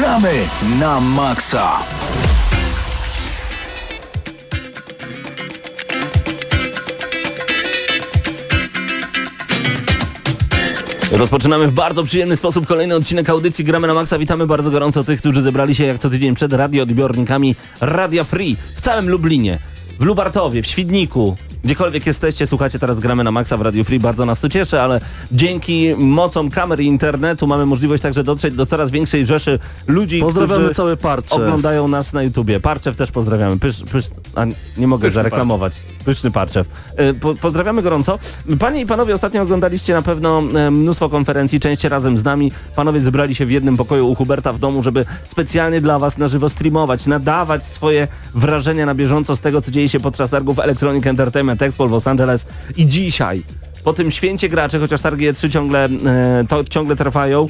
Gramy na maksa! Rozpoczynamy w bardzo przyjemny sposób kolejny odcinek audycji Gramy na Maxa. Witamy bardzo gorąco tych, którzy zebrali się jak co tydzień przed radioodbiornikami Radia Free w całym Lublinie, w Lubartowie, w Świdniku, Gdziekolwiek jesteście, słuchacie teraz gramy na Maxa w Radio Free, bardzo nas to cieszy, ale dzięki mocom kamer i internetu mamy możliwość także dotrzeć do coraz większej rzeszy ludzi, Pozdrawiamy którzy całe parcze. oglądają nas na YouTubie. Parczew też pozdrawiamy. Pysz, pysz, a nie mogę Pyszny zareklamować. Pyszny Parczew. Y, Po, pozdrawiamy gorąco. Panie i panowie, ostatnio oglądaliście na pewno e, mnóstwo konferencji, część razem z nami. Panowie zebrali się w jednym pokoju u Huberta w domu, żeby specjalnie dla was na żywo streamować, nadawać swoje wrażenia na bieżąco z tego, co dzieje się podczas targów Electronic Entertainment Expo w Los Angeles. I dzisiaj, po tym święcie graczy, chociaż targi E3 ciągle, e, to ciągle trwają,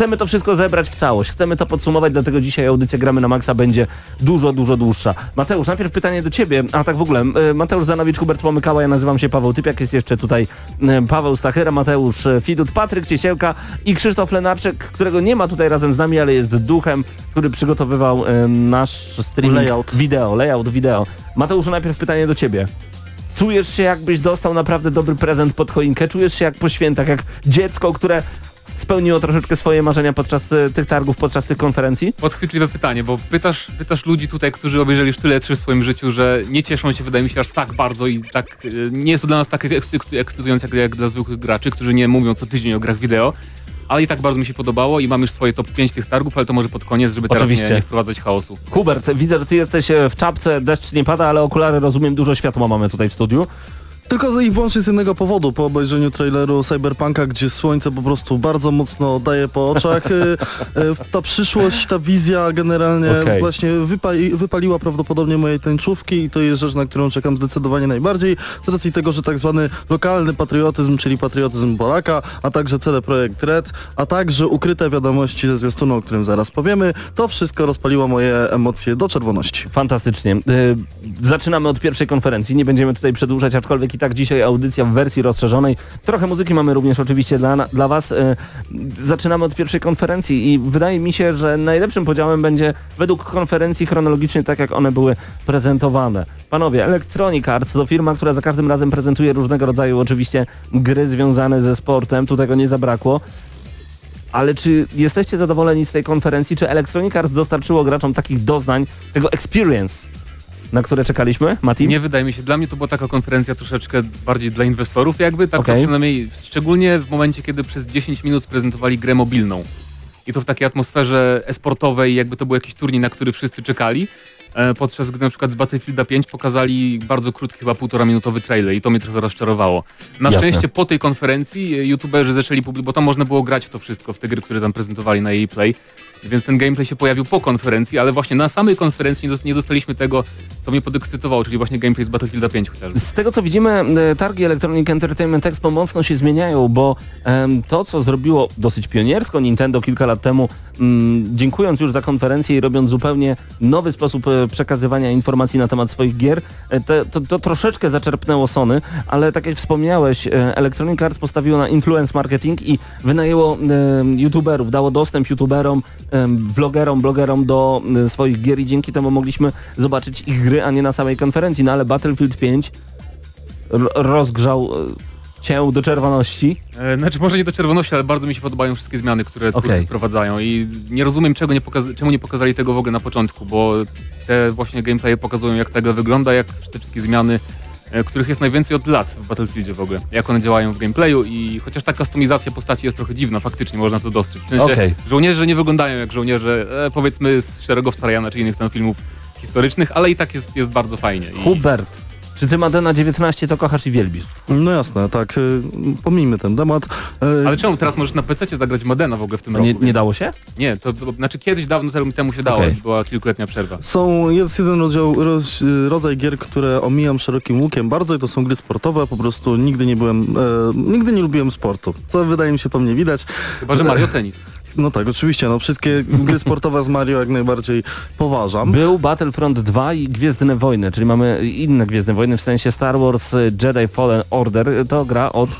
chcemy to wszystko zebrać w całość, chcemy to podsumować, dlatego dzisiaj audycja Gramy na Maxa będzie dużo, dużo dłuższa. Mateusz, najpierw pytanie do Ciebie, a tak w ogóle, e, Mateusz Zanowicz, Hubert Pomykała, ja nazywam się Paweł Typiak, jest jeszcze tutaj e, Paweł Stachyra, Mateusz e, Fidut, Patryk Ciesielka i Krzysztof Lenarczyk, którego nie ma tutaj razem z nami, ale jest duchem, który przygotowywał nasz streaming Layout. wideo, layout wideo. Mateuszu, najpierw pytanie do Ciebie. Czujesz się jakbyś dostał naprawdę dobry prezent pod choinkę? Czujesz się jak po świętach, jak dziecko, które spełniło troszeczkę swoje marzenia podczas e, tych targów, podczas tych konferencji? Podchwytliwe pytanie, bo pytasz, pytasz ludzi tutaj, którzy obejrzeli już tyle trzy w swoim życiu, że nie cieszą się, wydaje mi się, aż tak bardzo i tak e, nie jest to dla nas tak ekscy- ekscytujące jak, jak dla zwykłych graczy, którzy nie mówią co tydzień o grach wideo, ale i tak bardzo mi się podobało i mam już swoje top 5 tych targów, ale to może pod koniec, żeby teraz Oczywiście. nie, nie wprowadzać chaosu. Hubert, widzę, że ty jesteś e, w czapce, deszcz nie pada, ale okulary, rozumiem, dużo światła mamy tutaj w studiu. Tylko i wyłącznie z jednego powodu, po obejrzeniu traileru Cyberpunka, gdzie słońce po prostu bardzo mocno daje po oczach. e, e, ta przyszłość, ta wizja generalnie Okej. właśnie wypali, wypaliła prawdopodobnie moje tęczówki i to jest rzecz, na którą czekam zdecydowanie najbardziej, z racji tego, że tak zwany lokalny patriotyzm, czyli patriotyzm Polaka, a także CD Projekt Red, a także ukryte wiadomości ze zwiastunu, o którym zaraz powiemy, to wszystko rozpaliło moje emocje do czerwoności. Fantastycznie. E, Zaczynamy od pierwszej konferencji, nie będziemy tutaj przedłużać, aczkolwiek i tak dzisiaj audycja w wersji rozszerzonej. Trochę muzyki mamy również oczywiście dla, dla Was. E, Zaczynamy od pierwszej konferencji i wydaje mi się, że najlepszym podziałem będzie według konferencji chronologicznie tak, jak one były prezentowane. Panowie, Electronic Arts to firma, która za każdym razem prezentuje różnego rodzaju oczywiście gry związane ze sportem, tu tego nie zabrakło. Ale czy jesteście zadowoleni z tej konferencji? Czy Electronic Arts dostarczyło graczom takich doznań, tego experience, na które czekaliśmy, Mati? Nie wydaje mi się, dla mnie to była taka konferencja troszeczkę bardziej dla inwestorów jakby, tak to przynajmniej, szczególnie w momencie, kiedy przez 10 minut prezentowali grę mobilną. I to w takiej atmosferze esportowej, jakby to był jakiś turniej, na który wszyscy czekali. E, podczas gdy na przykład z Battlefielda 5 pokazali bardzo krótki, chyba półtora minutowy trailer i to mnie trochę rozczarowało. Na Jasne. szczęście po tej konferencji e, youtuberzy zaczęli publikować, bo tam można było grać to wszystko, w te gry, które tam prezentowali na EA Play, więc ten gameplay się pojawił po konferencji, ale właśnie na samej konferencji nie dos- nie dostaliśmy tego, co mnie podekscytowało, czyli właśnie gameplay z Battlefielda 5 chociażby. Z tego co widzimy, e, targi Electronic Entertainment Expo mocno się zmieniają, bo em, to co zrobiło dosyć pioniersko Nintendo kilka lat temu, dziękując już za konferencję i robiąc zupełnie nowy sposób przekazywania informacji na temat swoich gier, e, to, to, to troszeczkę zaczerpnęło Sony, ale tak jak wspomniałeś, e, Electronic Arts postawiło na influence marketing i wynajęło em, youtuberów, dało dostęp youtuberom, vlogerom, blogerom do swoich gier i dzięki temu mogliśmy zobaczyć ich gry, a nie na samej konferencji. No ale Battlefield 5 r- rozgrzał e, cię do czerwoności. E, Znaczy może nie do czerwoności, ale bardzo mi się podobają wszystkie zmiany, które twórcy Okej. wprowadzają i nie rozumiem czego nie czemu nie pokazali tego w ogóle na początku, bo te właśnie gameplaye pokazują jak ta gra wygląda, jak te wszystkie zmiany, e, których jest najwięcej od lat w Battlefieldzie w ogóle, jak one działają w gameplayu i chociaż ta kustomizacja postaci jest trochę dziwna, faktycznie można to dostrzec. W sensie Okej. żołnierze nie wyglądają jak żołnierze e, powiedzmy z Szeregowca Ryana czy innych tam filmów historycznych, ale i tak jest, jest bardzo fajnie. I... Hubert, czy ty Madena 19 to kochasz i wielbisz? No jasne, tak, y, pomijmy ten temat. Y, Ale czemu teraz możesz na PC zagrać Madena w ogóle w tym roku? nie, nie dało się? Nie, to, to znaczy kiedyś dawno temu- temu się dało, Okej. była kilkuletnia przerwa. Są, jest jeden rodzaj, roz, rodzaj gier, które omijam szerokim łukiem bardzo i to są gry sportowe, po prostu nigdy nie byłem, e, nigdy nie lubiłem sportu, co wydaje mi się po mnie widać. Chyba, że Mario Tennis. No tak, oczywiście, no wszystkie gry sportowe z Mario jak najbardziej poważam. Był Battlefront 2 i Gwiezdne Wojny, czyli mamy inne Gwiezdne Wojny, w sensie Star Wars Jedi Fallen Order. To gra od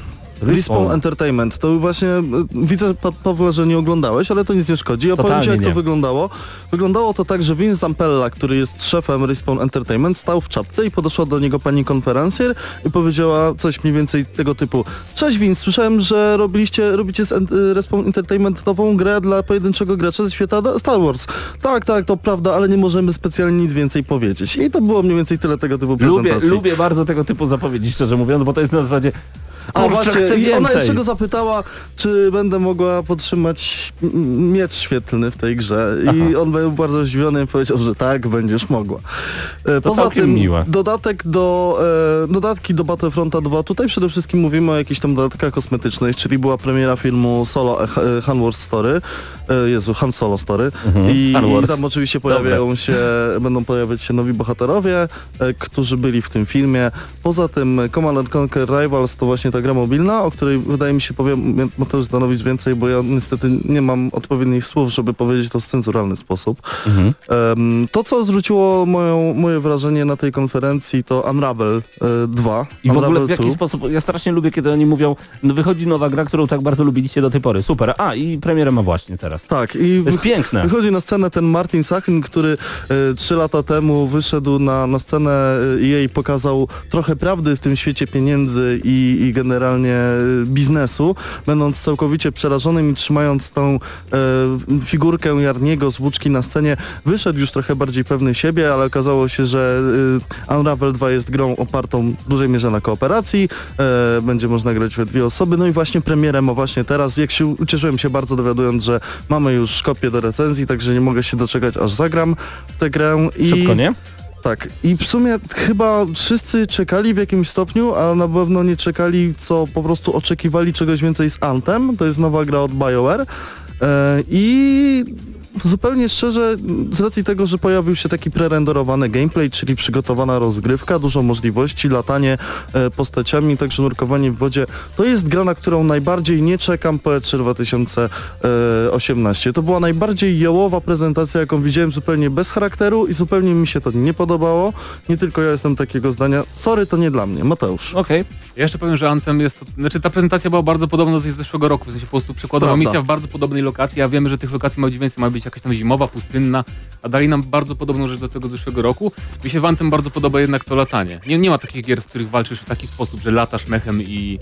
Respawn. Entertainment. To właśnie, e, widzę Pa- Pawle, że nie oglądałeś, ale to nic nie szkodzi. Opowiem Totalnie ci jak nie. to wyglądało. Wyglądało to tak, że Vince Zampella, który jest szefem Respawn Entertainment, stał w czapce i podeszła do niego pani konferencjer i powiedziała coś mniej więcej tego typu. Cześć Vince, słyszałem, że robiliście, robicie z y, Respawn Entertainment nową grę dla pojedynczego gracza ze świata Star Wars. Tak, tak, to prawda, ale nie możemy specjalnie nic więcej powiedzieć. I to było mniej więcej tyle tego typu Lubię, prezentacji. lubię bardzo tego typu zapowiedzi, szczerze mówiąc, bo to jest na zasadzie A kurczę, właśnie, chcę i ona więcej. jeszcze go zapytała, czy będę mogła podtrzymać m- miecz świetlny w tej grze. I on był bardzo zdziwiony i powiedział, że tak, będziesz mogła. E, To całkiem miłe. dodatek do, e, dodatki do Battlefronta 2. Tutaj przede wszystkim mówimy o jakichś tam dodatkach kosmetycznych, czyli była premiera filmu Solo e, e, Han Wars Story. E, Jezu, Han Solo Story. I, Han Wars. I tam oczywiście pojawiają się, będą pojawiać się nowi bohaterowie, e, którzy byli w tym filmie. Poza tym Command and Conquer Rivals to właśnie ta gra mobilna, o której wydaje mi się powiem Mateusz Danowicz więcej, bo ja niestety nie mam odpowiednich słów, żeby powiedzieć to w cenzuralny sposób. Mhm. To, co zwróciło moją, moje wrażenie na tej konferencji to Unravel e, 2. I w ogóle w jaki 2. sposób, ja strasznie lubię, kiedy oni mówią, no wychodzi nowa gra, którą tak bardzo lubiliście do tej pory, super, a i premierę ma właśnie teraz. Tak, i To jest piękne. Wychodzi na scenę ten Martin Sachin, który e, trzy lata temu wyszedł na, na scenę e, i jej pokazał trochę prawdy w tym świecie pieniędzy i, i generalnie e, biznesu, będąc całkowicie przerażonym i trzymając tą e, figurkę Jarniego z włóczki na scenie, wyszedł już trochę bardziej pewny siebie, ale okazało się, że e, Unravel 2 jest grą opartą w dużej mierze na kooperacji, e, będzie można grać we dwie osoby, no i właśnie premierę ma właśnie teraz, jak się ucieszyłem się bardzo dowiadując, że mamy już kopię do recenzji, także nie mogę się doczekać aż zagram w tę grę i Szybko, nie? tak. I w sumie chyba wszyscy czekali w jakimś stopniu, a na pewno nie czekali, co po prostu oczekiwali czegoś więcej z Anthem. To jest nowa gra od BioWare. E, I zupełnie szczerze, z racji tego, że pojawił się taki prerenderowany gameplay, czyli przygotowana rozgrywka, dużo możliwości, latanie e, postaciami, także nurkowanie w wodzie, to jest gra, na którą najbardziej nie czekam po E3 2018. To była najbardziej jałowa prezentacja, jaką widziałem, zupełnie bez charakteru i zupełnie mi się to nie podobało. Nie tylko ja jestem takiego zdania. Sorry, to nie dla mnie. Mateusz. Okej. Ja jeszcze powiem, że Anthem jest, znaczy ta prezentacja była bardzo podobna do tej z zeszłego roku, w sensie po prostu przykładowa Prawda. misja w bardzo podobnej lokacji, a wiemy, że tych lokacji ma być więcej, ma być jakaś tam zimowa, pustynna, a dali nam bardzo podobną rzecz do tego zeszłego roku. Mi się w bardzo podoba jednak to latanie. Nie, nie ma takich gier, w których walczysz w taki sposób, że latasz mechem i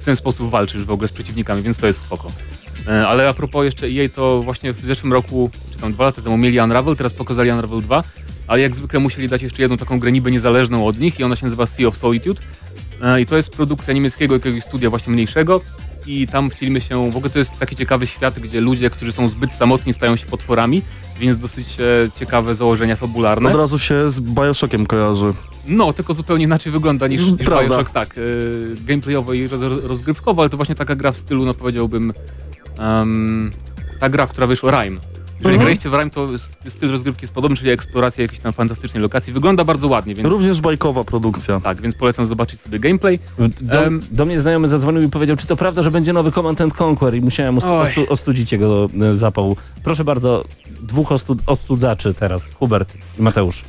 w ten sposób walczysz w ogóle z przeciwnikami, więc to jest spoko. E, Ale a propos jeszcze EA, to właśnie w zeszłym roku, czy tam dwa lata temu mieli Unravel, teraz pokazali Unravel 2, ale jak zwykle musieli dać jeszcze jedną taką grę niby niezależną od nich i ona się nazywa Sea of Solitude. E, I to jest produkcja niemieckiego jakiegoś studia właśnie mniejszego i tam wcielimy się, w ogóle to jest taki ciekawy świat, gdzie ludzie, którzy są zbyt samotni stają się potworami, więc dosyć e, ciekawe założenia fabularne. Od razu się z Bioshockiem kojarzy. No, tylko zupełnie inaczej wygląda niż, niż Prawda. Bioshock, tak, e, gameplayowo i roz, rozgrywkowo, ale to właśnie taka gra w stylu, no powiedziałbym, em, ta gra, która wyszła, Rime. Jeżeli Mhm. graliście w Rime, to styl rozgrywki jest podobny, czyli eksploracja jakiejś tam fantastycznej lokacji. Wygląda bardzo ładnie, więc Również bajkowa produkcja. tak, więc polecam zobaczyć sobie gameplay. Do, Em. do mnie znajomy zadzwonił i powiedział, czy to prawda, że będzie nowy Command and Conquer i musiałem ostu, ostudzić jego e, zapał. Proszę bardzo, dwóch ostu, ostudzaczy teraz, Hubert i Mateusz.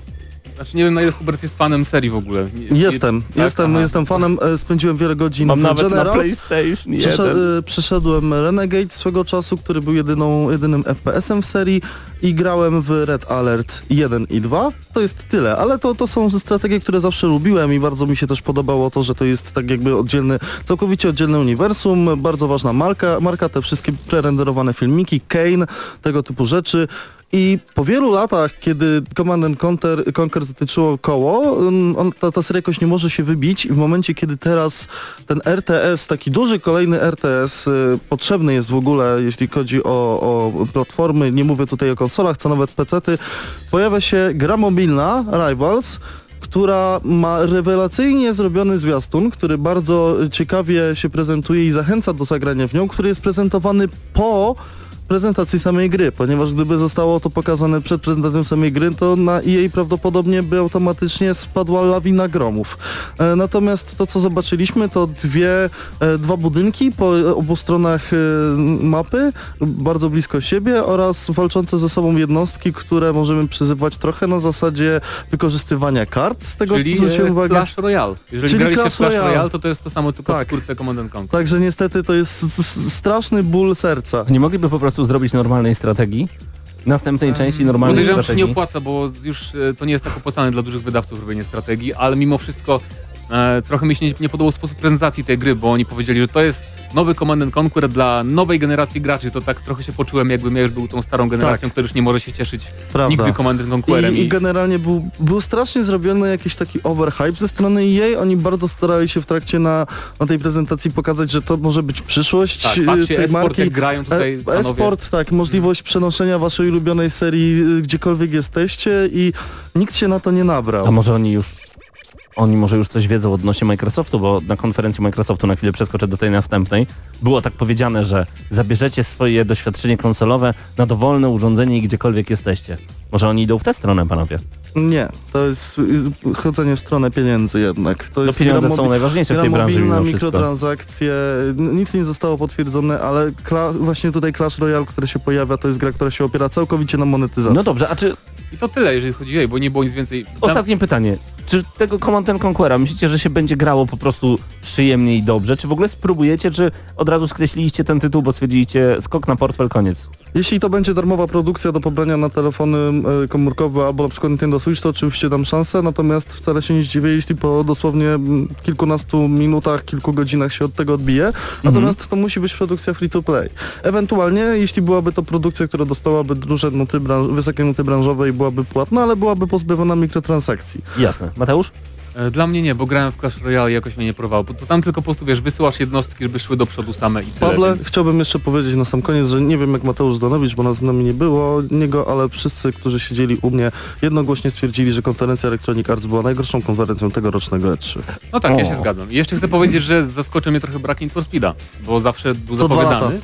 Znaczy nie wiem na ile Hubert jest fanem serii w ogóle. Nie- Jestem, nie- jestem, aha. jestem fanem, e, spędziłem wiele godzin Mam w nawet na Generals. PlayStation Przyszedł, 1. e, przyszedłem Renegade swego czasu, który był jedyną, jedynym FPS-em w serii i grałem w Red Alert 1 i 2. To jest tyle, ale to, to są strategie, które zawsze lubiłem i bardzo mi się też podobało to, że to jest tak jakby oddzielny, całkowicie oddzielne uniwersum, bardzo ważna marka, marka te wszystkie prerenderowane filmiki, Kane, tego typu rzeczy. I po wielu latach, kiedy Command and Conquer, Conquer zatyczyło koło, on, ta, ta seria jakoś nie może się wybić. I w momencie, kiedy teraz ten RTS, taki duży kolejny RTS y, potrzebny jest w ogóle, jeśli chodzi o, o platformy, nie mówię tutaj o konsolach, co nawet PC-ty, pojawia się gra mobilna, Rivals, która ma rewelacyjnie zrobiony zwiastun, który bardzo ciekawie się prezentuje i zachęca do zagrania w nią, który jest prezentowany po prezentacji samej gry, ponieważ gdyby zostało to pokazane przed prezentacją samej gry, to na EA prawdopodobnie by automatycznie spadła lawina gromów. E, natomiast to, co zobaczyliśmy, to dwie, e, dwa budynki po obu stronach e, mapy, bardzo blisko siebie oraz walczące ze sobą jednostki, które możemy przyzywać trochę na zasadzie wykorzystywania kart, z tego Czyli co zwróciłem e, uwagę. Clash Royale. Jeżeli Czyli graliście Clash Royale. Royale, to to jest to samo tylko Tak. w skórce Command and Conquer. Także niestety to jest straszny ból serca. Nie mogliby po prostu zrobić normalnej strategii? Następnej części normalnej Podejrzewam, że się strategii? nie opłaca, bo już e, to nie jest tak opłacane dla dużych wydawców robienie strategii, ale mimo wszystko e, trochę mi się nie, nie podobał sposób prezentacji tej gry, bo oni powiedzieli, że to jest nowy Command and Conquer dla nowej generacji graczy. To tak trochę się poczułem, jakbym ja już był tą starą generacją, która już nie może się cieszyć Prawda. nigdy Command and Conquerem. I, I generalnie był, był strasznie zrobiony jakiś taki overhype ze strony EA. Oni bardzo starali się w trakcie na, na tej prezentacji pokazać, że to może być przyszłość tak, patrzcie, tej e-sport marki. jak grają tutaj E- panowie. E-sport, tak, możliwość przenoszenia waszej ulubionej serii gdziekolwiek jesteście i nikt się na to nie nabrał. A może oni już oni może już coś wiedzą odnośnie Microsoftu, bo na konferencji Microsoftu na chwilę przeskoczę do tej następnej. Było tak powiedziane, że zabierzecie swoje doświadczenie konsolowe na dowolne urządzenie i gdziekolwiek jesteście. Może oni idą w tę stronę, panowie. Nie, to jest y, chodzenie w stronę pieniędzy jednak. To No jest pieniądze są najważniejsze w tej branży mobilna, mikrotransakcje, nic nie zostało potwierdzone, ale właśnie tutaj Clash Royale, który się pojawia, to jest gra, która się opiera całkowicie na monetyzacji. No dobrze, a czy I to tyle, jeżeli chodzi o bo nie było nic więcej. Ostatnie pytanie. Czy tego Command and Conquera myślicie, że się będzie grało po prostu przyjemnie i dobrze? Czy w ogóle spróbujecie, czy od razu skreśliliście ten tytuł, bo stwierdziliście skok na portfel, koniec? Jeśli to będzie darmowa produkcja do pobrania na telefony e, komórkowe albo na przykład Nintendo Switch, to oczywiście dam szansę, natomiast wcale się nie zdziwię, jeśli po dosłownie kilkunastu minutach, kilku godzinach się od tego odbije. Natomiast to musi być produkcja free to play. Ewentualnie, jeśli byłaby to produkcja, która dostałaby duże nuty, wysokie nuty branżowe i byłaby płatna, ale byłaby pozbawiona mikrotransakcji. Jasne. Mateusz? E, Dla mnie nie, bo grałem w Clash Royale i jakoś mnie nie porwało, bo to tam tylko po prostu, wiesz, wysyłasz jednostki, żeby szły do przodu same i tyle. Pawle, więc- chciałbym jeszcze powiedzieć na sam koniec, że nie wiem jak Mateusz Zdanowicz, bo nas z nami nie było niego, ale wszyscy, którzy siedzieli u mnie, jednogłośnie stwierdzili, że konferencja Electronic Arts była najgorszą konferencją tegorocznego E E3. No tak, ja O. się zgadzam. I jeszcze chcę powiedzieć, że zaskoczy mnie trochę brak Need for Speeda, bo zawsze był Co dwa zapowiadany.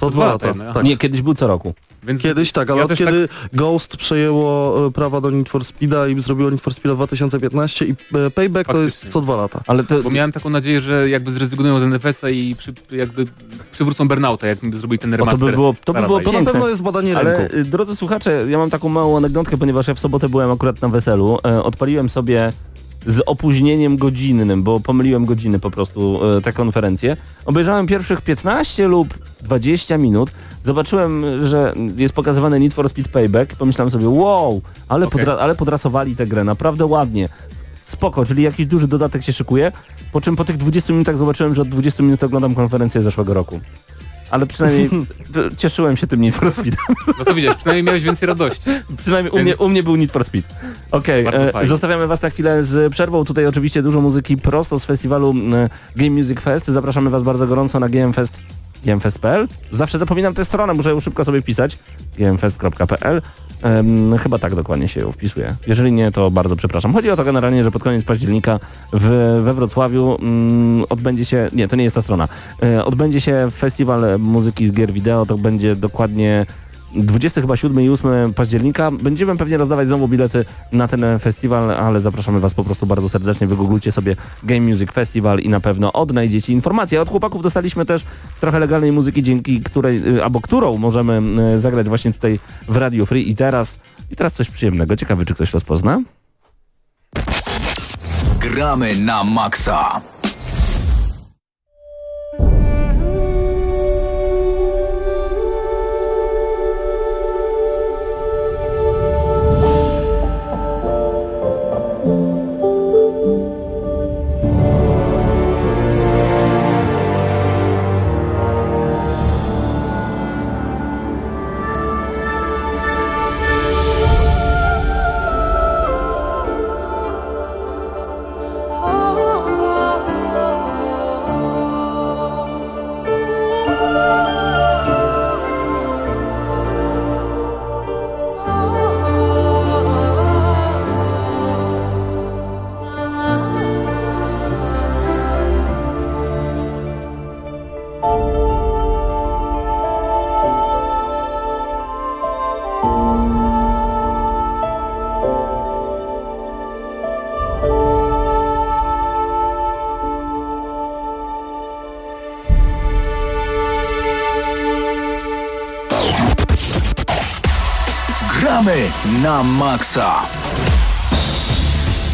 Co dwa lata. jednak, aha. Tak. Nie, kiedyś był co roku. Więc Kiedyś tak, ale ja od też kiedy Ghost przejęło e, prawa do Need for Speeda i zrobiło Need for Speeda 2015 i e, Payback to jest Faktycznie. co dwa lata. Ale to... Bo miałem taką nadzieję, że jakby zrezygnują z NFS-a i przy, jakby przywrócą Burnouta, jak zrobili ten O, remaster. to by było, to by było. To na pewno jest badanie Ale rynku. y, drodzy słuchacze, ja mam taką małą anegdotkę, ponieważ ja w sobotę byłem akurat na weselu. E, odpaliłem sobie z opóźnieniem godzinnym, bo pomyliłem godziny po prostu e, tę konferencję. Obejrzałem pierwszych 15 lub 20 minut. Zobaczyłem, że jest pokazywany Need for Speed Payback. Pomyślałem sobie, wow, ale, Okej. podra- ale podrasowali tę grę, naprawdę ładnie. Spoko, czyli jakiś duży dodatek się szykuje. Po czym po tych 20 minutach zobaczyłem, że od 20 minut oglądam konferencję zeszłego roku. Ale przynajmniej cieszyłem się tym Need for Speed. No to widzisz, przynajmniej miałeś więcej radości. Przynajmniej u, Więc- mnie, u mnie był Need for Speed. Okej, Bardzo e, zostawiamy Was na chwilę z przerwą. Tutaj oczywiście dużo muzyki prosto z festiwalu e, Game Music Fest. Zapraszamy Was bardzo gorąco na gamefest.pl. Zawsze zapominam tę stronę, muszę ją szybko sobie wpisać. gamefest.pl Em, chyba tak dokładnie się ją wpisuje. Jeżeli nie, to bardzo przepraszam. Chodzi o to generalnie, że pod koniec października w, we Wrocławiu mm, odbędzie się, nie, to nie jest ta strona, e, odbędzie się festiwal muzyki z gier wideo, to będzie dokładnie 20 chyba 7 i 8 października. Będziemy pewnie rozdawać znowu bilety na ten festiwal, ale zapraszamy Was po prostu bardzo serdecznie. Wygooglujcie sobie Game Music Festival i na pewno odnajdziecie informacje. Od chłopaków dostaliśmy też trochę legalnej muzyki, dzięki której, y, albo którą możemy y, zagrać właśnie tutaj w Radio Free i teraz, i teraz coś przyjemnego. Ciekawy, czy ktoś rozpozna? Gramy na maksa. Na maksa.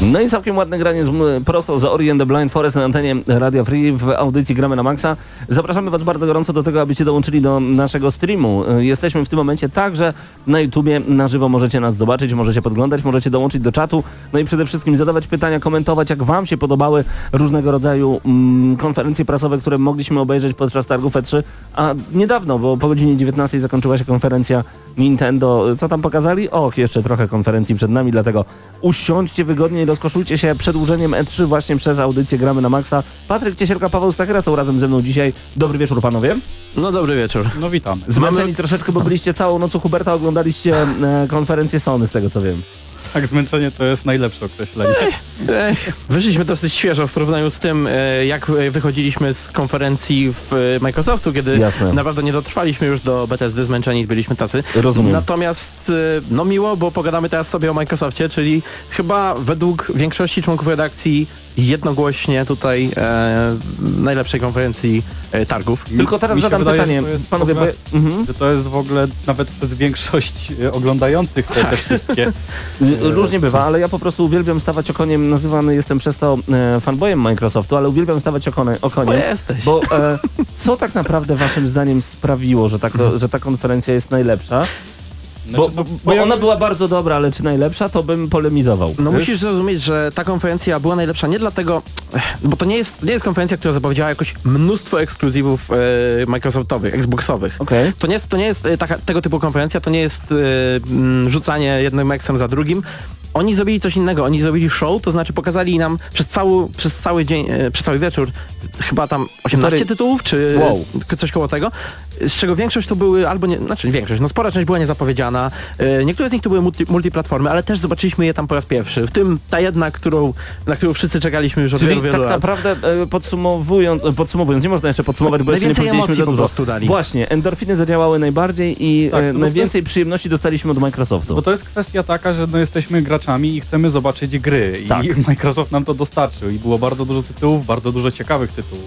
No i całkiem ładne granie z, prosto z Ori and the Blind Forest na antenie Radio Free w audycji Gramy na Maxa. Zapraszamy Was bardzo gorąco do tego, abyście dołączyli do naszego streamu. Y, Jesteśmy w tym momencie także na YouTubie, na żywo możecie nas zobaczyć, możecie podglądać, możecie dołączyć do czatu, no i przede wszystkim zadawać pytania, komentować, jak Wam się podobały różnego rodzaju mm, konferencje prasowe, które mogliśmy obejrzeć podczas targów E3, a niedawno, bo po godzinie 19 zakończyła się konferencja Nintendo. Co tam pokazali? Och, jeszcze trochę konferencji przed nami, dlatego usiądźcie wygodnie i rozkoszujcie się przedłużeniem E3 właśnie przez audycję Gramy na Maxa. Patryk Ciesielka, Paweł Stachera są razem ze mną dzisiaj. Dobry wieczór panowie. No dobry wieczór. No witamy. Zmęczeni troszeczkę, bo byliście całą noc u Huberta, oglądaliście e, konferencję Sony, z tego co wiem. Tak, zmęczenie to jest najlepsze określenie. Ech, Wyszliśmy dosyć świeżo w porównaniu z tym, e, jak e, wychodziliśmy z konferencji w Microsoftu, kiedy Jasne. naprawdę nie dotrwaliśmy już do Bethesdy, zmęczeni byliśmy tacy. Rozumiem. Natomiast, no miło, bo pogadamy teraz sobie o Microsoftie, czyli chyba według większości członków redakcji jednogłośnie tutaj e, najlepszej konferencji e, targów. Tylko teraz Mi zadam wydaje, pytanie, że to panowie, bo... Mhm. Że to jest w ogóle nawet przez większość e, oglądających te, te wszystkie. Y, Różnie bywa, ale ja po prostu uwielbiam stawać okoniem, nazywany jestem przez to e, fanboyem Microsoftu, ale uwielbiam stawać okone, Bo okoniem. jesteś. Bo e, co tak naprawdę waszym zdaniem sprawiło, że ta, ko- że ta konferencja jest najlepsza? Bo, Znaczy, bo, no, bo ja- ona była bardzo dobra, ale czy najlepsza, to bym polemizował. No musisz zrozumieć, że ta konferencja była najlepsza nie dlatego, bo to nie jest, nie jest konferencja, która zapowiedziała jakoś mnóstwo ekskluzywów e, Microsoftowych, Xboxowych. Okej. To nie jest, to nie jest e, taka, tego typu konferencja, to nie jest e, rzucanie jednym eksem za drugim. Oni zrobili coś innego, oni zrobili show, to znaczy pokazali nam przez cały, przez cały dzień, e, przez cały wieczór chyba tam 18 Półtorej- tytułów, czy Wow. coś koło tego, z czego większość to były albo nie, znaczy większość, no spora część była niezapowiedziana, e, niektóre z nich to były multi, multiplatformy, ale też zobaczyliśmy je tam po raz pierwszy, w tym ta jedna, którą, na którą wszyscy czekaliśmy już od Czyli wielu, wielu tak lat. naprawdę e, podsumowując, e, podsumowując, nie można jeszcze podsumować, bo jeszcze nie powiedzieliśmy emocji za po dużo. prostu dali. Właśnie, endorfiny zadziałały najbardziej i Tak, e, najwięcej przyjemności dostaliśmy od Microsoftu. Bo to jest kwestia taka, że no jesteśmy graczami i chcemy zobaczyć gry. Tak. I Microsoft nam to dostarczył. I było bardzo dużo tytułów, bardzo dużo ciekawych tytułów.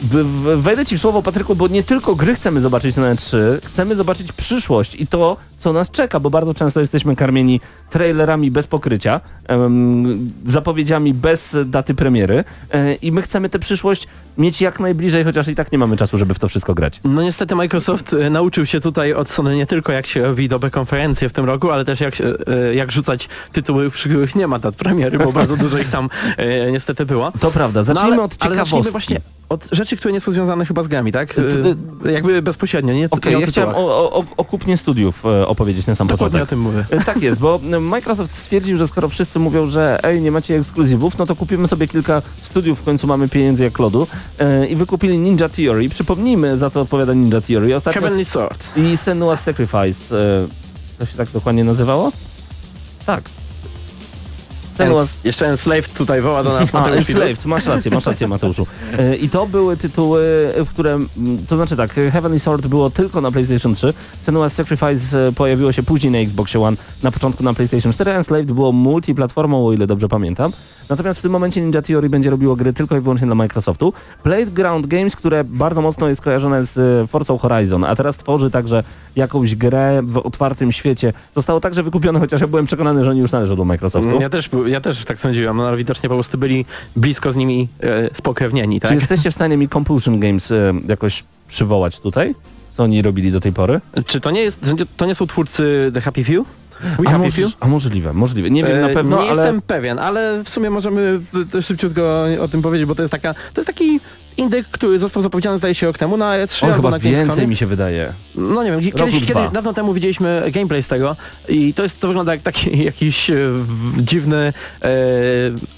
Wejdę ci w słowo, Patryku, bo nie tylko gry chcemy zobaczyć na E3, chcemy zobaczyć przyszłość i to, co nas czeka, bo bardzo często jesteśmy karmieni trailerami bez pokrycia, zapowiedziami bez daty premiery e, i my chcemy tę przyszłość mieć jak najbliżej, chociaż i tak nie mamy czasu, żeby w to wszystko grać. No niestety Microsoft e, nauczył się tutaj od Sony nie tylko jak się robi dobre konferencje w tym roku, ale też jak, e, jak rzucać tytuły, przy których nie ma dat premiery, bo bardzo dużo ich tam e, niestety było. To prawda, zacznijmy no, ale, od ale ciekawostki. zacznijmy właśnie od rzeczy, które nie są związane chyba z grami, tak? Ty- jakby bezpośrednio, nie, Okej, nie o ja chciałem o, o, o kupnie studiów opowiedzieć na sam Dokładnie o początek. tym mówię. Tak jest, bo Microsoft stwierdził, że skoro wszyscy mówią, że ej, nie macie ekskluzywów, no to kupimy sobie kilka studiów, w końcu mamy pieniędzy jak lodu e, i wykupili Ninja Theory. Przypomnijmy, za co odpowiada Ninja Theory. Ostatnio Heavenly Sword. i Senua's Sacrifice. E, to się tak dokładnie nazywało? Tak. Senua's Jeszcze Enslaved tutaj woła do nas a, Mateusz. Enslaved, masz rację, masz rację Mateuszu. E, I to były tytuły, w które, to znaczy tak, Heavenly Sword było tylko na PlayStation 3, Senua's Sacrifice pojawiło się później na Xboxie One, na początku na PlayStation 4, Enslaved było multiplatformą, o ile dobrze pamiętam. Natomiast w tym momencie Ninja Theory będzie robiło gry tylko i wyłącznie dla Microsoftu. Playground Games, które bardzo mocno jest kojarzone z e, Forza Horizon, a teraz tworzy także jakąś grę w otwartym świecie. Zostało także wykupione, chociaż ja byłem przekonany, że oni już należą do Microsoftu. Ja też, ja też tak sądziłem, no ale widocznie po prostu byli blisko z nimi e, spokrewnieni, tak? Czy jesteście w stanie mi Compulsion Games e, jakoś przywołać tutaj? Co oni robili do tej pory? Czy to nie jest, to nie są twórcy The Happy Few? We A, moż, a możliwe, możliwe. Nie wiem na E, pewno, nie ale... jestem pewien, ale w sumie możemy szybciutko o tym powiedzieć, bo to jest taka, to jest taki indyk, który został zapowiedziany zdaje się rok temu na E3 O, albo na Gamescomie. więcej mi się wydaje. No nie wiem, lub kiedyś, dwa. kiedy, dawno temu widzieliśmy gameplay z tego i to jest, to wygląda jak taki jakiś e, w- dziwny e,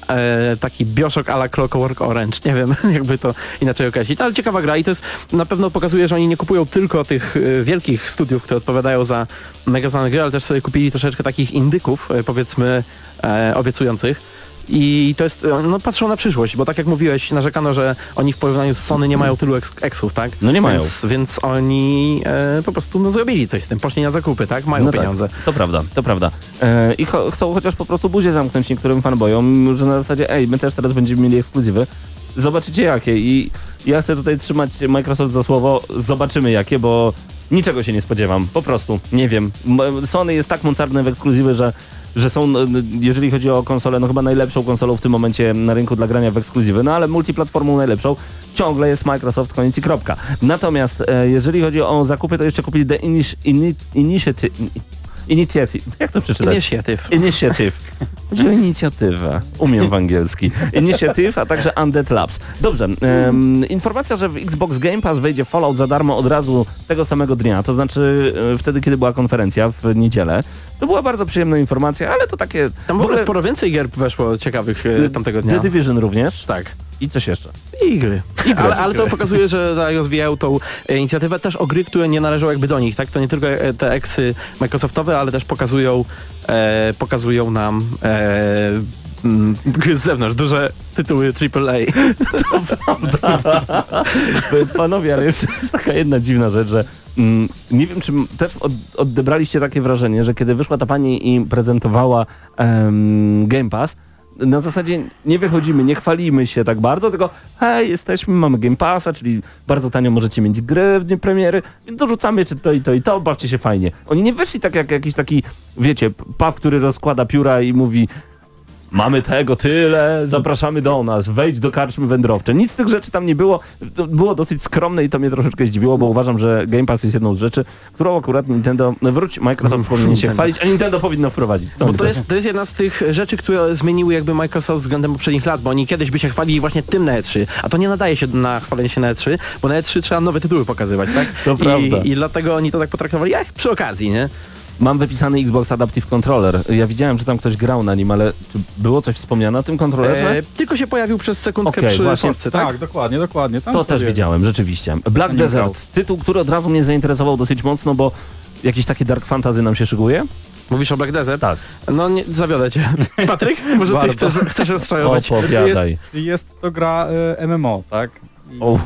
e, taki Bioshock a la Clockwork Orange, nie wiem jakby to inaczej określić, ale ciekawa gra i to jest, na pewno pokazuje, że oni nie kupują tylko tych e, wielkich studiów, które odpowiadają za mega znane gry, ale też sobie kupili troszeczkę takich indyków, e, powiedzmy e, obiecujących. I to jest, e, no patrzą na przyszłość, bo tak jak mówiłeś, narzekano, że oni w porównaniu z Sony nie mają tylu eks- eksów, tak? No nie mają. Więc, więc oni e, po prostu no, zrobili coś z tym, poszli na zakupy, tak? Mają No pieniądze. Tak, to prawda, to prawda. E, I cho chcą chociaż po prostu buzię zamknąć niektórym fanboyom, że na zasadzie, ej, my też teraz będziemy mieli ekskluzywy. Zobaczycie jakie i ja chcę tutaj trzymać Microsoft za słowo, zobaczymy jakie, bo Niczego się nie spodziewam, po prostu, nie wiem. Sony jest tak mocarne w ekskluzywy, że że są, no, jeżeli chodzi o konsolę, no chyba najlepszą konsolą w tym momencie na rynku dla grania w ekskluzywy, no ale multiplatformą najlepszą ciągle jest Microsoft, koniec i kropka. Natomiast e, jeżeli chodzi o zakupy, to jeszcze kupili The Initi- Ini- Initiative, Initiative, jak to przeczytać? Inicjatyw. Initiative. Chodzi o inicjatywę. Umiem w angielski. Initiative, a także Undead Labs. Dobrze. em, informacja, że w Xbox Game Pass wejdzie Fallout za darmo od razu tego samego dnia, to znaczy e, wtedy, kiedy była konferencja w niedzielę. To była bardzo przyjemna informacja, ale to takie... Tam w ogóle sporo więcej gier weszło ciekawych e, tamtego dnia. The Division również. Tak. I coś jeszcze. I gry. Ale, ale to pokazuje, że rozwijają tą e, inicjatywę też o gry, które nie należą jakby do nich, tak? To nie tylko e, te eksy Microsoftowe, ale też pokazują e, pokazują nam e, gry z zewnątrz, duże tytuły AAA. Panowie, ale jeszcze jest taka jedna dziwna rzecz, że mm, nie wiem, czy też od, odebraliście takie wrażenie, że kiedy wyszła ta pani i prezentowała em, Game Pass, na zasadzie nie wychodzimy, nie chwalimy się tak bardzo, tylko hej, jesteśmy, mamy Game Passa, czyli bardzo tanio możecie mieć gry w dniu premiery, więc dorzucamy czy to i to i to, bawcie się fajnie. Oni nie weszli tak jak jakiś taki, wiecie, pub, który rozkłada pióra i mówi Mamy tego tyle, zapraszamy do nas, wejdź do karczmy wędrowcze. Nic z tych rzeczy tam nie było. To było dosyć skromne i to mnie troszeczkę zdziwiło, bo uważam, że Game Pass jest jedną z rzeczy, którą akurat Nintendo, no wróć, Microsoft powinien się chwalić, a Nintendo powinno wprowadzić. Co Bo to jest, to jest jedna z tych rzeczy, które zmieniły jakby Microsoft względem poprzednich lat, bo oni kiedyś by się chwalili właśnie tym na E3, a to nie nadaje się na chwalenie się na E3, bo na E3 trzeba nowe tytuły pokazywać, tak? To I, prawda. I dlatego oni to tak potraktowali, jak przy okazji, nie? Mam wypisany Xbox Adaptive Controller. Ja widziałem, że tam ktoś grał na nim, ale czy było coś wspomniane o tym kontrolerze? E, tylko się pojawił przez sekundkę Okej, przy właśnie, tak? Tak, dokładnie, dokładnie. Tam To też widziałem, rzeczywiście. Black Desert, grał. tytuł, który od razu mnie zainteresował dosyć mocno, bo jakieś takie dark fantasy nam się szykuje. Mówisz o Black Desert? Tak. No nie, zawiodę cię. Patryk, może ty chcesz, chcesz rozczarować, Opowiadaj. Jest, jest to gra e, MMO, tak? I O.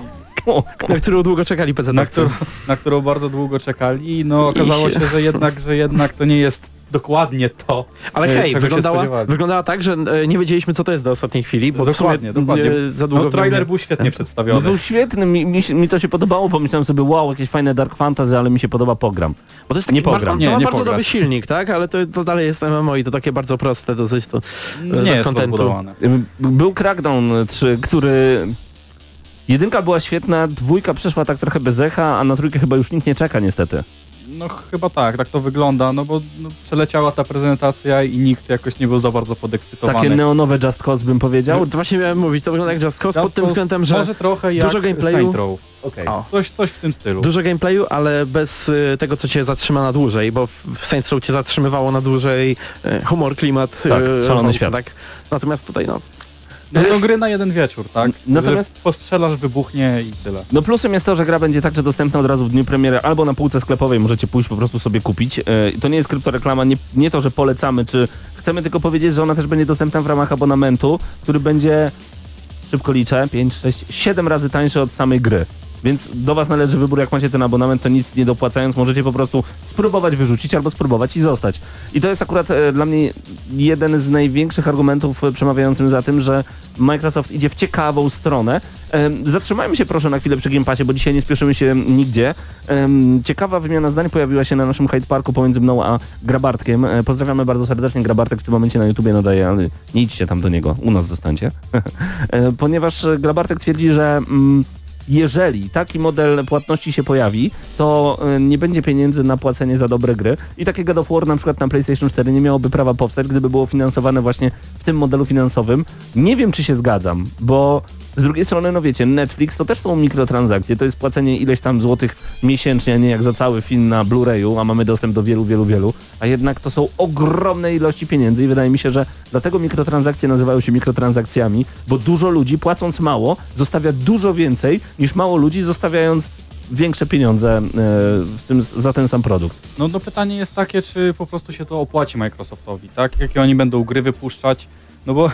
na którą długo czekali PC. na, którą, na którą bardzo długo czekali i no okazało się- że jednak, że jednak to nie jest dokładnie to. Ale e, hej, wyglądała, wyglądała tak, że e, nie wiedzieliśmy co to jest do ostatniej chwili, bo dokładnie, sumie dokładnie. e, za długo No, trailer nie- był świetnie No przedstawiony. był świetny, mi, mi, mi to się podobało, pomyślałem sobie, wow, jakieś fajne dark fantasy, ale mi się podoba, pogram. Bo to jest Nie taki pogram. Bardzo, Nie, to ma nie bardzo pograsz. dobry silnik, tak? Ale to, to dalej jest MMO i to takie bardzo proste dosyć to e, nie bez jest kontentu. Był Crackdown 3, który... Jedynka była świetna, dwójka przeszła tak trochę bez echa, a na trójkę chyba już nikt nie czeka niestety. No chyba tak, tak to wygląda, no bo no, przeleciała ta prezentacja i nikt jakoś nie był za bardzo podekscytowany. Takie neonowe Just Cause bym powiedział. Właśnie miałem mówić, to wygląda jak Just Cause pod Just tym Cause względem, że Może trochę jak dużo gameplayu. Saints Row. Okej. O. Coś, coś w tym stylu. dużo gameplayu, ale bez y, tego, co cię zatrzyma na dłużej, bo w, w Saints Row cię zatrzymywało na dłużej y, humor, klimat, Tak, y, szalony świat. Tak? Natomiast tutaj no, No to gry na jeden wieczór, tak? Natomiast- Że postrzelasz, wybuchnie i tyle. No plusem jest to, że gra będzie także dostępna od razu w dniu premiery albo na półce sklepowej możecie pójść po prostu sobie kupić. E, To nie jest kryptoreklama, nie, nie to, że polecamy, czy chcemy tylko powiedzieć, że ona też będzie dostępna w ramach abonamentu, który będzie, szybko liczę, 5, 6, 7 razy tańszy od samej gry. Więc do Was należy wybór, jak macie ten abonament, to nic nie dopłacając, możecie po prostu spróbować wyrzucić albo spróbować i zostać. I to jest akurat e, dla mnie jeden z największych argumentów e, przemawiającym za tym, że Microsoft idzie w ciekawą stronę. Em, Zatrzymajmy się proszę na chwilę przy Game Passie, bo dzisiaj nie spieszymy się nigdzie. Ciekawa wymiana zdań pojawiła się na naszym Hyde Parku pomiędzy mną a Grabartkiem. E, Pozdrawiamy bardzo serdecznie. Grabartek w tym momencie na YouTubie nadaje, ale nie idźcie tam do niego, u nas zostańcie. E, Ponieważ e, Grabartek twierdzi, że mm, jeżeli taki model płatności się pojawi, to y, nie będzie pieniędzy na płacenie za dobre gry i takie God of War na przykład na PlayStation 4 nie miałoby prawa powstać, gdyby było finansowane właśnie w tym modelu finansowym. Nie wiem, czy się zgadzam, bo z drugiej strony, no wiecie, Netflix to też są mikrotransakcje, to jest płacenie ileś tam złotych miesięcznie, a nie jak za cały film na Blu-rayu, a mamy dostęp do wielu, wielu, wielu, a jednak to są ogromne ilości pieniędzy i wydaje mi się, że dlatego mikrotransakcje nazywają się mikrotransakcjami, bo dużo ludzi płacąc mało zostawia dużo więcej niż mało ludzi zostawiając większe pieniądze w tym, za ten sam produkt. No, no pytanie jest takie, czy po prostu się to opłaci Microsoftowi, tak? Jakie oni będą gry wypuszczać, no bo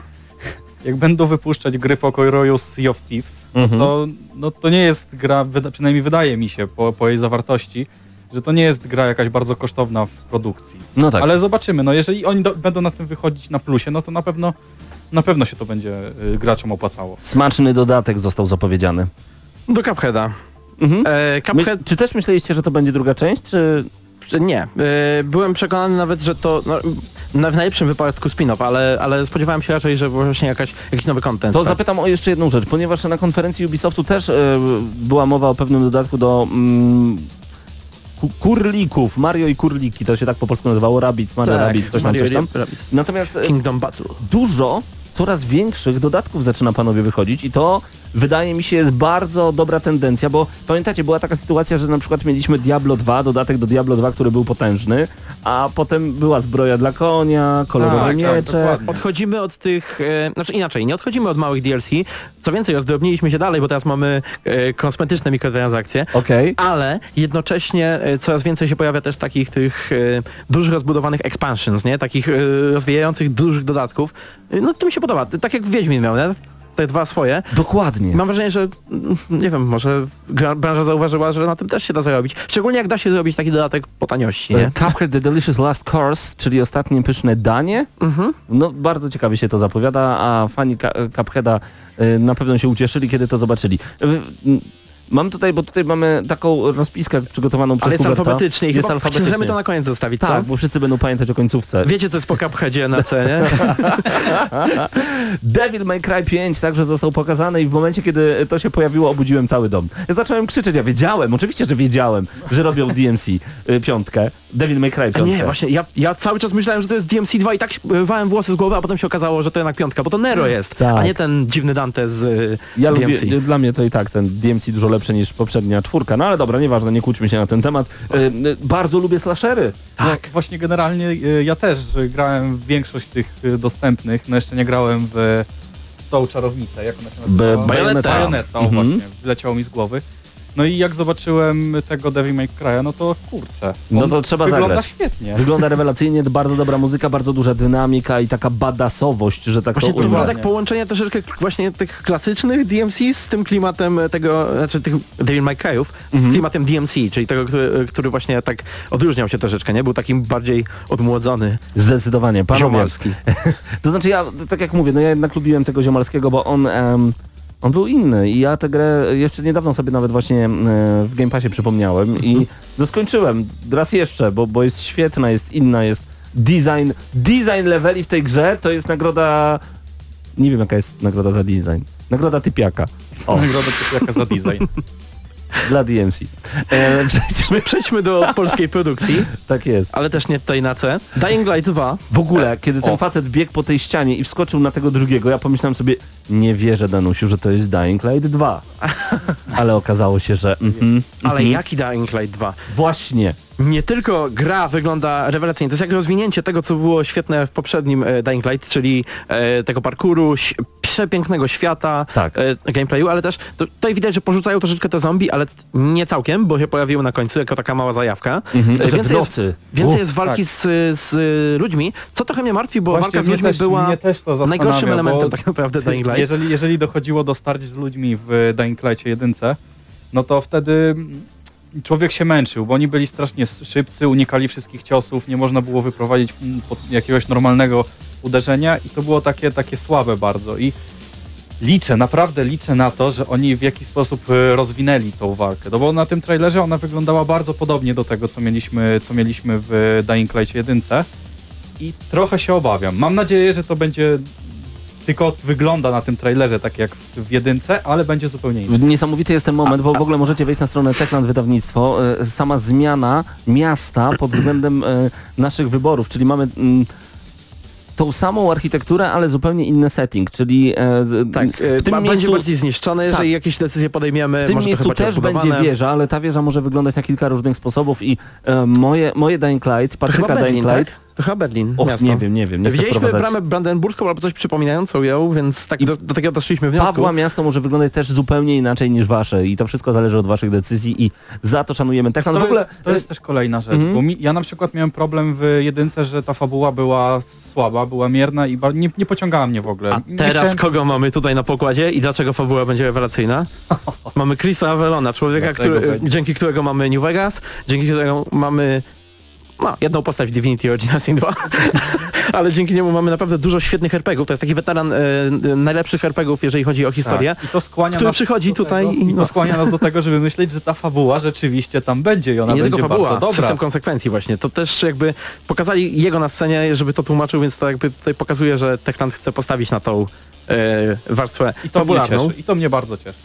jak będą wypuszczać gry pokoju z Sea of Thieves, Mhm. to, no, to nie jest gra, przynajmniej wydaje mi się po, po jej zawartości, że to nie jest gra jakaś bardzo kosztowna w produkcji. No tak. Ale zobaczymy, no jeżeli oni do, będą na tym wychodzić na plusie, no to na pewno na pewno się to będzie y, graczom opłacało. Smaczny dodatek został zapowiedziany. do Cupheada. Mhm. E, Cuphead My, czy też myśleliście, że to będzie druga część, czy... Nie. E, byłem przekonany nawet, że to no, na, w najlepszym wypadku spin-off, ale, ale spodziewałem się raczej, że właśnie jakaś, jakiś nowy content. To tak? zapytam o jeszcze jedną rzecz, ponieważ na konferencji Ubisoftu też e, była mowa o pewnym dodatku do mm, ku- kurlików, Mario i kurliki, to się tak po polsku nazywało, Rabbids, Mario tak, Rabbids, coś tam, Mario coś tam. Rabbids. Natomiast e, Kingdom Battle. dużo coraz większych dodatków zaczyna panowie wychodzić i to wydaje mi się jest bardzo dobra tendencja, bo pamiętacie, była taka sytuacja, że na przykład mieliśmy Diablo 2, dodatek do Diablo 2, który był potężny, a potem była zbroja dla konia, kolorowe Tak, tak, miecze. dokładnie. Odchodzimy od tych, e, znaczy inaczej, nie odchodzimy od małych DLC, co więcej, rozdrobniliśmy się dalej, bo teraz mamy e, kosmetyczne mikrotransakcje, Okej. ale jednocześnie e, coraz więcej się pojawia też takich tych e, dużych rozbudowanych expansions, nie? Takich e, rozwijających dużych dodatków. E, no to mi się podoba, tak jak Wiedźmin miał, nie? Te dwa swoje. Dokładnie. Mam wrażenie, że mm, nie wiem, może branża zauważyła, że na tym też się da zarobić. Szczególnie jak da się zrobić taki dodatek po taniości, nie? Cuphead The Delicious Last Course, czyli ostatnie pyszne danie. Mhm. No bardzo ciekawie się to zapowiada, a fani Cupheada y, na pewno się ucieszyli, kiedy to zobaczyli. Mam tutaj, bo tutaj mamy taką rozpiskę przygotowaną przez Ale jest Huberta. alfabetycznie Jest chyba alfabetycznie. chcemy to na koniec zostawić, Tak, co? bo wszyscy będą pamiętać o końcówce. Wiecie co jest po Cupheadzie na C, nie? Devil May Cry 5 także został pokazany i w momencie, kiedy to się pojawiło, obudziłem cały dom. Ja zacząłem krzyczeć, ja wiedziałem, oczywiście, że wiedziałem, że robią DMC y, piątkę. Devil May Cry A piątkę. nie, właśnie, ja, ja cały czas myślałem, że to jest DMC2 i tak wałem włosy z głowy, a potem się okazało, że to jednak piątka, bo to Nero jest, Tak. a nie ten dziwny Dante z y, Ja DMC. lubię, dla mnie to i tak ten DMC dużo lepszy niż poprzednia czwórka, no ale dobra, nieważne, nie kłóćmy się na ten temat. Y, y, bardzo lubię slashery. Tak, właśnie generalnie y, ja też grałem w większość tych y, dostępnych, no jeszcze nie grałem w tą czarownicę, jak ona się nazywa? Bajoneta, o Mhm. właśnie, wyleciało mi z głowy. No i jak zobaczyłem tego Devil May Cry'a, no to kurczę. No to trzeba wygląda zagrać. świetnie. Wygląda rewelacyjnie, bardzo dobra muzyka, bardzo duża dynamika i taka badasowość, że tak Właśnie to to ujmę. wygląda jak połączenie troszeczkę właśnie tych klasycznych DMC z tym klimatem tego, znaczy tych Devil May Cry'ów, Mhm. z klimatem DMC, czyli tego, który, który właśnie tak odróżniał się troszeczkę, nie? Był takim bardziej odmłodzony. Zdecydowanie, panowie. Ziomalski. To znaczy ja, tak jak mówię, no ja jednak lubiłem tego Ziomalskiego, bo on, em, on był inny i ja tę grę jeszcze niedawno sobie nawet właśnie e, w Game Passie przypomniałem i no skończyłem raz jeszcze, bo, bo jest świetna, jest inna, jest design, design leveli w tej grze to jest nagroda, nie wiem jaka jest nagroda za design, nagroda typiaka. O, Nagroda jaka za design. dla DMC. E, przejdźmy, Przejdźmy do polskiej produkcji, tak jest. ale też nie tutaj na C. Dying Light 2. W ogóle, kiedy ten O. facet biegł po tej ścianie i wskoczył na tego drugiego, ja pomyślałem sobie, nie wierzę Danusiu, że to jest Dying Light 2. Ale okazało się, że mhm, Ale mhm. jaki Dying Light 2? Właśnie. Nie tylko gra wygląda rewelacyjnie, to jest jak rozwinięcie tego, co było świetne w poprzednim e, Dying Light, czyli e, tego parkouru, ś- przepięknego świata, Tak. e, gameplayu, ale też to, tutaj widać, że porzucają troszeczkę te zombie, ale nie całkiem, bo się pojawiły na końcu jako taka mała zajawka. Mhm, E, więcej, jest, więcej jest walki tak. z, z ludźmi, co trochę mnie martwi, bo Właśnie walka z ludźmi też, była najgorszym elementem tak naprawdę Dying Light. Jeżeli, jeżeli dochodziło do starć z ludźmi w Dying Light'cie jedynce, no to wtedy człowiek się męczył, bo oni byli strasznie szybcy, unikali wszystkich ciosów, nie można było wyprowadzić mm, jakiegoś normalnego uderzenia i to było takie, takie słabe bardzo i liczę, naprawdę liczę na to, że oni w jakiś sposób e, rozwinęli tą walkę, no bo na tym trailerze ona wyglądała bardzo podobnie do tego, co mieliśmy, co mieliśmy w Dying Light'cie jedynce i trochę się obawiam. Mam nadzieję, że to będzie tylko wygląda na tym trailerze tak jak w jedynce, ale będzie zupełnie inaczej. Niesamowity jest ten moment, bo w ogóle możecie wejść na stronę Techland Wydawnictwo. E, Sama zmiana miasta pod względem e, naszych wyborów, czyli mamy mm, tą samą architekturę, ale zupełnie inny setting, czyli e, Tak, w tym ma, będzie miejscu, bardziej zniszczone, jeżeli Tak. jakieś decyzje podejmiemy, w tym może miejscu też będzie wieża, ale ta wieża może wyglądać na kilka różnych sposobów i e, moje, moje Dying Light, Berlin, Dying tak? Light, To chyba Berlin, och, miasto. nie wiem, nie wiem, nie Widzieliśmy bramę brandenburską albo coś przypominającą ją, więc tak do, do takiego doszliśmy wniosku. Pawła miasto może wyglądać też zupełnie inaczej niż wasze i to wszystko zależy od waszych decyzji i za to szanujemy Techland. To, w ogóle jest, to jest też kolejna rzecz, Mhm. bo mi, ja na przykład miałem problem w jedynce, że ta fabuła była słaba, była mierna i nie, nie pociągała mnie w ogóle. A Nie teraz chciałem- kogo mamy tutaj na pokładzie i dlaczego fabuła będzie rewelacyjna? mamy Chrisa Avelona, człowieka, który, dzięki którego mamy New Vegas, dzięki którego mamy no, jedną postać w Divinity Original Sin 2, ale dzięki niemu mamy naprawdę dużo świetnych RPGów. To jest taki weteran e, najlepszych RPGów, jeżeli chodzi o historię. Tak. I to skłania który nas przychodzi do tutaj tego, i no. to skłania nas do tego, żeby myśleć, że ta fabuła rzeczywiście tam będzie i ona I nie będzie tylko fabuła, bardzo dobra. system konsekwencji właśnie. To też jakby pokazali jego na scenie, żeby to tłumaczył, więc to jakby tutaj pokazuje, że Techland chce postawić na tą e, warstwę I to mnie fabularną. cieszy. I to mnie bardzo cieszy.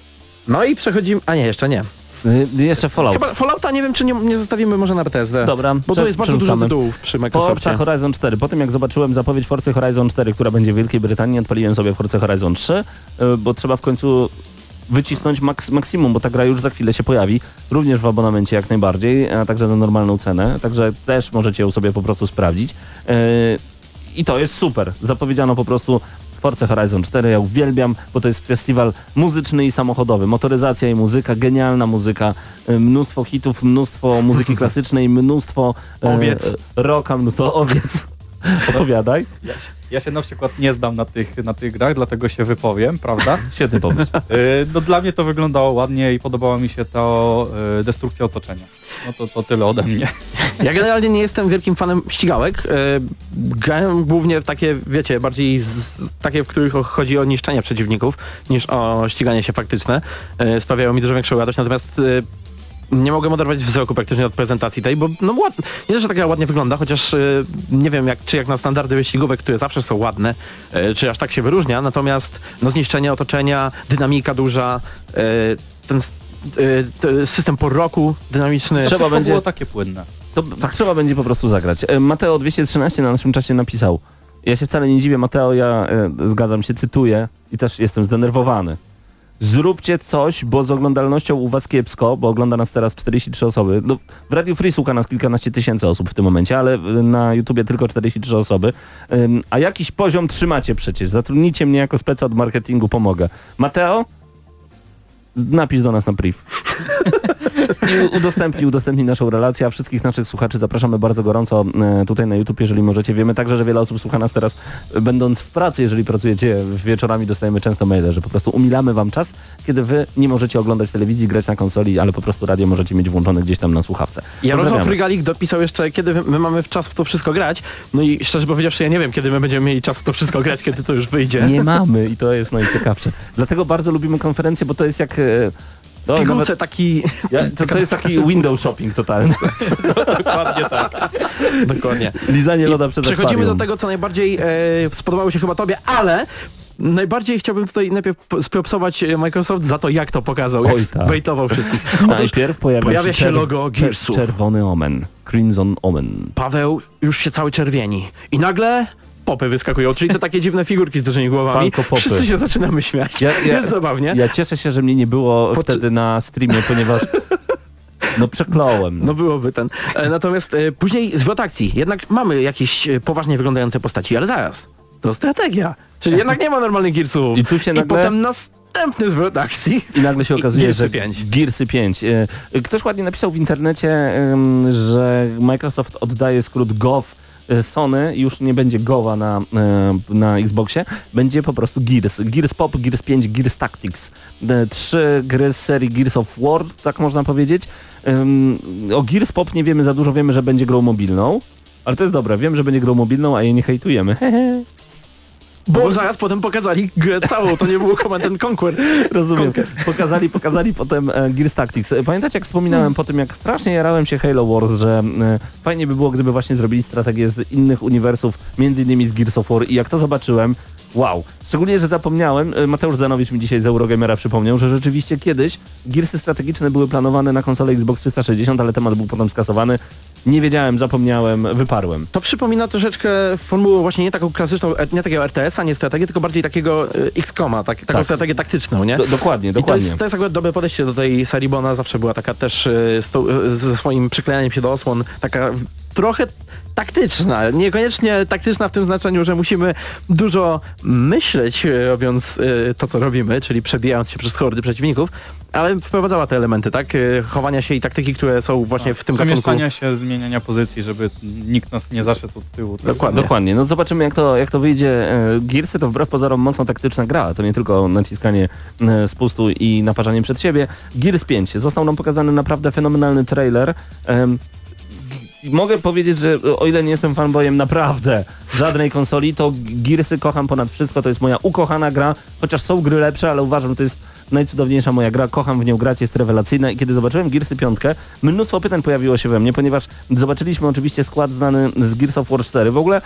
No i przechodzimy... A nie, jeszcze nie. Y, Jeszcze Fallout. Chyba Fallouta nie wiem, czy nie, nie zostawimy może na BTSD. Dobra, Bo tu jest bardzo dużo tytułów przy Forza Microsoftie. Horizon 4. Po tym jak zobaczyłem zapowiedź Forcy Horizon 4, która będzie w Wielkiej Brytanii, odpaliłem sobie Forza Horizon 3, y, bo trzeba w końcu wycisnąć maks maksimum, bo ta gra już za chwilę się pojawi, również w abonamencie jak najbardziej, a także za normalną cenę, także też możecie ją sobie po prostu sprawdzić. Yy, I to jest super. Zapowiedziano po prostu Forza Horizon 4, ja uwielbiam, bo to jest festiwal muzyczny i samochodowy. Motoryzacja i muzyka, genialna muzyka, y, mnóstwo hitów, mnóstwo muzyki klasycznej, mnóstwo e, Owiec. e, rocka, mnóstwo owiec. Opowiadaj. Ja się, ja się na przykład nie znam na tych, na tych grach, dlatego się wypowiem, prawda? Świetny pomysł. Yy, no dla mnie to wyglądało ładnie i podobała mi się to yy, destrukcja otoczenia. No to, to tyle ode mnie. Ja generalnie nie jestem wielkim fanem ścigałek. E, grałem głównie w takie, wiecie, bardziej z, takie, w których chodzi o niszczenie przeciwników, niż o ściganie się faktyczne. E, sprawiają mi dużo większą radość, natomiast e, nie mogłem oderwać wzroku praktycznie od prezentacji tej, bo no ład, nie to, że taka ładnie wygląda, chociaż e, nie wiem jak, czy jak na standardy wyścigówek, które zawsze są ładne, e, czy aż tak się wyróżnia, natomiast no zniszczenie otoczenia, dynamika duża, e, ten t- system po roku dynamiczny. Trzeba Wszystko będzie- było takie płynne. To trzeba będzie po prostu zagrać. E, Mateo 213 na naszym czasie napisał. Ja się wcale nie dziwię, Mateo, ja e, zgadzam się, cytuję i też jestem zdenerwowany. Zróbcie coś, bo z oglądalnością u was kiepsko, bo ogląda nas teraz 43 osoby. No, w Radio Free słucha nas kilkanaście tysięcy osób w tym momencie, ale na YouTubie tylko 43 osoby. Ym, a jakiś poziom trzymacie przecież. Zatrudnijcie mnie jako speca od marketingu, pomogę. Mateo? Napisz do nas na priv. I udostępnij, udostępnij naszą relację, a wszystkich naszych słuchaczy zapraszamy bardzo gorąco e, tutaj na YouTube, jeżeli możecie. Wiemy także, że wiele osób słucha nas teraz e, będąc w pracy, jeżeli pracujecie wieczorami, dostajemy często maile, że po prostu umilamy wam czas, kiedy wy nie możecie oglądać telewizji, grać na konsoli, ale po prostu radio możecie mieć włączone gdzieś tam na słuchawce. Jarosław Pozdrawiamy. Frygalik dopisał jeszcze, kiedy my mamy czas w to wszystko grać. No i szczerze powiedziawszy, ja nie wiem, kiedy my będziemy mieli czas w to wszystko grać, kiedy to już wyjdzie. Nie mamy i to jest najciekawsze. Dlatego bardzo lubimy konferencje, bo to jest jak... To, Pigułce taki... ja, to, to jest taki window shopping totalny. Dokładnie tak. Dokładnie. Lizanie loda przez Przechodzimy akwarium. do tego, co najbardziej e, spodobało się chyba tobie, ale najbardziej chciałbym tutaj najpierw spropsować e, Microsoft za to, jak to pokazał, jak Oj, tak. bejtował wszystkich. Otóż Najpierw pojawia, pojawia się czer- logo Gearsów. Czerwony omen. Crimson omen. Paweł już się cały czerwieni. I nagle popy wyskakują, czyli te takie dziwne figurki z dużymi głowami. Wszyscy się zaczynamy śmiać. Ja- ja- Jest zabawnie. Ja cieszę się, że mnie nie było Po- wtedy na streamie, ponieważ no przekląłem. No byłoby ten. E, Natomiast e, później zwrot akcji. Jednak mamy jakieś e, poważnie wyglądające postaci, ale zaraz. To strategia. Czyli jednak nie ma normalnych Gearsów. I tu się nagle- potem następny zwrot akcji. I nagle się I okazuje, Gearsy że 5. Gearsy 5. E, Ktoś ładnie napisał w internecie, że Microsoft oddaje skrót GOV Sony, już nie będzie GOVa na, e, na Xboxie, będzie po prostu Gears. Gears Pop, Gears 5, Gears Tactics. E, Trzy gry z serii Gears of War, tak można powiedzieć. O Gears Pop nie wiemy za dużo, wiemy, że będzie grą mobilną. Ale to jest dobre, wiem, że będzie grą mobilną, a jej nie hejtujemy. Hehe. Bo zaraz potem pokazali grę całą, to nie było Command and Conquer. Rozumiem. Pokazali, pokazali potem e, Gears Tactics. E, Pamiętacie jak wspominałem po tym, jak strasznie jarałem się Halo Wars, że e, fajnie by było, gdyby właśnie zrobili strategię z innych uniwersów, między innymi z Gears of War i jak to zobaczyłem, wow. Szczególnie, że zapomniałem, Mateusz Zanowicz mi dzisiaj z Eurogamera przypomniał, że rzeczywiście kiedyś Gearsy strategiczne były planowane na konsolę Xbox 360, ale temat był potem skasowany. Nie wiedziałem, zapomniałem, wyparłem. To przypomina troszeczkę formułę właśnie nie taką klasyczną, e, nie takiego RTS-a, nie strategię, tylko bardziej takiego e, XCOMa, tak, taką Tak. strategię taktyczną, nie? Do, dokładnie, I to dokładnie. jest, to jest akurat dobre podejście do tej serii, bo ona zawsze była taka też z tą, e, ze swoim przyklejaniem się do osłon, taka trochę taktyczna, niekoniecznie taktyczna w tym znaczeniu, że musimy dużo myśleć e, robiąc e, to, co robimy, czyli przebijając się przez hordy przeciwników, ale wprowadzała te elementy, tak? E, Chowania się i taktyki, które są właśnie w tym gatunku. Przemieszczania się, zmieniania pozycji, żeby nikt nas nie zaszedł od tyłu. Dokładnie. Dokładnie, no zobaczymy jak to, jak to wyjdzie. Gearsy to wbrew pozorom mocno taktyczna gra, to nie tylko naciskanie spustu i naparzanie przed siebie. Gears 5, został nam pokazany naprawdę fenomenalny trailer. Mogę powiedzieć, że o ile nie jestem fanboyem naprawdę żadnej konsoli, to Gearsy kocham ponad wszystko, to jest moja ukochana gra, chociaż są gry lepsze, ale uważam, że to jest najcudowniejsza moja gra, kocham w nią grać, jest rewelacyjna. I kiedy zobaczyłem Gearsy 5, mnóstwo pytań pojawiło się we mnie, ponieważ zobaczyliśmy oczywiście skład znany z Gears of War 4. W ogóle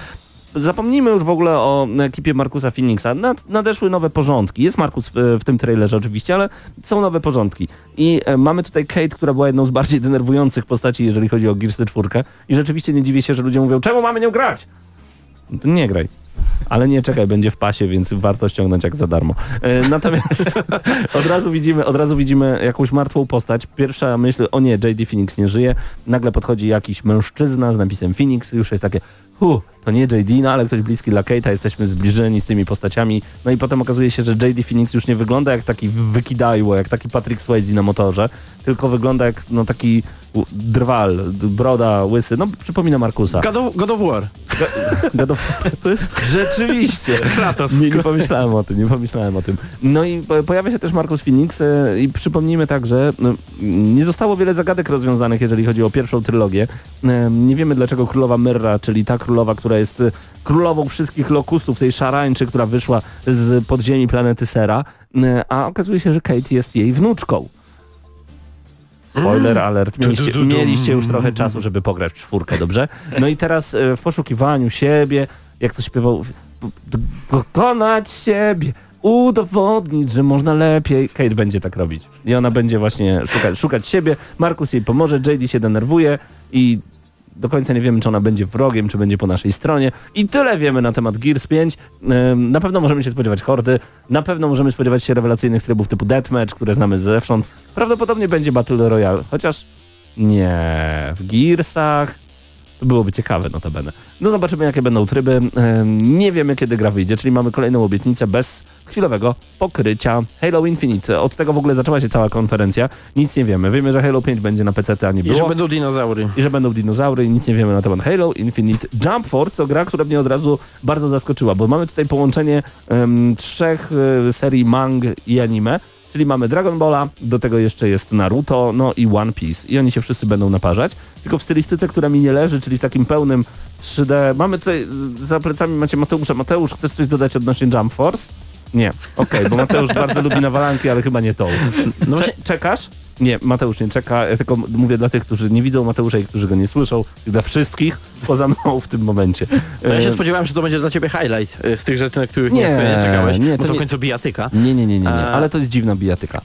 Zapomnijmy już w ogóle o ekipie Markusa Phoenixa. Nad, nadeszły nowe porządki. Jest Markus w, w tym trailerze oczywiście, ale są nowe porządki. I e, mamy tutaj Kate, która była jedną z bardziej denerwujących postaci, jeżeli chodzi o Gears 4. I rzeczywiście nie dziwię się, że ludzie mówią, czemu mamy nią grać? No nie graj. Ale nie czekaj, będzie w pasie, więc warto ściągnąć jak za darmo. E, natomiast od razu widzimy, od razu widzimy jakąś martwą postać. Pierwsza myśl, o nie, JD Phoenix nie żyje. Nagle podchodzi jakiś mężczyzna z napisem Phoenix, już jest takie, hu, to nie JD, no ale ktoś bliski dla Kate'a, jesteśmy zbliżeni z tymi postaciami. No i potem okazuje się, że JD Phoenix już nie wygląda jak taki wykidajło, jak taki Patrick Swayze na motorze, tylko wygląda jak no taki drwal, broda, łysy, no przypomina Markusa. God of, God of War. God of War. To jest rzeczywiście. Kratos. Nie, nie pomyślałem o tym, nie pomyślałem o tym. No i po- pojawia się też Markus Phoenix e, i przypomnijmy tak, że no, nie zostało wiele zagadek rozwiązanych, jeżeli chodzi o pierwszą trylogię. E, Nie wiemy dlaczego królowa Myrra, czyli ta królowa, która jest e, królową wszystkich lokustów, tej szarańczy, która wyszła z podziemi planety Sera, a okazuje się, że Kate jest jej wnuczką. Spoiler alert, mieliście, mieliście już trochę czasu, żeby pograć w czwórkę, dobrze? No i teraz e, w poszukiwaniu siebie, jak to śpiewał, pokonać siebie, udowodnić, że można lepiej. Kate będzie tak robić. I ona będzie właśnie szukać, szukać siebie, Markus jej pomoże, JD się denerwuje i do końca nie wiemy, czy ona będzie wrogiem, czy będzie po naszej stronie. I tyle wiemy na temat Gears 5. Ym, Na pewno możemy się spodziewać hordy, na pewno możemy spodziewać się rewelacyjnych trybów typu Deathmatch, które znamy zewsząd. Prawdopodobnie będzie Battle Royale, chociaż nie, w Gearsach byłoby ciekawe notabene. No zobaczymy jakie będą tryby. Nie wiemy kiedy gra wyjdzie, czyli mamy kolejną obietnicę bez chwilowego pokrycia. Halo Infinite, od tego w ogóle zaczęła się cała konferencja. Nic nie wiemy. Wiemy, że Halo 5 będzie na PC, a nie I było że będą dinozaury. i że będą dinozaury i nic nie wiemy na temat Halo Infinite. Jump Force to gra, która mnie od razu bardzo zaskoczyła, bo mamy tutaj połączenie em, trzech e, serii mang i anime, czyli mamy Dragon Balla, do tego jeszcze jest Naruto, no i One Piece i oni się wszyscy będą naparzać, tylko w stylistyce, która mi nie leży, czyli w takim pełnym 3D. Mamy tutaj e, za plecami macie Mateusza. Mateusz, chcesz coś dodać odnośnie Jump Force? Nie, okej, bo Mateusz bardzo lubi nawalanki, ale chyba nie tą. No właśnie, czekasz? Nie, Mateusz nie czeka, ja tylko mówię dla tych, którzy nie widzą Mateusza i którzy go nie słyszą, dla wszystkich poza mną w tym momencie. no ja E, się spodziewałem, że to będzie dla ciebie highlight y, z tych rzeczy, na których nie, Nie, nie czekałeś. nie, to to w nie- końcu bijatyka. nie, nie, nie, nie, nie, ale to jest dziwna bijatyka.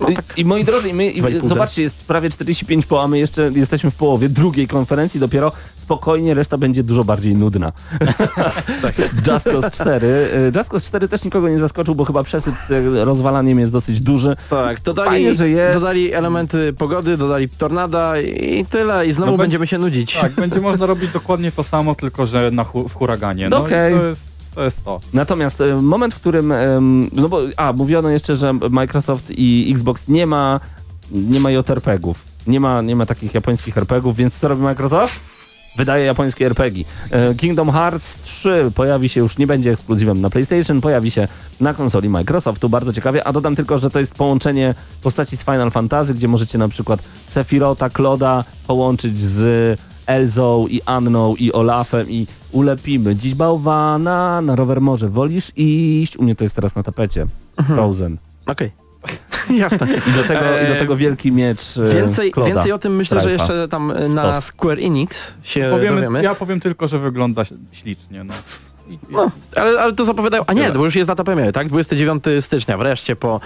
No I, tak. I moi drodzy, my, i, zobaczcie, jest prawie 45 po, a my jeszcze jesteśmy w połowie drugiej konferencji dopiero. Spokojnie, reszta będzie dużo bardziej nudna. Tak. Just Cause 4. E, Just Cause 4 też nikogo nie zaskoczył, bo chyba przesyt e, rozwalaniem jest dosyć duży. Tak, dodali, Fajnie, że jest. dodali elementy pogody, dodali tornada i tyle. I znowu No będziemy się nudzić. Tak, będzie można robić dokładnie to samo, tylko że na hu- w huraganie. No i to jest, to jest to. Natomiast e, moment, w którym, no bo, a, mówiono jeszcze, że Microsoft i Xbox nie ma, nie ma JRPG-ów. Nie ma, nie ma takich japońskich RPGów, więc co robi Microsoft? Wydaje japońskie RPG. E, Kingdom Hearts 3 pojawi się już, nie będzie ekskluzywem na PlayStation, pojawi się na konsoli Microsoftu, bardzo ciekawie, a dodam tylko, że to jest połączenie postaci z Final Fantasy, gdzie możecie na przykład Sephirota, Kloda połączyć z Elzą i Anną i Olafem i ulepimy dziś bałwana na rower może. Wolisz iść? U mnie to jest teraz na tapecie. Frozen. Okej. Jasne. I do tego, i do tego wielki miecz e, Więcej, Kloda, więcej o tym myślę, że jeszcze tam na. Square Enix się Powiemy, dowiemy. ja powiem tylko, że wygląda ślicznie. No. No, ale, ale to zapowiadają. A nie, bo już jest data premiery, tak? 29 stycznia, wreszcie po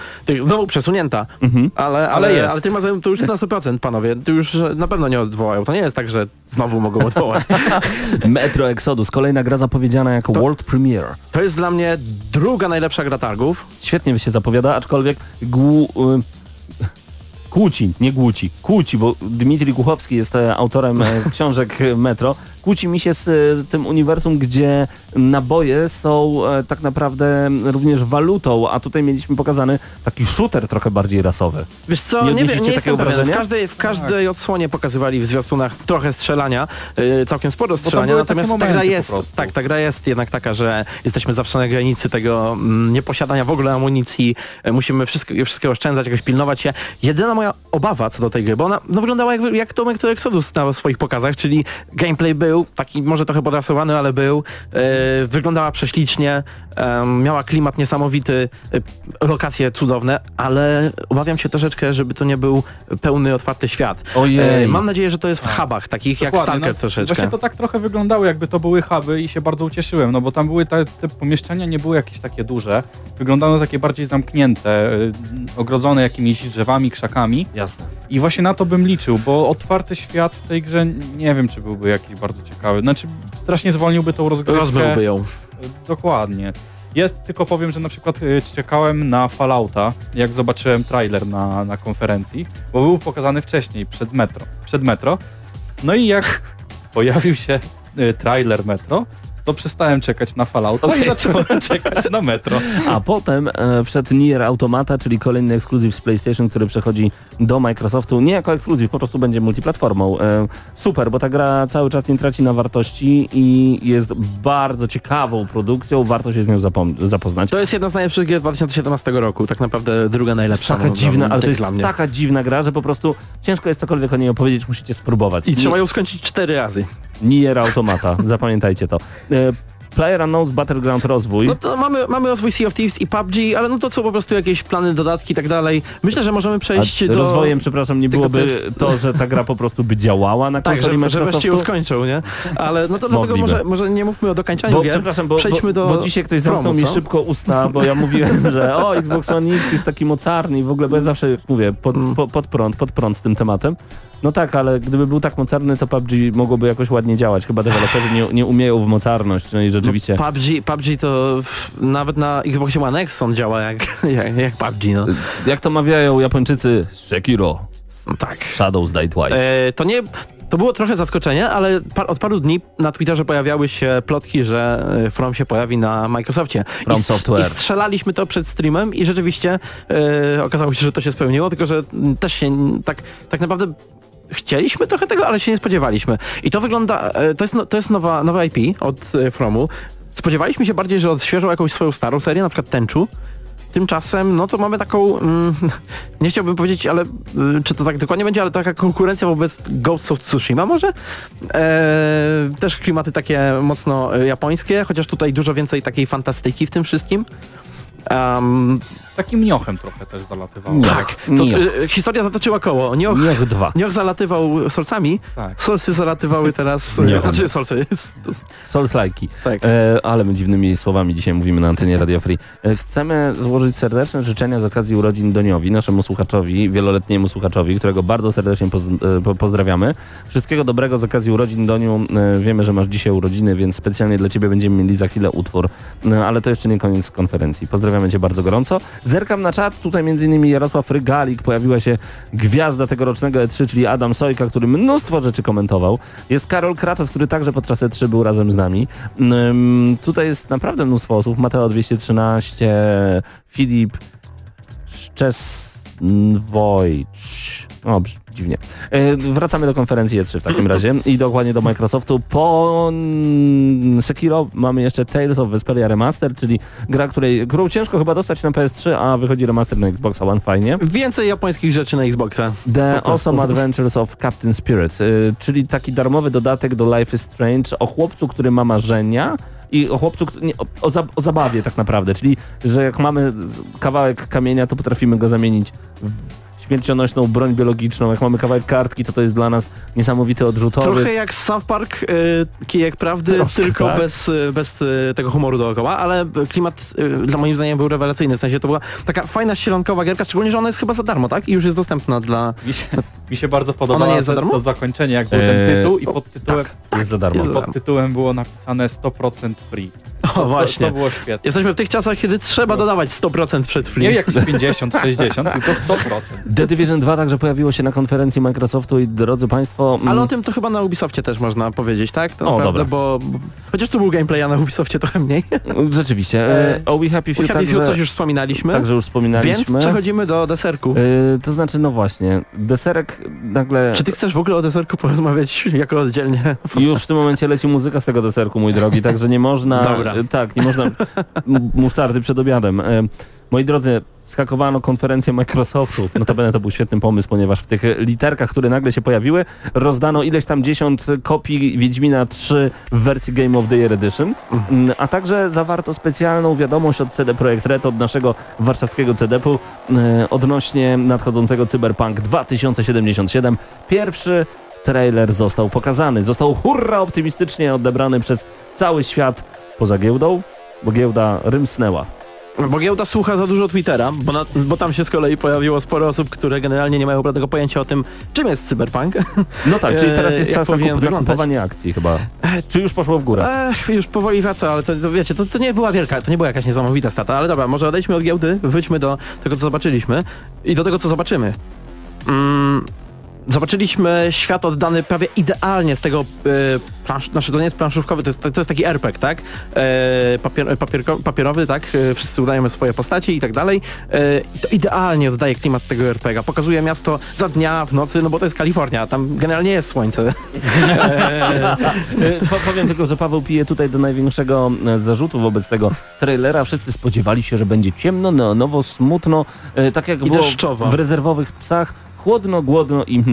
znowu przesunięta. Mhm. Ale, ale, Ale jest. ale tym razem to już jest na 100%, panowie. To już na pewno nie odwołają. To nie jest tak, że znowu mogą odwołać. Metro Exodus, kolejna gra zapowiedziana jako To- World Premiere. To jest dla mnie druga najlepsza gra targów. Świetnie się zapowiada, aczkolwiek głu... Kłóci, nie Głuci, Kłóci, bo Dmitrij Głuchowski jest e, autorem e, książek Metro. Kłóci mi się z e, tym uniwersum, gdzie naboje są e, tak naprawdę również walutą, a tutaj mieliśmy pokazany taki shooter trochę bardziej rasowy. Wiesz co, Nie nie, nie takiego jestem. W każdej, w każdej odsłonie pokazywali w zwiastunach trochę strzelania, y, całkiem sporo strzelania, takie natomiast ta gra jest, tak, ta gra jest jednak taka, że jesteśmy zawsze na granicy tego mm, nieposiadania w ogóle amunicji, musimy wszystko, wszystkiego oszczędzać, jakoś pilnować się. Jedyna moja obawa co do tej gry, bo ona no, wyglądała jak, jak Tomek to Exodus na swoich pokazach, czyli gameplay był taki może trochę podrasowany, ale był, y, wyglądała prześlicznie, miała klimat niesamowity, y, lokacje cudowne, ale obawiam się troszeczkę, żeby to nie był pełny, otwarty świat. Ojej. E, mam nadzieję, że to jest w hubach, takich jak Dokładnie, Stalker no, troszeczkę. Właśnie to tak trochę wyglądało, jakby to były huby i się bardzo ucieszyłem, no bo tam były te, te pomieszczenia nie były jakieś takie duże, wyglądały takie bardziej zamknięte, y, ogrodzone jakimiś drzewami, krzakami Jasne. i właśnie na to bym liczył, bo otwarty świat w tej grze nie wiem, czy byłby jakiś bardzo ciekawy. Znaczy strasznie zwolniłby tą rozgrywkę. Rozmyłby ją. Dokładnie. Jest, tylko powiem, że na przykład y, czekałem na Fallouta, jak zobaczyłem trailer na, na konferencji, bo był pokazany wcześniej, przed metro. Przed metro. No i jak pojawił się y, trailer metro, to przestałem czekać na Fallouta i zacząłem czekać na metro. A potem e, wszedł Nier Automata, czyli kolejny ekskluzyw z PlayStation, który przechodzi do Microsoftu. Nie jako ekskluzyw, po prostu będzie multiplatformą. E, super, bo ta gra cały czas nie traci na wartości i jest bardzo ciekawą produkcją, warto się z nią zapoznać. To jest jedna z najlepszych gier 2017 roku, tak naprawdę druga najlepsza. taka no, dziwna, ale tak to jest dla mnie. taka dziwna gra, że po prostu ciężko jest cokolwiek o niej opowiedzieć, musicie spróbować. I trzeba ją skończyć cztery razy. Nier Automata, zapamiętajcie to. E, Player Unknown's Battleground rozwój. No to mamy, mamy rozwój Sea of Thieves i PUBG, ale no to są po prostu jakieś plany, dodatki i tak dalej. Myślę, że możemy przejść A do... rozwojem, przepraszam, nie byłoby jest- to, że ta gra po prostu by działała na Tak, konsoli że, że wreszcie ją skończą, nie? Ale no to dlatego może, może nie mówmy o dokańczaniu Bo, gier. przepraszam, bo, Przejdźmy do bo dzisiaj ktoś zamknął mi szybko usta, bo ja mówiłem, że o, Xbox One X jest taki mocarny i w ogóle, bo ja zawsze mówię, pod, Mm. po, pod prąd, pod prąd z tym tematem. No tak, ale gdyby był tak mocarny, to PUBG mogłoby jakoś ładnie działać. Chyba deweloperzy nie, nie umieją w mocarność, no i rzeczywiście... PUBG, PUBG to w, nawet na Xboxie One X on działa jak, jak, jak PUBG, no. Jak to mawiają Japończycy, Sekiro, no tak. Shadows Die Twice. E, to nie... To było trochę zaskoczenie, ale par, od paru dni na Twitterze pojawiały się plotki, że e, From się pojawi na Microsoftie. From I, Software. I strzelaliśmy to przed streamem i rzeczywiście e, okazało się, że to się spełniło, tylko że też się tak, tak naprawdę chcieliśmy trochę tego, ale się nie spodziewaliśmy. I to wygląda, e, to jest, no, to jest nowa, nowa IP od e, Fromu. Spodziewaliśmy się bardziej, że odświeżą jakąś swoją starą serię, na przykład Tenchu. Tymczasem, no to mamy taką, mm, nie chciałbym powiedzieć, ale y, czy to tak dokładnie będzie, ale taka konkurencja wobec Ghost of Tsushima może? E, też klimaty takie mocno y, japońskie, chociaż tutaj dużo więcej takiej fantastyki w tym wszystkim. Um, Takim niochem trochę też zalatywało. Tak, to, Nioh. y, historia zatoczyła koło. Nioh, Niech dwa. Nioh zalatywał solcami, Tak. solsy zalatywały teraz, Niochem. znaczy solsy, Souls-like'i. tak. E, ale my dziwnymi słowami dzisiaj mówimy na antenie Radio Free. E, chcemy złożyć serdeczne życzenia z okazji urodzin Doniowi, naszemu słuchaczowi, wieloletniemu słuchaczowi, którego bardzo serdecznie poz, e, po, pozdrawiamy. Wszystkiego dobrego z okazji urodzin Doniu. E, wiemy, że masz dzisiaj urodziny, więc specjalnie dla Ciebie będziemy mieli za chwilę utwór. E, ale to jeszcze nie koniec konferencji. Pozdrawiamy Cię bardzo gorąco. Zerkam na czat. Tutaj m.in. Jarosław Rygalik, pojawiła się gwiazda tegorocznego E3, czyli Adam Sojka, który mnóstwo rzeczy komentował. Jest Karol Kratos, który także podczas E3 był razem z nami. Tutaj jest naprawdę mnóstwo osób. Mateo 213, Filip Szczeswojcz. O, brz- dziwnie. E, wracamy do konferencji E3 w takim razie i dokładnie do Microsoftu. Po mm, Sekiro mamy jeszcze Tales of Vesperia Remaster, czyli gra, której, którą ciężko chyba dostać na PS3, a wychodzi remaster na Xbox One, fajnie. Więcej japońskich rzeczy na Xboxa. The. Awesome Adventures of Captain Spirit, y, czyli taki darmowy dodatek do Life is Strange o chłopcu, który ma marzenia i o chłopcu, o, o, za, o zabawie tak naprawdę, czyli że jak mamy kawałek kamienia, to potrafimy go zamienić w śmiercionośną broń biologiczną, jak mamy kawałek kartki, to to jest dla nas niesamowity odrzutowiec. Trochę jak South Park, y, kijek prawdy, Troszkę, tylko tak. bez, y, bez y, tego humoru dookoła, ale klimat y, dla moim zdaniem był rewelacyjny, w sensie to była taka fajna, ścielankowa gierka, szczególnie, że ona jest chyba za darmo, tak? I już jest dostępna dla... Mi się, mi się bardzo podobało Ona nie jest za to, darmo? to zakończenie, jak był Eee, ten tytuł i pod tytułem, jest za darmo. Jest za pod tytułem było napisane 100% free. O właśnie. To, to było świetne. Jesteśmy w tych czasach, kiedy trzeba dodawać 100% przed free. Nie jakieś 50, 60, tylko 100%. The Division 2 także pojawiło się na konferencji Microsoftu i drodzy Państwo... mm, Ale o tym to chyba na Ubisoftie też można powiedzieć, tak? To O, naprawdę, dobra. bo, chociaż tu był gameplay, a na Ubisoftie trochę mniej. Rzeczywiście. E, E, o We Happy Few Happy Few także, coś już wspominaliśmy, także już więc wspominaliśmy. przechodzimy do deserku. E, to znaczy, no właśnie, deserek nagle... Czy ty chcesz w ogóle o deserku porozmawiać jako oddzielnie? Już w tym momencie leci muzyka z tego deserku, mój drogi, także nie można... Dobra. E, Tak, nie można musztardy przed obiadem. E, moi drodzy, skakowano konferencję Microsoftu. Notabene to był świetny pomysł, ponieważ w tych literkach, które nagle się pojawiły, rozdano ileś tam dziesiąt kopii Wiedźmina 3 w wersji Game of the Year Edition, Mm, a także zawarto specjalną wiadomość od CD Projekt Red, od naszego warszawskiego CDP-u e, odnośnie nadchodzącego Cyberpunk 2077. Pierwszy trailer został pokazany. Został hurra optymistycznie odebrany przez cały świat poza giełdą, bo giełda rymsnęła. Bo giełda słucha za dużo Twittera, bo, na, bo tam się z kolei pojawiło sporo osób, które generalnie nie mają żadnego pojęcia o tym, czym jest cyberpunk. No tak, czyli teraz E, jest czas na, kup- na kupowanie akcji chyba. Czy już poszło w górę? Ech, już powoli wraca, ale to, to wiecie, to, to nie była wielka, to nie była jakaś niesamowita stata, ale dobra, może odejdźmy od giełdy, wróćmy do tego, co zobaczyliśmy i do tego, co zobaczymy. Mm, zobaczyliśmy świat oddany prawie idealnie z tego, e, plansz, znaczy to nie jest planszówkowy, to jest, to jest taki RPG, tak? E, papier, papierko, papierowy, tak? E, wszyscy udajemy swoje postaci i tak dalej. E, to idealnie oddaje klimat tego RPG. Pokazuje miasto za dnia, w nocy, no bo to jest Kalifornia, tam generalnie jest słońce. E, po- Powiem tylko, że Paweł pije tutaj do największego e, zarzutu wobec tego trailera. Wszyscy spodziewali się, że będzie ciemno, neonowo, smutno, e, tak jak I było deszczowo. w rezerwowych psach. Chłodno, głodno i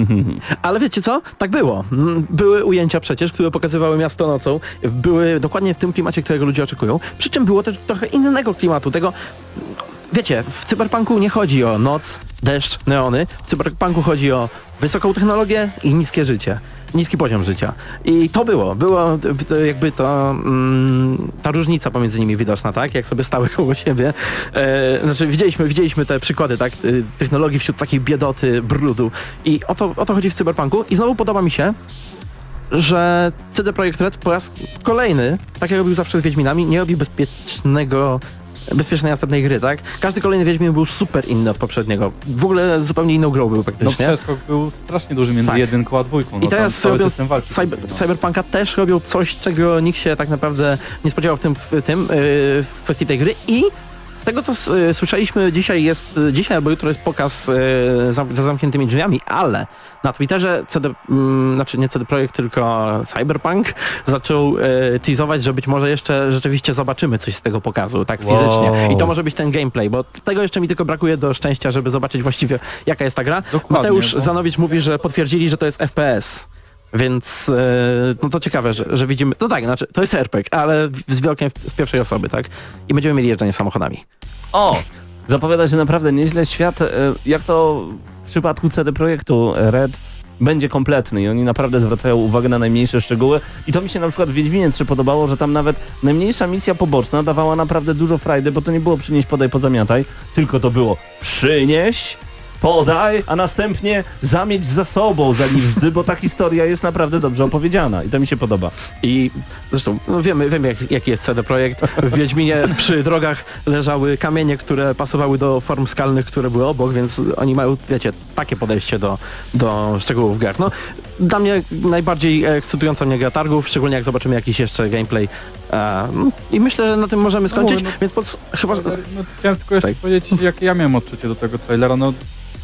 Ale wiecie co? Tak było. Mm, Były ujęcia przecież, które pokazywały miasto nocą. Były dokładnie w tym klimacie, którego ludzie oczekują. Przy czym było też trochę innego klimatu. Tego, wiecie, w cyberpunku nie chodzi o noc, deszcz, neony. W cyberpunku chodzi o wysoką technologię i niskie życie. Niski poziom życia. I to było. Było jakby to mm, ta różnica pomiędzy nimi widoczna, tak? Jak sobie stały koło siebie. E, znaczy widzieliśmy, widzieliśmy te przykłady, tak? Y, Technologii wśród takiej biedoty, brudu. I o to, o to chodzi w cyberpunku. I znowu podoba mi się, że CD Projekt Red po raz kolejny, tak jak robił zawsze z Wiedźminami, nie robi bezpiecznego bezpiecznej następnej gry, tak? Każdy kolejny Wiedźmin był super inny od poprzedniego. W ogóle zupełnie inną grą był No praktycznie. przeskok był strasznie duży między Tak. jedynką a dwójką. No, I teraz cały robią system walki. cyber, no. Cyberpunka też robią coś, czego nikt się tak naprawdę nie spodziewał w tym, w, tym, yy, w kwestii tej gry i z tego co y, słyszeliśmy dzisiaj jest, y, dzisiaj albo jutro jest pokaz za zamkniętymi drzwiami, ale na Twitterze CD, mm, znaczy nie CD Projekt, tylko Cyberpunk zaczął y, teasować, że być może jeszcze rzeczywiście zobaczymy coś z tego pokazu, tak Wow. fizycznie. I to może być ten gameplay, bo tego jeszcze mi tylko brakuje do szczęścia, żeby zobaczyć właściwie jaka jest ta gra. Dokładnie, Mateusz bo- Zanowicz mówi, że potwierdzili, że to jest FPS. Więc e, no to ciekawe, że, że widzimy. No tak, znaczy to jest RPG, ale z wielkiem z pierwszej osoby, tak? I będziemy mieli jeżdżenie samochodami. O! Zapowiada się naprawdę nieźle. Świat, e, jak to w przypadku CD Projektu Red, będzie kompletny i oni naprawdę zwracają uwagę na najmniejsze szczegóły. I to mi się na przykład w Wiedźminie 3 podobało, że tam nawet najmniejsza misja poboczna dawała naprawdę dużo frajdy, bo to nie było przynieść, podaj, pozamiataj, tylko to było przynieś, podaj, a następnie zamieć za sobą za liczby, bo ta historia jest naprawdę dobrze opowiedziana i to mi się podoba. I zresztą no wiemy, wiemy jak, jaki jest CD Projekt. W Wiedźminie przy drogach leżały kamienie, które pasowały do form skalnych, które były obok, więc oni mają, wiecie, takie podejście do, do szczegółów gier. No, dla mnie najbardziej ekscytująca mnie gra targów, szczególnie jak zobaczymy jakiś jeszcze gameplay. E, I myślę, że na tym możemy skończyć, no- więc pod, chyba... No, chciałem tylko jeszcze Tak. powiedzieć, jakie ja miałem odczucie do tego trailera. No,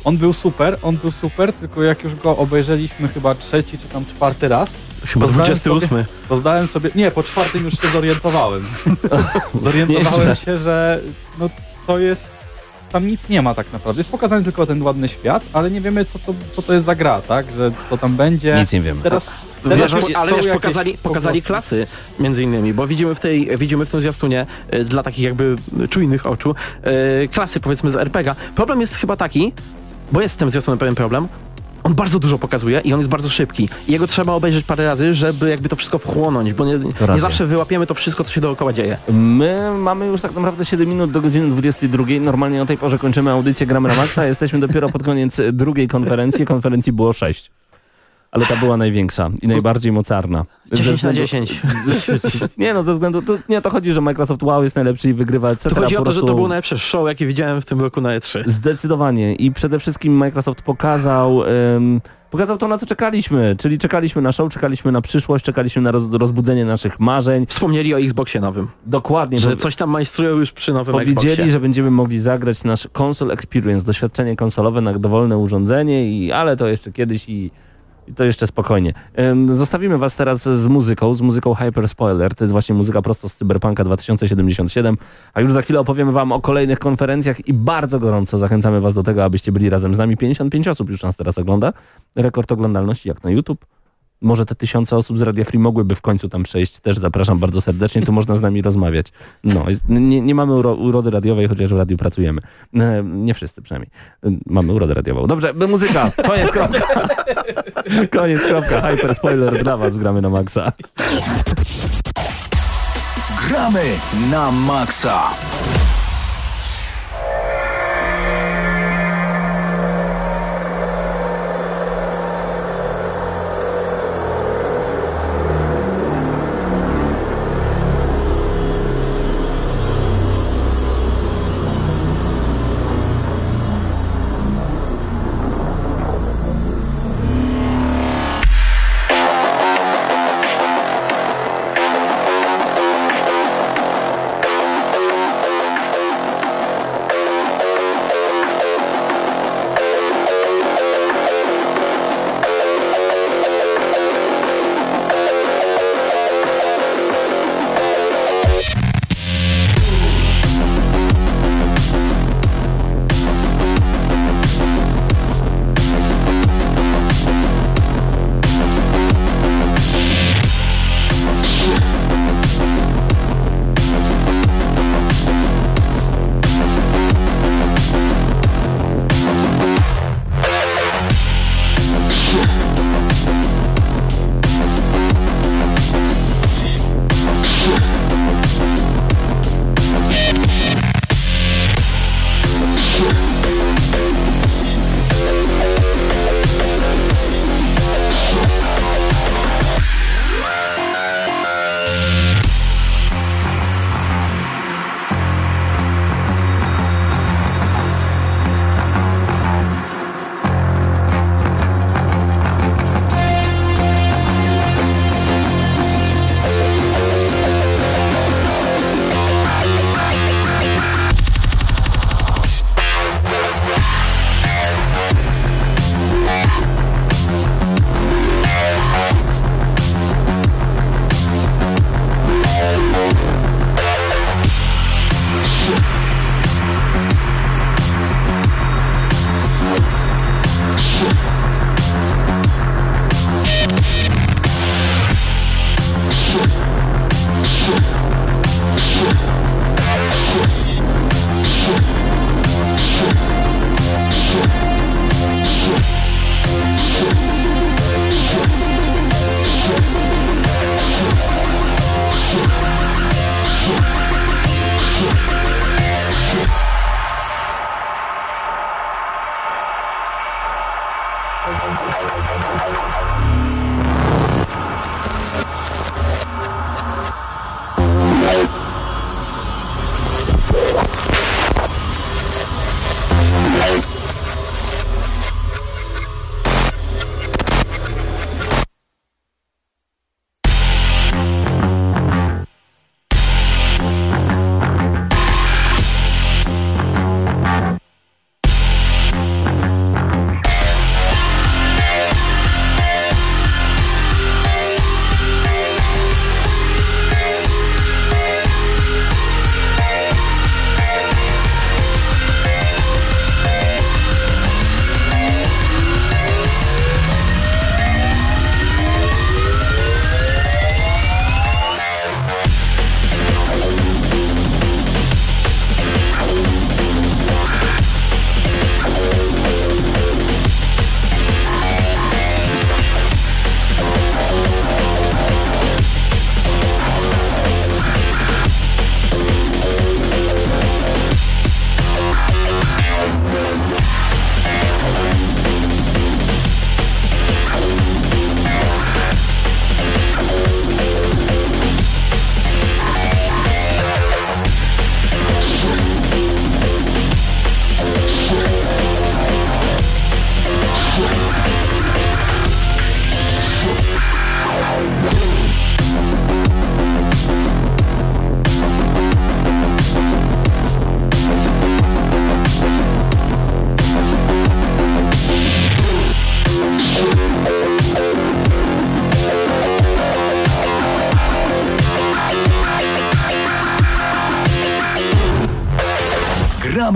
on był super, on był super, tylko jak już go obejrzeliśmy chyba trzeci czy tam czwarty raz, Chyba Poznałem 28. to zdałem sobie... Nie, po czwartym już się zorientowałem. zorientowałem się, że no, to jest... Tam nic nie ma tak naprawdę. Jest pokazany tylko ten ładny świat, ale nie wiemy co to, co to jest za gra, tak? Że to tam będzie. Nic nie wiemy. Teraz, Wiesz, ale wiesz, pokazali, po pokazali klasy między innymi, bo widzimy w tej, widzimy w tym zwiastunie y, dla takich jakby czujnych oczu y, klasy powiedzmy z RPG. Problem jest chyba taki, bo jest z tym zwiastunem pewien problem, on bardzo dużo pokazuje i on jest bardzo szybki. I jego trzeba obejrzeć parę razy, żeby jakby to wszystko wchłonąć, bo nie, nie zawsze wyłapiemy to wszystko, co się dookoła dzieje. My mamy już tak naprawdę 7 minut do godziny 22. Normalnie o tej porze kończymy audycję Gramy na Maxa. Jesteśmy dopiero pod koniec drugiej konferencji. Konferencji było 6. ale ta była największa i najbardziej mocarna. 10 Ze na względu- 10. Nie no, ze względu, to nie o to chodzi, że Microsoft Wow jest najlepszy i wygrywa, etc. To chodzi o to, że to prostu- był najlepszy show, jaki widziałem w tym roku na E E3. Zdecydowanie i przede wszystkim Microsoft pokazał, pokazał to na co czekaliśmy, czyli czekaliśmy na show, czekaliśmy na przyszłość, czekaliśmy na roz, rozbudzenie naszych marzeń. Wspomnieli o Xboxie nowym, Dokładnie, że coś tam majstrują już przy nowym powiedzieli, Xboxie. że będziemy mogli zagrać nasz console experience, doświadczenie konsolowe na dowolne urządzenie, i, ale to jeszcze kiedyś i, i to jeszcze spokojnie. Zostawimy Was teraz z muzyką, z muzyką Hyper Spoiler, to jest właśnie muzyka prosto z Cyberpunka 2077, a już za chwilę opowiemy Wam o kolejnych konferencjach i bardzo gorąco zachęcamy Was do tego, abyście byli razem z nami. 55 osób już nas teraz ogląda, rekord oglądalności jak na YouTube. Może te tysiące osób z Radia Free mogłyby w końcu tam przejść, też zapraszam bardzo serdecznie, tu można z nami rozmawiać. No, nie, nie mamy uro, urody radiowej, chociaż w radiu pracujemy. E, nie wszyscy przynajmniej. E, Mamy urodę radiową. Dobrze, by muzyka, koniec, kropka. koniec, kropka, hyper spoiler dla was, gramy na maksa. Gramy na maksa.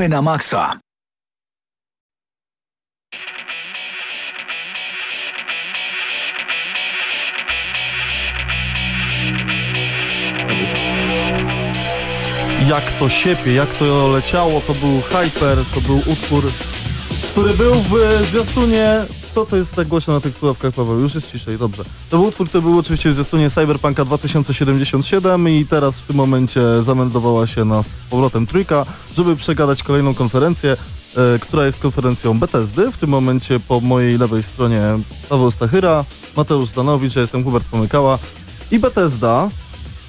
Gramy na maksa. Jak to siepie, jak to leciało, to był Hyper, to był utwór, który był w zwiastunie... Co to jest tak głośno na tych słuchawkach, Paweł? Już jest ciszej, dobrze. To był utwór, który był oczywiście w zwiastunie Cyberpunka 2077 i teraz w tym momencie zameldowała się nas z powrotem trójka, żeby przegadać kolejną konferencję, e, która jest konferencją Bethesdy. W tym momencie po mojej lewej stronie Paweł Stachyra, Mateusz Danowicz, ja jestem Hubert Pomykała i Bethesda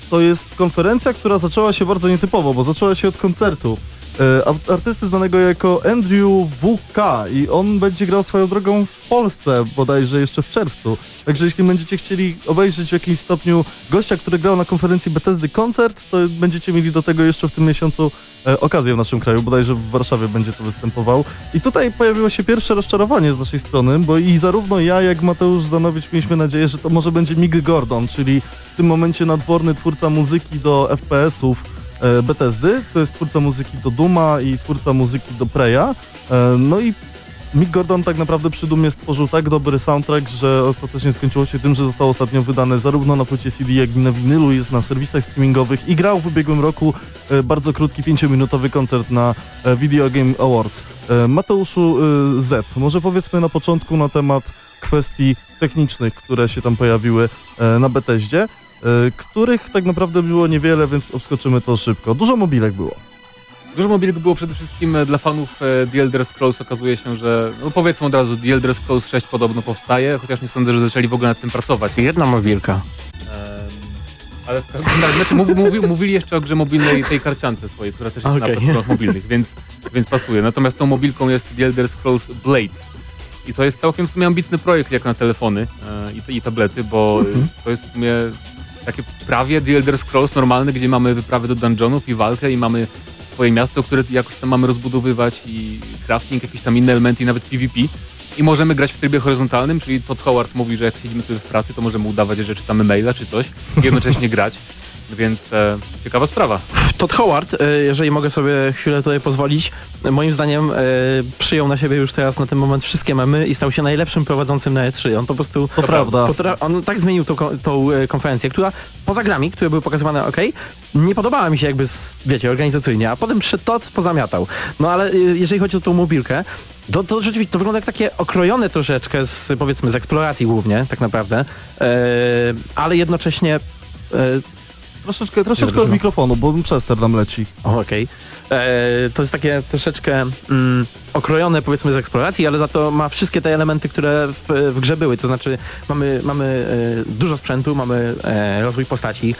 to jest konferencja, która zaczęła się bardzo nietypowo, bo zaczęła się od koncertu artysty znanego jako Andrew WK i on będzie grał swoją drogą w Polsce bodajże jeszcze w czerwcu. Także jeśli będziecie chcieli obejrzeć w jakimś stopniu gościa, który grał na konferencji Bethesdy koncert, to będziecie mieli do tego jeszcze w tym miesiącu e, okazję w naszym kraju, bodajże w Warszawie będzie to występował. I tutaj pojawiło się pierwsze rozczarowanie z naszej strony, bo i zarówno ja, jak Mateusz Zanowicz mieliśmy nadzieję, że to może będzie Mig Gordon, czyli w tym momencie nadworny twórca muzyki do FPS-ów e, Bethesdy, to jest twórca muzyki do Duma i twórca muzyki do Preya. E, no i Mick Gordon tak naprawdę przy Dumie stworzył tak dobry soundtrack, że ostatecznie skończyło się tym, że został ostatnio wydany zarówno na płycie CD, jak i na winylu, jest na serwisach streamingowych i grał w ubiegłym roku e, bardzo krótki, 5-minutowy koncert na e, Video Game Awards. E, Mateuszu e, Z, może powiedzmy na początku na temat kwestii technicznych, które się tam pojawiły e, na Bethesdzie, e, których tak naprawdę było niewiele, więc obskoczymy to szybko. Dużo mobilek było. Dużo mobilek było przede wszystkim e, dla fanów e, The Elder Scrolls. Okazuje się, że no powiedzmy od razu, The Elder Scrolls 6 podobno powstaje, chociaż nie sądzę, że zaczęli w ogóle nad tym pracować. Jedna mobilka. Ale w każdym razie, znaczy, mówi, mówi, mówili jeszcze o grze mobilnej tej karciance swojej, która też jest Okej. na platformach mobilnych, więc, więc pasuje. Natomiast tą mobilką jest The Elder Scrolls Blades. I to jest całkiem w sumie ambitny projekt jak na telefony e, i, i tablety, bo e, to jest w sumie takie prawie The Elder Scrolls normalne, gdzie mamy wyprawy do dungeonów i walkę i mamy swoje miasto, które jakoś tam mamy rozbudowywać i crafting, jakieś tam inne elementy i nawet PvP. I możemy grać w trybie horyzontalnym, czyli Todd Howard mówi, że jak siedzimy sobie w pracy, to możemy udawać, że czytamy maila czy coś i jednocześnie grać. Więc e, ciekawa sprawa. Todd Howard, e, jeżeli mogę sobie chwilę tutaj pozwolić, moim zdaniem e, przyjął na siebie już teraz na ten moment wszystkie memy i stał się najlepszym prowadzącym na E3. On po prostu... To prawda. Potra- on tak zmienił tą, tą e, konferencję, która poza grami, które były pokazywane ok, nie podobała mi się jakby, wiecie, organizacyjnie, a potem przyszedł Todd, pozamiatał. No ale e, jeżeli chodzi o tą mobilkę, to, to rzeczywiście to wygląda jak takie okrojone troszeczkę z, powiedzmy, z eksploracji głównie, tak naprawdę, e, ale jednocześnie... Troszeczkę, troszeczkę od mikrofonu, bo przester nam leci. Okej. E, To jest takie troszeczkę mm, okrojone powiedzmy z eksploracji, ale za to ma wszystkie te elementy, które w, w grze były. To znaczy mamy, mamy e, dużo sprzętu, mamy e, rozwój postaci.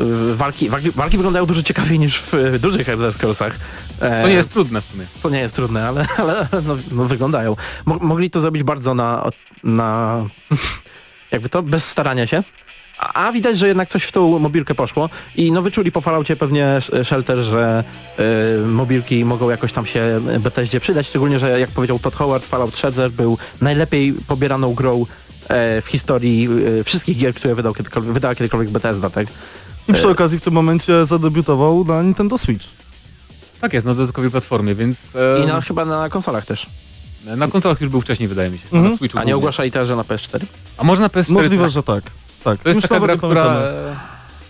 e, Walki, walki, walki wyglądają dużo ciekawiej niż w dużych Elder Scrollsach. E, To nie jest trudne w sumie. to nie jest trudne, ale, ale no, no wyglądają. Mo mogli to zrobić bardzo na, na jakby to, bez starania się. A, widać, że jednak coś w tą mobilkę poszło i no wyczuli po Falloutie pewnie Sh- Shelter, że y, mobilki mogą jakoś tam się Bethesdzie przydać, szczególnie, że jak powiedział Todd Howard, Fallout Shelter był najlepiej pobieraną grą e, w historii e, wszystkich gier, które wydał kiedykolwiek, wydała kiedykolwiek Bethesda, tak? I przy okazji w tym momencie zadebiutował na Nintendo Switch. Tak jest, na dodatkowej platformie, więc e, I na, chyba na konsolach też. na konsolach już był wcześniej, wydaje mi się. Mhm. Na Switchu A nie ogłaszali też, że na PS4? A można PS4 Możliwe, tak. że tak. Tak. To jest taka gra, która...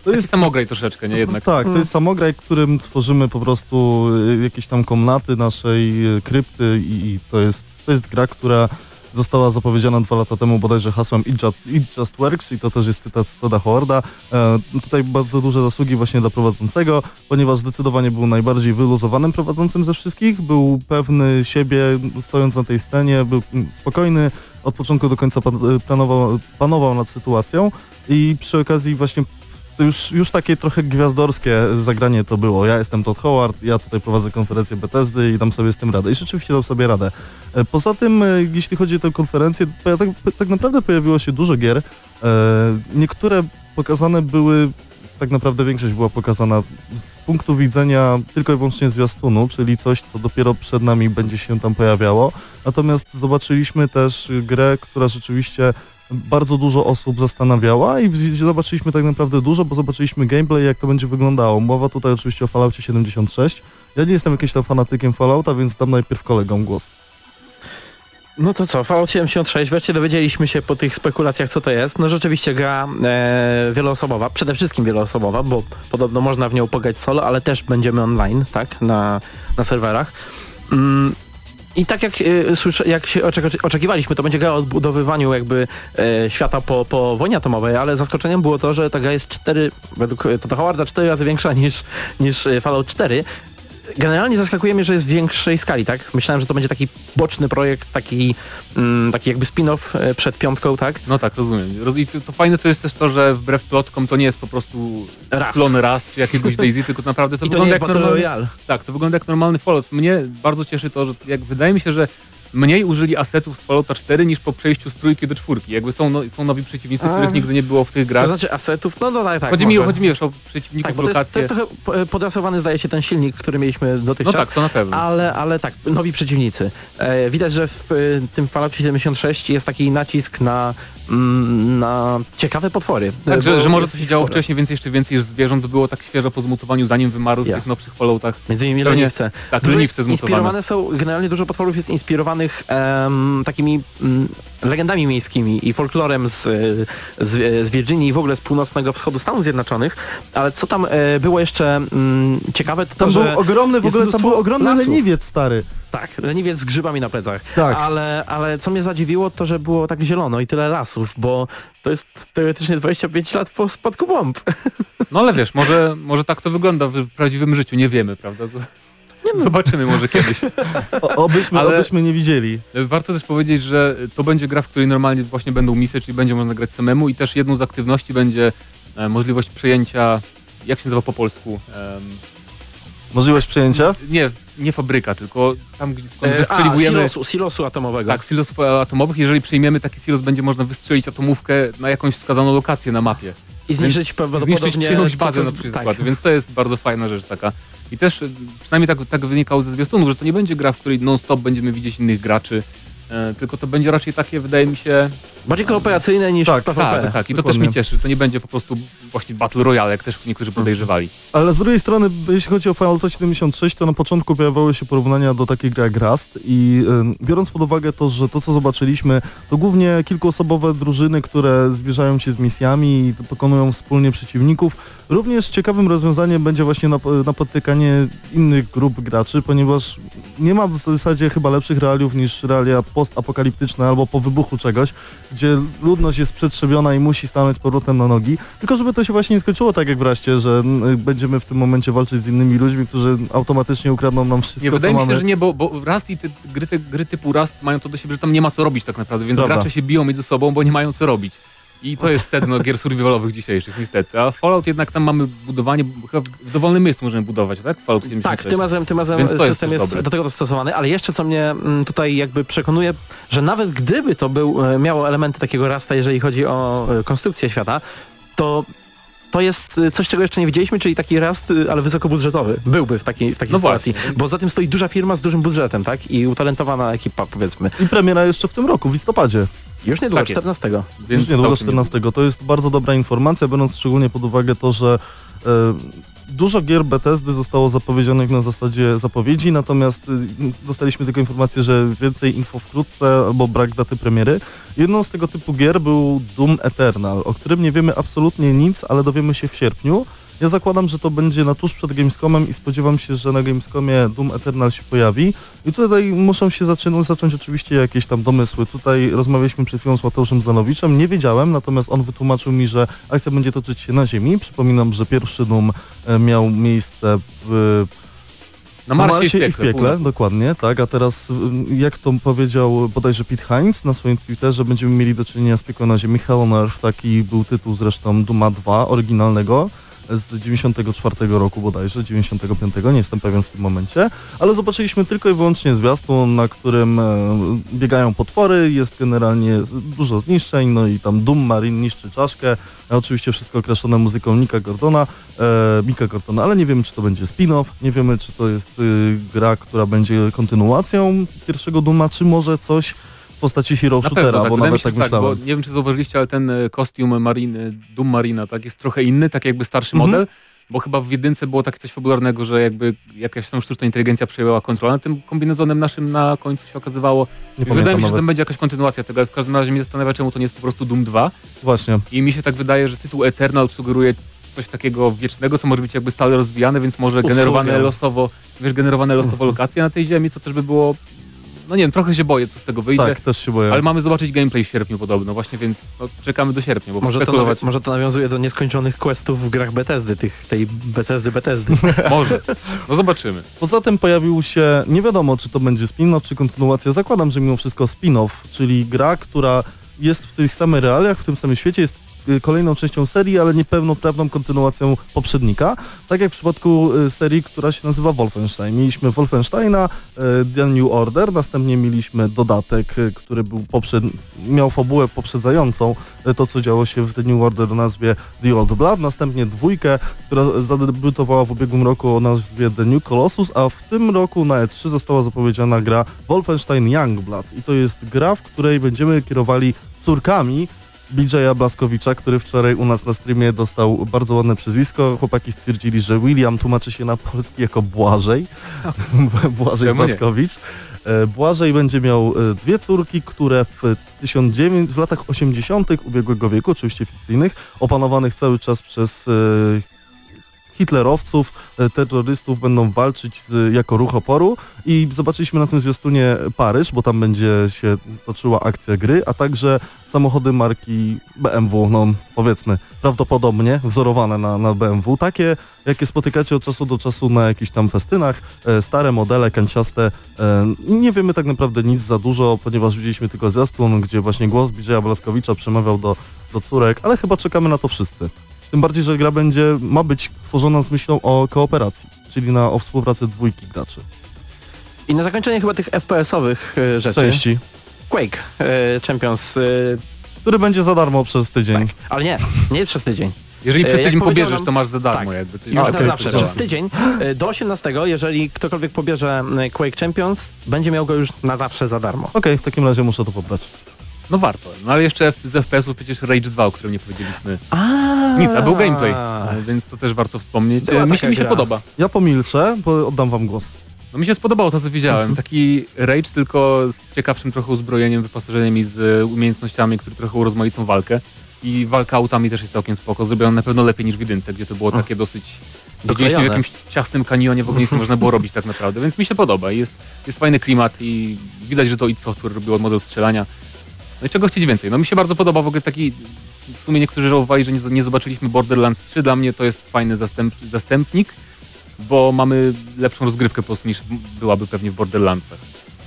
To jest samograj troszeczkę, nie jednak. Tak, to jest samograj, którym tworzymy po prostu y, jakieś tam komnaty naszej y, krypty i to jest to jest gra, która została zapowiedziana dwa lata temu bodajże hasłem It Just, It Just Works i to też jest cytat z Toda Howarda. E, tutaj bardzo duże zasługi właśnie dla prowadzącego, ponieważ zdecydowanie był najbardziej wyluzowanym prowadzącym ze wszystkich, był pewny siebie stojąc na tej scenie, był spokojny, od początku do końca planował, panował nad sytuacją i przy okazji właśnie to już, już takie trochę gwiazdorskie zagranie to było. Ja jestem Todd Howard, ja tutaj prowadzę konferencję Bethesdy i dam sobie z tym radę. I rzeczywiście dam sobie radę. E, Poza tym, e, jeśli chodzi o tę konferencję, tak, tak naprawdę pojawiło się dużo gier. E, Niektóre pokazane były, tak naprawdę większość była pokazana z punktu widzenia tylko i wyłącznie zwiastunu, czyli coś, co dopiero przed nami będzie się tam pojawiało. Natomiast zobaczyliśmy też grę, która rzeczywiście bardzo dużo osób zastanawiała i zobaczyliśmy tak naprawdę dużo, bo zobaczyliśmy gameplay, jak to będzie wyglądało. Mowa tutaj oczywiście o Falloutie 76 Ja nie jestem jakimś tam fanatykiem Fallouta, więc dam najpierw kolegom głos. No to co, Fallout 76, wreszcie dowiedzieliśmy się po tych spekulacjach co to jest. No rzeczywiście gra e, wieloosobowa, przede wszystkim wieloosobowa, bo podobno można w nią pograć solo, ale też będziemy online, tak, na, na serwerach. Mm, I tak jak, e, jak się oczek- oczekiwaliśmy, to będzie gra o odbudowywaniu jakby e, świata po, po wojnie atomowej, ale zaskoczeniem było to, że ta gra jest 4, według e, Toda Howarda 4 razy większa niż, niż e, Fallout 4. Generalnie zaskakuje mnie, że jest w większej skali, tak? Myślałem, że to będzie taki boczny projekt, taki, mm, taki jakby spin-off e, przed piątką, tak? No tak, rozumiem. Roz- I to, to fajne to jest też to, że wbrew plotkom to nie jest po prostu Rust. klon Rust czy jakiegoś Daisy, tylko naprawdę to, I to wygląda jak normalny... Royale. Tak, to wygląda jak normalny Fallout. Mnie bardzo cieszy to, że jak wydaje mi się, że mniej użyli asetów z Fallouta 4 niż po przejściu z trójki do czwórki. Jakby są, no, są nowi przeciwnicy, A. których nigdy nie było w tych To grach. znaczy asetów, no no tak, tak chodzi, mi, chodzi mi już o przeciwników, tak, bo to jest, to lokacje. jest trochę po- podrasowany zdaje się ten silnik, który mieliśmy No dotychczas. tak, to na pewno. Ale, ale tak, nowi przeciwnicy. E, widać, że w e, tym Fallout 76 jest taki nacisk na, na ciekawe potwory. Tak, że, że może to się działo sporo. wcześniej, więc jeszcze więcej zwierząt było tak świeżo po zmutowaniu, zanim wymarły w tych nowszych Falloutach. Między innymi Pewnie- leniwce. Tak, Dużo leniwce zmutowane. inspirowane są, generalnie dużo potworów jest inspirowanych em, takimi mm, legendami miejskimi i folklorem z, z, z Virginii i w ogóle z północnego wschodu Stanów Zjednoczonych, ale co tam e, było jeszcze mm, ciekawe, to Tam to, był że ogromny, w jest ogóle tam był ogromny lasów. leniwiec stary. Tak, leniwiec z grzybami na plecach. Tak. Ale, ale co mnie zadziwiło, to że było tak zielono i tyle lasów, bo to jest teoretycznie 25 lat po spadku bomb. No ale wiesz, może, może tak to wygląda w prawdziwym życiu, nie wiemy, prawda? Zobaczymy może kiedyś. O, obyśmy, Ale- obyśmy nie widzieli. Warto też powiedzieć, że to będzie gra, w której normalnie właśnie będą misje, czyli będzie można grać samemu i też jedną z aktywności będzie e, możliwość przejęcia, jak się nazywa po polsku? Em, Możliwość przejęcia? nie, nie fabryka, tylko tam, gdzie skąd E, wystrzeliwujemy... A, silosu, silosu atomowego. Tak, silosów atomowych. Jeżeli przyjmiemy taki silos, będzie można wystrzelić atomówkę na jakąś wskazaną lokację na mapie. I zniszczyć prawdopodobnie... Zniszczyć czyjąś bazę na przykład, więc to jest bardzo fajna rzecz taka. I też y, przynajmniej tak, tak wynikało ze zwiastunów, że to nie będzie gra, w której non-stop będziemy widzieć innych graczy, e, tylko to będzie raczej takie, wydaje mi się, Bardziej kooperacyjne niż Tak, PvP. tak, tak. I to też mnie cieszy, że to nie będzie po prostu właśnie Battle Royale, jak też niektórzy podejrzewali. Ale z drugiej strony, jeśli chodzi o Fallout 76, to na początku pojawiały się porównania do takiej gry jak Rust i y, biorąc pod uwagę to, że to co zobaczyliśmy, to głównie kilkuosobowe drużyny, które zbliżają się z misjami i pokonują wspólnie przeciwników. Również ciekawym rozwiązaniem będzie właśnie nap- napotykanie innych grup graczy, ponieważ nie ma w zasadzie chyba lepszych realiów niż realia postapokaliptyczne albo po wybuchu czegoś, gdzie ludność jest przetrzebiona i musi stanąć z powrotem na nogi. Tylko żeby to się właśnie nie skończyło tak jak w Raście, że będziemy w tym momencie walczyć z innymi ludźmi, którzy automatycznie ukradną nam wszystko, Nie, co wydaje mi się, mamy. że nie, bo, bo Rust i te gry, te gry typu Rust mają to do siebie, że tam nie ma co robić tak naprawdę, więc Dobra. gracze się biją między sobą, bo nie mają co robić. I to jest sedno gier survivalowych dzisiejszych, niestety. A Fallout jednak tam mamy budowanie, chyba w dowolnym miejscu możemy budować, tak? Fallout 76. Tak, tym razem, tym razem Więc to jest system jest, dobre. do tego dostosowany, ale jeszcze co mnie mm, tutaj jakby przekonuje, że nawet gdyby to był, e, miało elementy takiego rasta, jeżeli chodzi o e, konstrukcję świata, to to jest e, coś, czego jeszcze nie widzieliśmy, czyli taki rast, ale wysokobudżetowy. Byłby w takiej, w takiej No sytuacji. właśnie. Bo za tym stoi duża firma z dużym budżetem, tak? I utalentowana ekipa, powiedzmy. I premiera jeszcze w tym roku, w listopadzie. Już niedługo, Tak jest. 14. Więc Już niedługo całkiem 14. To jest bardzo dobra informacja, biorąc szczególnie pod uwagę to, że e, dużo gier Bethesdy zostało zapowiedzianych na zasadzie zapowiedzi, natomiast y, dostaliśmy tylko informację, że więcej info wkrótce albo brak daty premiery. Jedną z tego typu gier był Doom Eternal, o którym nie wiemy absolutnie nic, ale dowiemy się w sierpniu. Ja zakładam, że to będzie na tuż przed Gamescomem i spodziewam się, że na Gamescomie Doom Eternal się pojawi. I tutaj muszą się zaczynać, zacząć oczywiście jakieś tam domysły. Tutaj rozmawialiśmy przed chwilą z Mateuszem Zanowiczem, nie wiedziałem, natomiast on wytłumaczył mi, że akcja będzie toczyć się na ziemi. Przypominam, że pierwszy Doom e, miał miejsce w Na Marsie, i w piekle. północ. dokładnie, tak, a teraz ym, jak to powiedział bodajże Pete Hines na swoim Twitterze, będziemy mieli do czynienia z piekłem na ziemi Hell on Earth, taki był tytuł zresztą Duma 2, oryginalnego z 94 roku bodajże, 95, nie jestem pewien w tym momencie, ale zobaczyliśmy tylko i wyłącznie zwiastun, na którym e, biegają potwory, jest generalnie dużo zniszczeń, no i tam Doom Marine niszczy czaszkę, oczywiście wszystko określone muzyką Nika Gordona, e, Mika Gordona, ale nie wiemy czy to będzie spin-off, nie wiemy czy to jest y, gra, która będzie kontynuacją pierwszego Duma, czy może coś postaci Hero Na Shootera, pewno, tak, bo wydaje mi nawet się, tak tak, bo myślałem. nie wiem czy zauważyliście, ale ten e, kostium Mariny, Doom Marina, tak, jest trochę inny, tak jakby starszy Mhm. model. bo chyba w jedynce było takie coś fabularnego, że jakby jakaś tam sztuczna inteligencja przejęła kontrolę nad tym kombinezonem naszym na końcu się okazywało. Nie wydaje mi się, że to będzie jakaś kontynuacja tego, w każdym razie mnie zastanawia, czemu to nie jest po prostu Doom 2. Właśnie. I mi się tak wydaje, że tytuł Eternal sugeruje coś takiego wiecznego, co może być jakby stale rozwijane, więc może Usługę. generowane losowo, wiesz, generowane losowo lokacje na tej ziemi, co też by było, no nie wiem, trochę się boję, co z tego wyjdzie. Tak, też się boję. Ale mamy zobaczyć gameplay w sierpniu podobno, właśnie więc no, czekamy do sierpnia, bo Może to, może to nawiązuje do nieskończonych questów w grach Bethesdy, tych, tej Bethesdy Bethesdy. może. No zobaczymy. Poza tym pojawił się, nie wiadomo czy to będzie spin-off, czy kontynuacja, zakładam, że mimo wszystko spin-off, czyli gra, która jest w tych samych realiach, w tym samym świecie, jest kolejną częścią serii, ale niepełnoprawną kontynuacją poprzednika. Tak jak w przypadku y, serii, która się nazywa Wolfenstein. Mieliśmy Wolfensteina, y, The New Order, następnie mieliśmy dodatek, y, który był poprzed... miał fabułę poprzedzającą y, to, co działo się w The New Order o nazwie The Old Blood, następnie dwójkę, która zadebiutowała w ubiegłym roku o nazwie The New Colossus, a w tym roku na E3 została zapowiedziana gra Wolfenstein Youngblood i to jest gra, w której będziemy kierowali córkami BJ'a Blaskowicza, który wczoraj u nas na streamie dostał bardzo ładne przyzwisko. Chłopaki stwierdzili, że William tłumaczy się na polski jako Błażej. Błażej Czemu? Blaskowicz. E, Błażej będzie miał e, dwie córki, które w 1900, w latach 80. ubiegłego wieku, oczywiście fikcyjnych, opanowanych cały czas przez e, hitlerowców, e, terrorystów będą walczyć z, jako ruch oporu i zobaczyliśmy na tym zwiastunie Paryż, bo tam będzie się toczyła akcja gry, a także samochody marki BMW, no powiedzmy prawdopodobnie wzorowane na, na BMW, takie jakie spotykacie od czasu do czasu na jakichś tam festynach, e, stare modele, kanciaste. E, nie wiemy tak naprawdę nic za dużo, ponieważ widzieliśmy tylko zwiastun, gdzie właśnie głos BJ'a Blaskowicza przemawiał do, do córek, ale chyba czekamy na to wszyscy. Tym bardziej, że gra będzie, ma być tworzona z myślą o kooperacji, czyli na, o współpracy dwójki graczy. I na zakończenie chyba tych FPS-owych e, rzeczy. Części, Quake e, Champions, e, który będzie za darmo przez tydzień. ale nie, nie przez tydzień. Jeżeli przez tydzień pobierzesz, nam- to masz za darmo tak. jakby. Już A, na zawsze, przez tydzień. Do 18, jeżeli ktokolwiek pobierze Quake Champions, będzie miał go już na zawsze za darmo. Okej, w takim razie muszę to pobrać. No warto. No ale jeszcze z FPS-ów przecież Rage 2, o którym nie powiedzieliśmy. A, Nic, a był gameplay, więc to też warto wspomnieć. Była Mi się, mi się gra. podoba. Ja pomilczę, bo oddam wam głos. No mi się spodobało to, co widziałem. Taki Rage tylko z ciekawszym trochę uzbrojeniem, wyposażeniem i z umiejętnościami, które trochę urozmaicą walkę. I walka autami też jest całkiem spoko. Zrobiona na pewno lepiej niż w jedynce, gdzie to było takie dosyć... Widzieliśmy w Doklejone. jakimś ciasnym kanionie, w ogóle nic nie można było robić tak naprawdę, więc mi się podoba. Jest, jest fajny klimat i widać, że to id Software robiło model strzelania. No i czego chcieć więcej? No mi się bardzo podoba w ogóle taki... W sumie niektórzy żałowali, że nie, nie zobaczyliśmy Borderlands 3. Dla mnie to jest fajny zastęp, zastępnik, bo mamy lepszą rozgrywkę po prostu niż byłaby pewnie w Borderlandsach.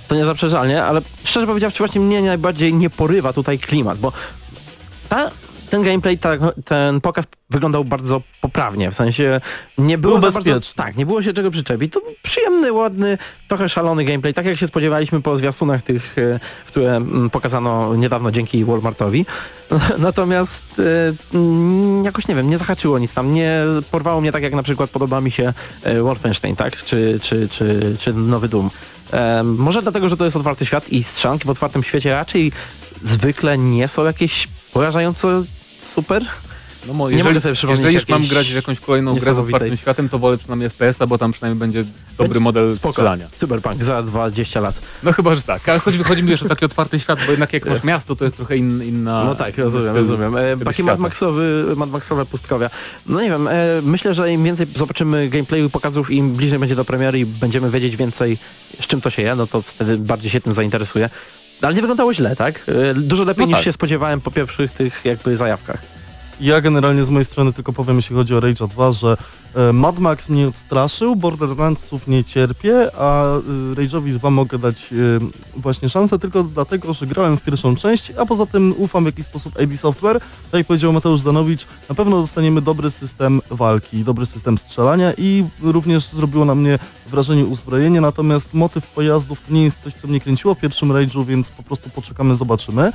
To niezaprzeczalnie, ale szczerze powiedziawszy właśnie mnie najbardziej nie porywa tutaj klimat, bo ta, ten gameplay, ta, ten pokaz wyglądał bardzo poprawnie, w sensie nie było Był za bardzo, bezpieczny. tak, nie było się czego przyczepić. To przyjemny, ładny, trochę szalony gameplay, tak jak się spodziewaliśmy po zwiastunach tych, e, które mm, pokazano niedawno dzięki Walmartowi. Natomiast e, jakoś nie wiem, nie zahaczyło nic tam, nie porwało mnie tak jak na przykład podoba mi się e, Wolfenstein, tak, czy, czy, czy, czy Nowy Doom. Może dlatego, że to jest otwarty świat i strzelanki w otwartym świecie raczej zwykle nie są jakieś porażająco super. No, mo- Nie jeżeli, mogę sobie przypomnieć jeżeli już mam grać w jakąś kolejną grę z otwartym światem, to wolę przynajmniej FPS-a, bo tam przynajmniej będzie dobry model Spoko. strzelania. Cyberpunk za 20 lat. No chyba, że tak. Ale chodzi, chodzi mi jeszcze o taki otwarty świat, bo jednak jak masz miasto, to jest trochę in, inna... No tak, rozumiem, styl rozumiem. E, taki Mad. Maxowy, Mad Maxowe pustkowia. No nie wiem, e, myślę, że im więcej zobaczymy gameplayu, pokazów, im bliżej będzie do premiery i będziemy wiedzieć więcej, z czym to się je, no to wtedy bardziej się tym zainteresuje. Ale nie wyglądało źle, tak? E, Dużo lepiej No niż tak. się spodziewałem po pierwszych tych jakby zajawkach. Ja generalnie z mojej strony tylko powiem, jeśli chodzi o Rage'a 2, że e, Mad Max mnie odstraszył, Borderlandsów nie cierpię, a e, Rage'owi 2 mogę dać e, właśnie szansę tylko dlatego, że grałem w pierwszą część, a poza tym ufam w jakiś sposób AB Software. Tak jak powiedział Mateusz Danowicz, na pewno dostaniemy dobry system walki, dobry system strzelania i również zrobiło na mnie wrażenie uzbrojenie, natomiast motyw pojazdów to nie jest coś, co mnie kręciło w pierwszym Rage'u, więc po prostu poczekamy, zobaczymy.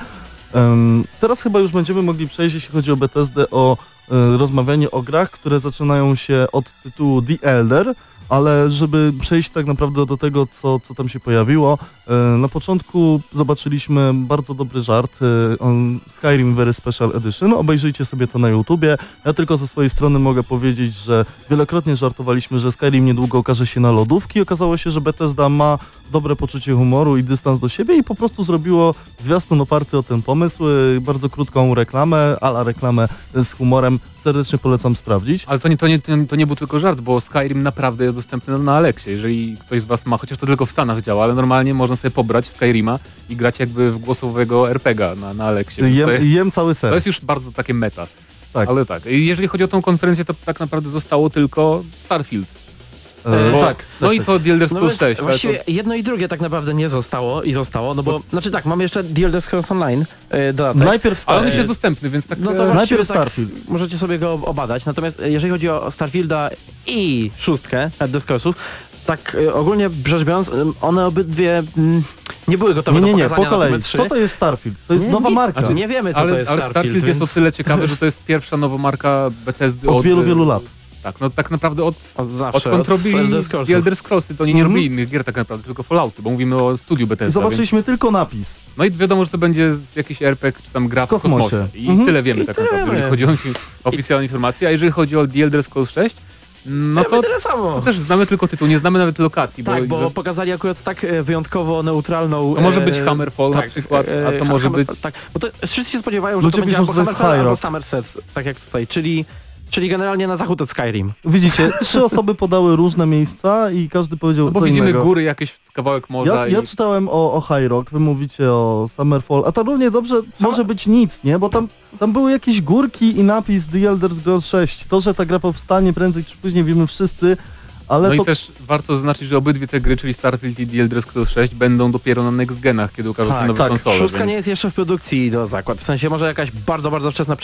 Teraz chyba już będziemy mogli przejść, jeśli chodzi o Bethesdę, o e, rozmawianie o grach, które zaczynają się od tytułu The Elder. ale żeby przejść tak naprawdę do tego, co, co tam się pojawiło, e, na początku zobaczyliśmy bardzo dobry żart, e, Skyrim Very Special Edition, obejrzyjcie sobie to na YouTubie. Ja tylko ze swojej strony mogę powiedzieć, że wielokrotnie żartowaliśmy, że Skyrim niedługo okaże się na lodówki. Okazało się, że Bethesda ma dobre poczucie humoru i dystans do siebie i po prostu zrobiło zwiastun oparty o ten pomysł, e, bardzo krótką reklamę, ala reklamę z humorem. Serdecznie polecam sprawdzić. Ale to nie, to, nie, to nie był tylko żart, bo Skyrim naprawdę jest dostępny na Alexie. Jeżeli ktoś z Was ma, chociaż to tylko w Stanach działa, ale normalnie można sobie pobrać Skyrima i grać jakby w głosowego RPGa na, na Alexie. Jem, To jest, jem cały to ser. jest już bardzo takie meta. Tak. Ale tak, i jeżeli chodzi o tą konferencję, to tak naprawdę zostało tylko Starfield. E, Bo, tak, no i to The Elder No Scrolls więc 6. ale to- właściwie jedno i drugie tak naprawdę nie zostało i zostało, no bo, znaczy tak, mamy jeszcze The Elder Scrolls Online e, dodatek. Najpierw Ale on już jest dostępny, więc tak... No e, to właściwie najpierw tak, Starfield. możecie sobie go obadać, natomiast e, jeżeli chodzi o Starfielda i szóstkę Elder Scrollsów, tak e, ogólnie rzecz biorąc, one obydwie mm, nie były gotowe Nie, nie, do nie, po pokazania na kolei. TV3. Co to jest Starfield? To jest Nie, nowa nie, marka. Znaczy, nie wiemy co to ale, jest ale Starfield, Starfield jest o więc tyle ciekawy, że to jest pierwsza nowa marka Bethesdy Od wielu, e, wielu lat. Tak, no tak naprawdę od, od zawsze, od kontroli Elder Elder Scrollsy, to oni nie Mhm. robili innych gier tak naprawdę, tylko Fallouty, bo mówimy o studiu I Bethesda. Więc, zobaczyliśmy tylko napis. no i wiadomo, że to będzie z jakiś RPG, czy tam gra w kosmosie. kosmosie. I Mhm. tyle wiemy I tak tyle naprawdę, jeżeli chodzi o oficjalne informacje, a jeżeli chodzi o The Elder Scrolls 6, no to, to też znamy tylko tytuł, nie znamy nawet lokacji, Tak, bo, bo pokazali akurat tak e, wyjątkowo neutralną... To może e, być Hammerfall na tak, przykład, e, a to może Hammerfall, być... Tak, bo to wszyscy się spodziewają, że Ludzie to będzie albo Hammerfall, albo. Somerset, tak jak tutaj, czyli, czyli generalnie na zachód od Skyrim. Widzicie, trzy osoby podały różne miejsca i każdy powiedział No bo co widzimy innego. góry, jakieś kawałek morza Ja, ja i... czytałem o, o High Rock, wy mówicie o Summerfall, a to równie dobrze może być nic, nie? Bo tam, tam były jakieś górki i napis The Elder Scrolls 6. To, że ta gra powstanie prędzej czy później wiemy wszyscy, ale No to... i też warto zaznaczyć, że obydwie te gry, czyli Starfield i The Elder Scrolls 6 będą dopiero na next genach, kiedy ukażą się Tak, nowe tak. konsole. Szóstka więc... nie jest jeszcze w produkcji do zakład, w sensie może jakaś bardzo, bardzo wczesna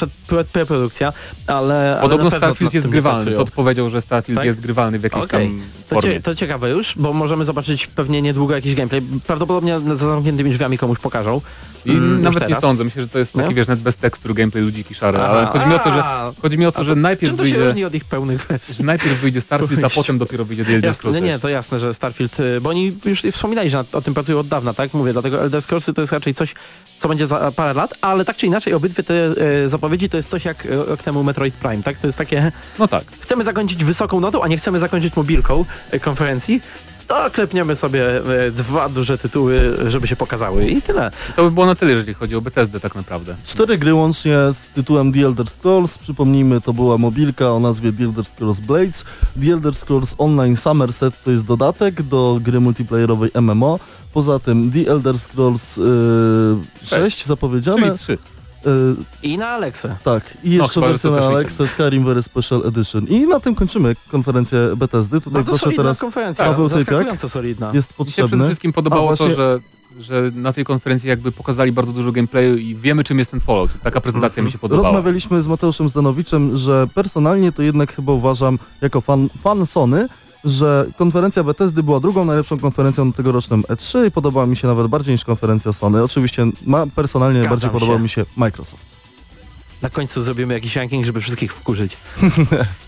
preprodukcja, ale ale Podobno nad Starfield jest grywalny. Todd powiedział, że Starfield Tak? jest grywalny w jakiejś Okej. tam To, formie. cie, to ciekawe już, bo możemy zobaczyć pewnie niedługo jakiś gameplay. Prawdopodobnie za zamkniętymi drzwiami komuś pokażą. I Mm, nawet nie sądzę, myślę, że to jest taki, Nie? wiesz, net bez tekstur gameplay ludziki szare, ale chodzi mi o to, że, chodzi mi o to, że najpierw Czym to się wyjdzie, od ich pełnych wersji? najpierw wyjdzie Starfield, a potem dopiero wyjdzie The Elder Scrolls nie, nie, 6. to jasne, że Starfield, y, bo oni już wspominali, że o tym pracują od dawna, tak? Mówię, dlatego Elder Scrollsy to jest raczej coś, co będzie za parę lat, ale tak czy inaczej obydwie te e, zapowiedzi to jest coś jak rok temu Metroid Prime, tak? To jest takie, No tak. chcemy zakończyć wysoką notą, a nie chcemy zakończyć mobilką e, konferencji, to klepniemy sobie e, dwa duże tytuły, żeby się pokazały i tyle. To by było na tyle, jeżeli chodzi o Bethesdę tak naprawdę. Cztery gry łącznie z tytułem The Elder Scrolls. Przypomnijmy, to była mobilka o nazwie The Elder Scrolls Blades. The Elder Scrolls Online Somerset to jest dodatek do gry multiplayerowej MMO. Poza tym The Elder Scrolls e, yy, 6 zapowiedziane. Czyli 3. I na Alexę. tak, i jeszcze chyba, że wersja na też Alexa Skyrim Very Special Edition. I na tym kończymy konferencję Bethesdy. Tutaj Bardzo proszę teraz konferencja, Paweł Typiak. solidna. jest Mi się przede potrzebny. wszystkim podobało A, właśnie- to, że, że na tej konferencji jakby pokazali bardzo dużo gameplayu i wiemy czym jest ten Fallout. Taka prezentacja mi się podobała. Rozmawialiśmy z Mateuszem Zdanowiczem, że personalnie to jednak chyba uważam jako fan, fan Sony, że konferencja Bethesdy była drugą najlepszą konferencją na tegorocznym E3 i podobała mi się nawet bardziej niż konferencja Sony. Oczywiście ma, personalnie Zgadzam najbardziej się. podobał mi się Microsoft. Na końcu zrobimy jakiś ranking, żeby wszystkich wkurzyć.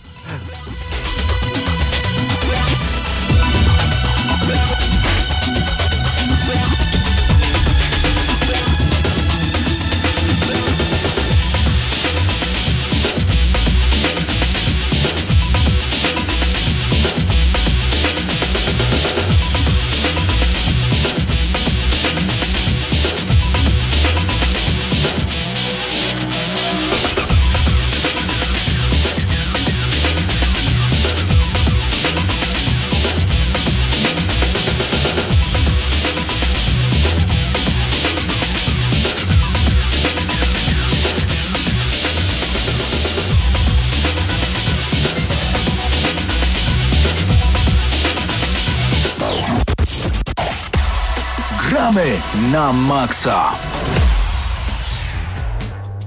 na maksa.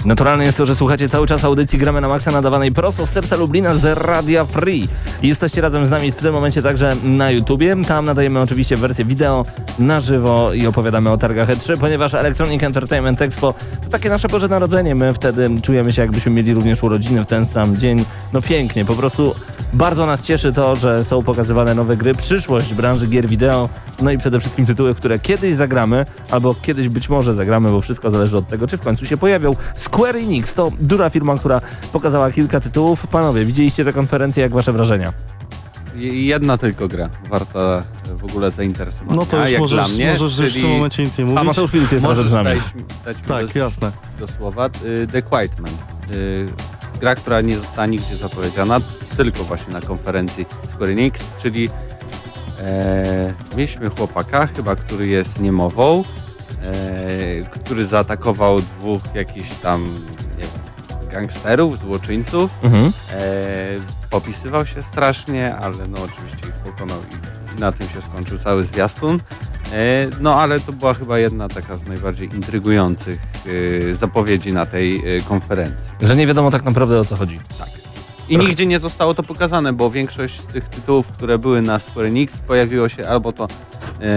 Naturalne jest to, że słuchacie cały czas audycji Gramy na Maxa nadawanej prosto z serca Lublina z Radia Free. Jesteście razem z nami w tym momencie także na YouTubie. Tam nadajemy oczywiście wersję wideo na żywo i opowiadamy o targach E3, ponieważ Electronic Entertainment Expo to takie nasze Boże Narodzenie. My wtedy czujemy się jakbyśmy mieli również urodziny w ten sam dzień. No pięknie, po prostu Bardzo nas cieszy to, że są pokazywane nowe gry, przyszłość branży gier wideo, no i przede wszystkim tytuły, które kiedyś zagramy, albo kiedyś być może zagramy, bo wszystko zależy od tego, czy w końcu się pojawią. Square Enix to duża firma, która pokazała kilka tytułów. Panowie, widzieliście tę konferencję, jak wasze wrażenia? Jedna tylko gra warta w ogóle zainteresowania. No to już jak możesz, dla mnie, możesz już w czyli tym momencie nic nie A mówić. Mateusz Filip jest razem możesz z nami. dać, dać Tak, do, jasne. do słowa. Y, The Quiet Man. Gra, która nie została nigdzie zapowiedziana, tylko właśnie na konferencji Square Enix, czyli e, mieliśmy chłopaka, chyba który jest niemową, e, który zaatakował dwóch jakichś tam nie wiem, gangsterów, złoczyńców. Mhm. E, popisywał się strasznie, ale no oczywiście ich pokonał i na tym się skończył cały zwiastun. E, no ale to była chyba jedna taka z najbardziej intrygujących e, zapowiedzi na tej e, konferencji. Że nie wiadomo tak naprawdę o co chodzi. I nigdzie nie zostało to pokazane, bo większość tych tytułów, które były na Square Enix pojawiło się albo to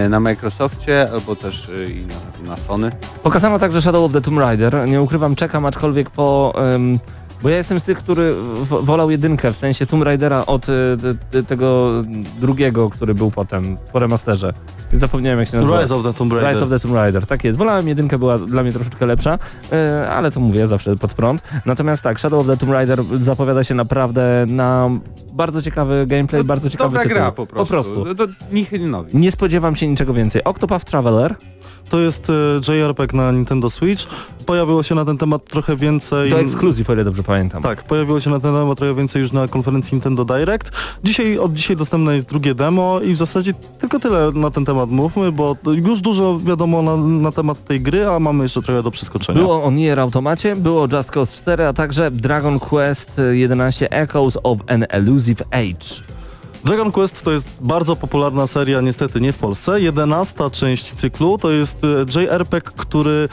na Microsoftie, albo też i na, na Sony. Pokazano także Shadow of the Tomb Raider. Nie ukrywam, czekam aczkolwiek po... em, bo ja jestem z tych, który wolał jedynkę, w sensie Tomb Raidera od e, te- te- tego drugiego, który był potem, po remasterze. Zapomniałem jak się nazywa. Rise of the Tomb Raider. Rise of the Tomb Raider, tak jest. Wolałem jedynkę, była dla mnie troszeczkę lepsza, e, ale to mówię zawsze pod prąd. Natomiast tak, Shadow of the Tomb Raider zapowiada się naprawdę na bardzo ciekawy gameplay, bardzo ciekawy Dobra tytuł. gra po prostu. Po prostu. To Nihilinowi. Nie spodziewam się niczego więcej. Octopath Traveler To jest e, JRPG na Nintendo Switch. Pojawiło się na ten temat trochę więcej... to ekskluzyw, o ile dobrze pamiętam. Tak, pojawiło się na ten temat trochę więcej już na konferencji Nintendo Direct. Dzisiaj, od dzisiaj dostępne jest drugie demo i w zasadzie tylko tyle na ten temat mówmy, bo już dużo wiadomo na, na temat tej gry, a mamy jeszcze trochę do przeskoczenia. Było o Nier Automacie, było Just Cause 4, a także Dragon Quest 11 Echoes of an Elusive Age. Dragon Quest to jest bardzo popularna seria, niestety nie w Polsce. Jedenasta część cyklu to jest e, JRPG, który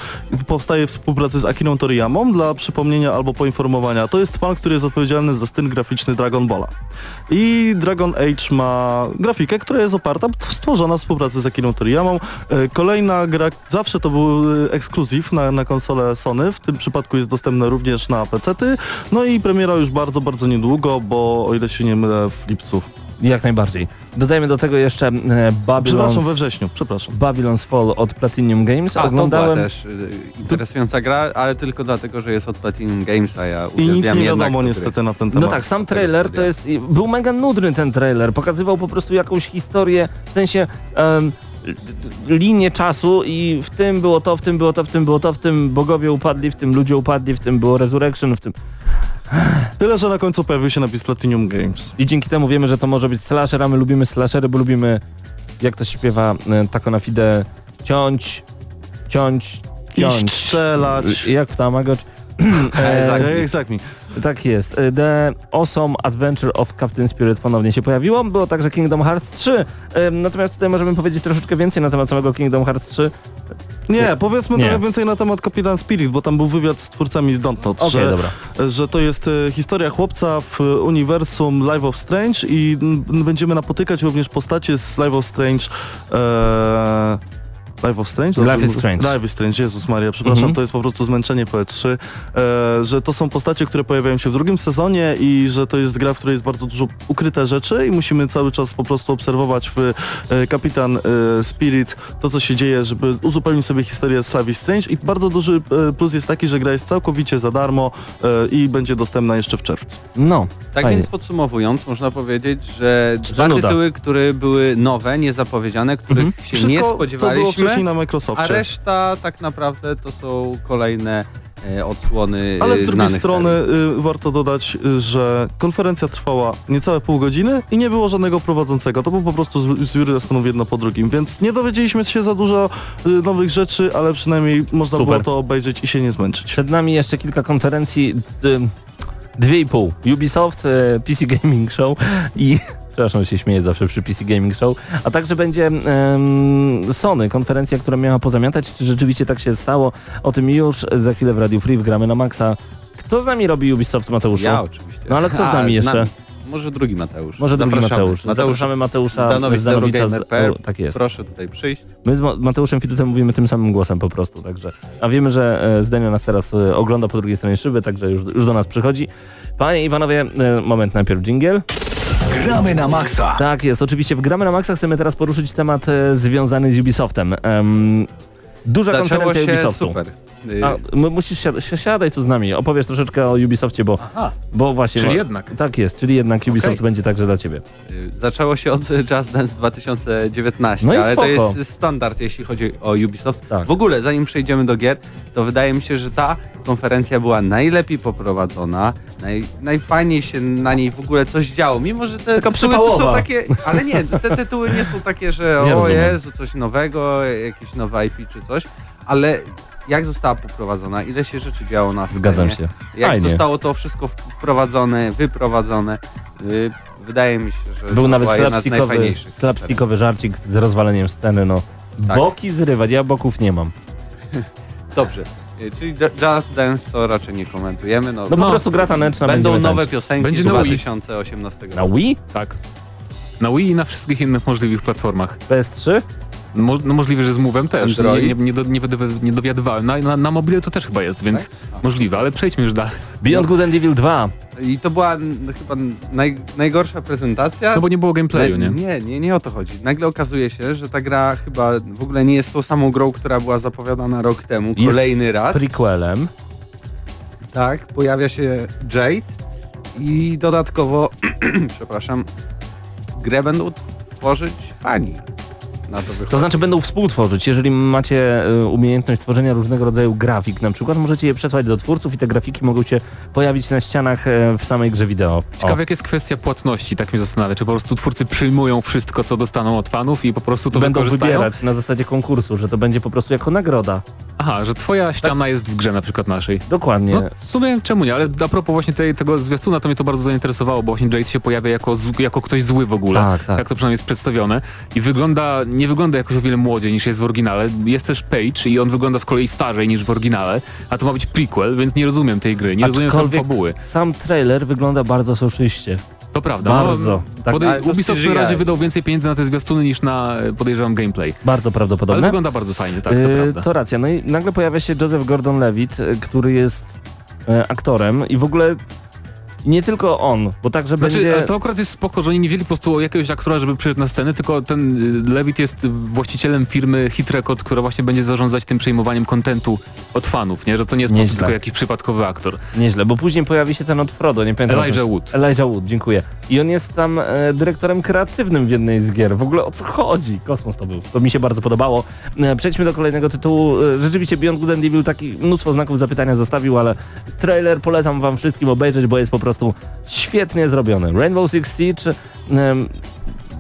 powstaje w współpracy z Akirą Toriyamą dla przypomnienia albo poinformowania. To jest pan, który jest odpowiedzialny za styl graficzny Dragon Balla. I Dragon Age ma grafikę, która jest oparta, stworzona w współpracy z Akirą Toriyamą. E, Kolejna gra, zawsze to był e, ekskluzyw na, na konsolę Sony, w tym przypadku jest dostępna również na PC-ty. No i premiera już bardzo, bardzo niedługo, bo o ile się nie mylę w lipcu. Jak najbardziej. Dodajmy do tego jeszcze e, Przepraszam, we Babylon's, wrześniu, przepraszam. Babylon's Fall od Platinum Games. A, to była Oglądałem... też y, interesująca gra, ale tylko dlatego, że jest od Platinum Games, a ja I nic uwielbiam nie wiadomo te niestety na ten temat. No tak, sam trailer to jest... Był mega nudny ten trailer. Pokazywał po prostu jakąś historię, w sensie... em, linię czasu i w tym było to, w tym było to, w tym było to, w tym bogowie upadli, w tym ludzie upadli, w tym było Resurrection, w tym... Tyle, że na końcu pojawił się napis Platinum Games. I dzięki temu wiemy, że to może być slasher, a my lubimy slashery, bo lubimy, jak to się śpiewa, e, tako na fide, ciąć, ciąć, ciąć. strzelać. Jak w Tamagotchi. Tak, E, exactly. Tak jest. E, The Awesome Adventure of Captain Spirit ponownie się pojawiło. Było także Kingdom Hearts 3. E, Natomiast tutaj możemy powiedzieć troszeczkę więcej na temat samego Kingdom Hearts 3. Nie, powiedzmy Nie. trochę więcej na temat Kapitan Spirit, bo tam był wywiad z twórcami z Dontnod, Okej, że, dobra. że to jest e, historia chłopca w e, uniwersum Life of Strange i będziemy napotykać również postacie z Life of Strange. E, Life of Strange? Life is? Strange. Life is Strange, Jezus Maria, przepraszam, Mhm. to jest po prostu zmęczenie PS3, e, że to są postacie, które pojawiają się w drugim sezonie i że to jest gra, w której jest bardzo dużo ukryte rzeczy i musimy cały czas po prostu obserwować w e, Kapitan e, Spirit to, co się dzieje, żeby uzupełnić sobie historię z Life is Strange i bardzo duży e, plus jest taki, że gra jest całkowicie za darmo e, i będzie dostępna jeszcze w czerwcu. No, Tak fajnie. więc podsumowując, można powiedzieć, że dwa tytuły, które były nowe, niezapowiedziane, których Mhm. się Wszystko, nie spodziewaliśmy, wcześniej na a Microsoftie. reszta tak naprawdę to są kolejne e, odsłony Ale e, z drugiej strony serii. y, warto dodać, y, że konferencja trwała niecałe pół godziny i nie było żadnego prowadzącego. To był po prostu z- zbiór stanów jedno po drugim, więc nie dowiedzieliśmy się za dużo y, nowych rzeczy, ale przynajmniej można Super. było to obejrzeć i się nie zmęczyć. Przed nami jeszcze kilka konferencji, d- dwie i pół. Ubisoft, e, PC Gaming Show i... Przepraszam, się śmieję zawsze przy PC Gaming Show. A także będzie em, Sony, konferencja, która miała pozamiatać. Czy rzeczywiście tak się stało? O tym już za chwilę w Radio Free gramy na Maxa. Kto z nami robi Ubisoft, Mateuszu? Ja oczywiście. No ale kto z nami jeszcze? Może drugi Mateusz. Może drugi Zapraszamy. Mateusz. Zapraszamy Mateusza Zdanowic, Zdanowicza z- o, Tak jest. Proszę tutaj przyjść. My z Ma- Mateuszem Fidutem mówimy tym samym głosem po prostu, także. A wiemy, że e, Zdenio nas teraz e, ogląda po drugiej stronie szyby, także już, już do nas przychodzi. Panie i panowie, e, moment najpierw jingle. Gramy na maksa. Tak jest, oczywiście w Gramy na Maxa chcemy teraz poruszyć temat e, związany z Ubisoftem. Em, duża Zaczęło konferencja się Ubisoftu. super. A, m- musisz siadać, siadaj tu z nami, opowiesz troszeczkę o Ubisoftie, bo, Aha, bo właśnie... czyli ma- jednak. Tak jest, czyli jednak Ubisoft Okej. będzie także dla ciebie. y, Zaczęło się od Just Dance 2019, No i ale to spoko. jest standard, jeśli chodzi o Ubisoft. Tak. W ogóle, zanim przejdziemy do gier, to wydaje mi się, że ta konferencja była najlepiej poprowadzona, naj, najfajniej się na niej w ogóle coś działo, mimo że te Taka tytuły to są takie, ale nie, te tytuły nie są takie, że Nie o rozumiem. Jezu, coś nowego, jakieś nowe IP czy coś, ale jak została poprowadzona, ile się rzeczy działo na scenie, Zgadzam się. jak Fajnie. zostało to wszystko wprowadzone, wyprowadzone, y, wydaje mi się, że Był to nawet była jedna z slapstickowy, slapstickowy żarcik z rozwaleniem sceny, no. Tak. Boki zrywać, ja boków nie mam. Dobrze, y, czyli Ju- Just Dance to raczej nie komentujemy, no, No, po No, prostu gra taneczna będą nowe tańczyć. piosenki Będzie z na Wii. 2018 Na roku. Wii? Tak. Na Wii i na wszystkich innych możliwych platformach. PS3? Mo, no możliwe, że z Move'em też. Nie, Android? nie, nie, do, nie, dowi- nie dowiadywałem. Na, na, na mobile to też chyba jest, więc Tak? Możliwe, ale przejdźmy już dalej. Beyond Good and Evil 2. I to była chyba naj, najgorsza prezentacja. No bo nie było gameplayu, nie? nie, nie, nie o to chodzi. Nagle okazuje się, że ta gra chyba w ogóle nie jest tą samą grą, która była zapowiadana rok temu, Jest kolejny raz. Prequelem. Tak, pojawia się Jade i dodatkowo, przepraszam, grę będą tworzyć fani. Na to wychodzi. To znaczy będą współtworzyć. Jeżeli macie y, umiejętność tworzenia różnego rodzaju grafik, na przykład możecie je przesłać do twórców i te grafiki mogą się pojawić na ścianach e, w samej grze wideo. Ciekawe jak jest kwestia płatności, tak mnie zastanawia. Czy po prostu twórcy przyjmują wszystko, co dostaną od fanów i po prostu to Będą wybierać na zasadzie konkursu, że to będzie po prostu jako nagroda. Aha, że twoja ściana jest w grze na przykład naszej. Dokładnie. No w sumie czemu nie, ale a propos właśnie tej, tego zwiastuna to mnie to bardzo zainteresowało, bo właśnie Jade się pojawia jako, jako ktoś zły w ogóle. Tak, tak. to przynajmniej jest przedstawione. I wygląda, nie wygląda jakoś o wiele młodziej niż jest w oryginale. Jest też Page i on wygląda z kolei starzej niż w oryginale, a to ma być prequel, więc nie rozumiem tej gry, nie rozumiem Aczkolwiek fabuły. Sam trailer wygląda bardzo soszyście. To prawda. Bardzo. Tak, podej- ale Ubisoft na razie wydał więcej pieniędzy na te zwiastuny niż na, e, podejrzewam, gameplay. bardzo Ale prawdopodobne. wygląda bardzo fajnie, tak, to E, prawda. to racja. No i nagle pojawia się Joseph Gordon-Levitt, e, który jest e, aktorem i w ogóle nie tylko on, bo także Znaczy, będzie... to akurat jest spoko, że oni nie wzięli po prostu jakiegoś aktora, żeby przyjść na scenę, tylko ten y, Levitt jest właścicielem firmy Hit Record, która właśnie będzie zarządzać tym przejmowaniem kontentu od fanów, nie? Że to nie jest po prostu Nieźle. tylko jakiś przypadkowy aktor. Nieźle, bo później pojawi się ten od Frodo, nie pamiętam. Elijah Wood. Elijah Wood, dziękuję. I on jest tam e, dyrektorem kreatywnym w jednej z gier. W ogóle o co chodzi? Kosmos to był. To mi się bardzo podobało. E, przejdźmy do kolejnego tytułu. E, rzeczywiście Beyond Good and Evil taki mnóstwo znaków zapytania zostawił, ale trailer polecam wam wszystkim obejrzeć, bo jest po prostu świetnie zrobiony. Rainbow Six Siege,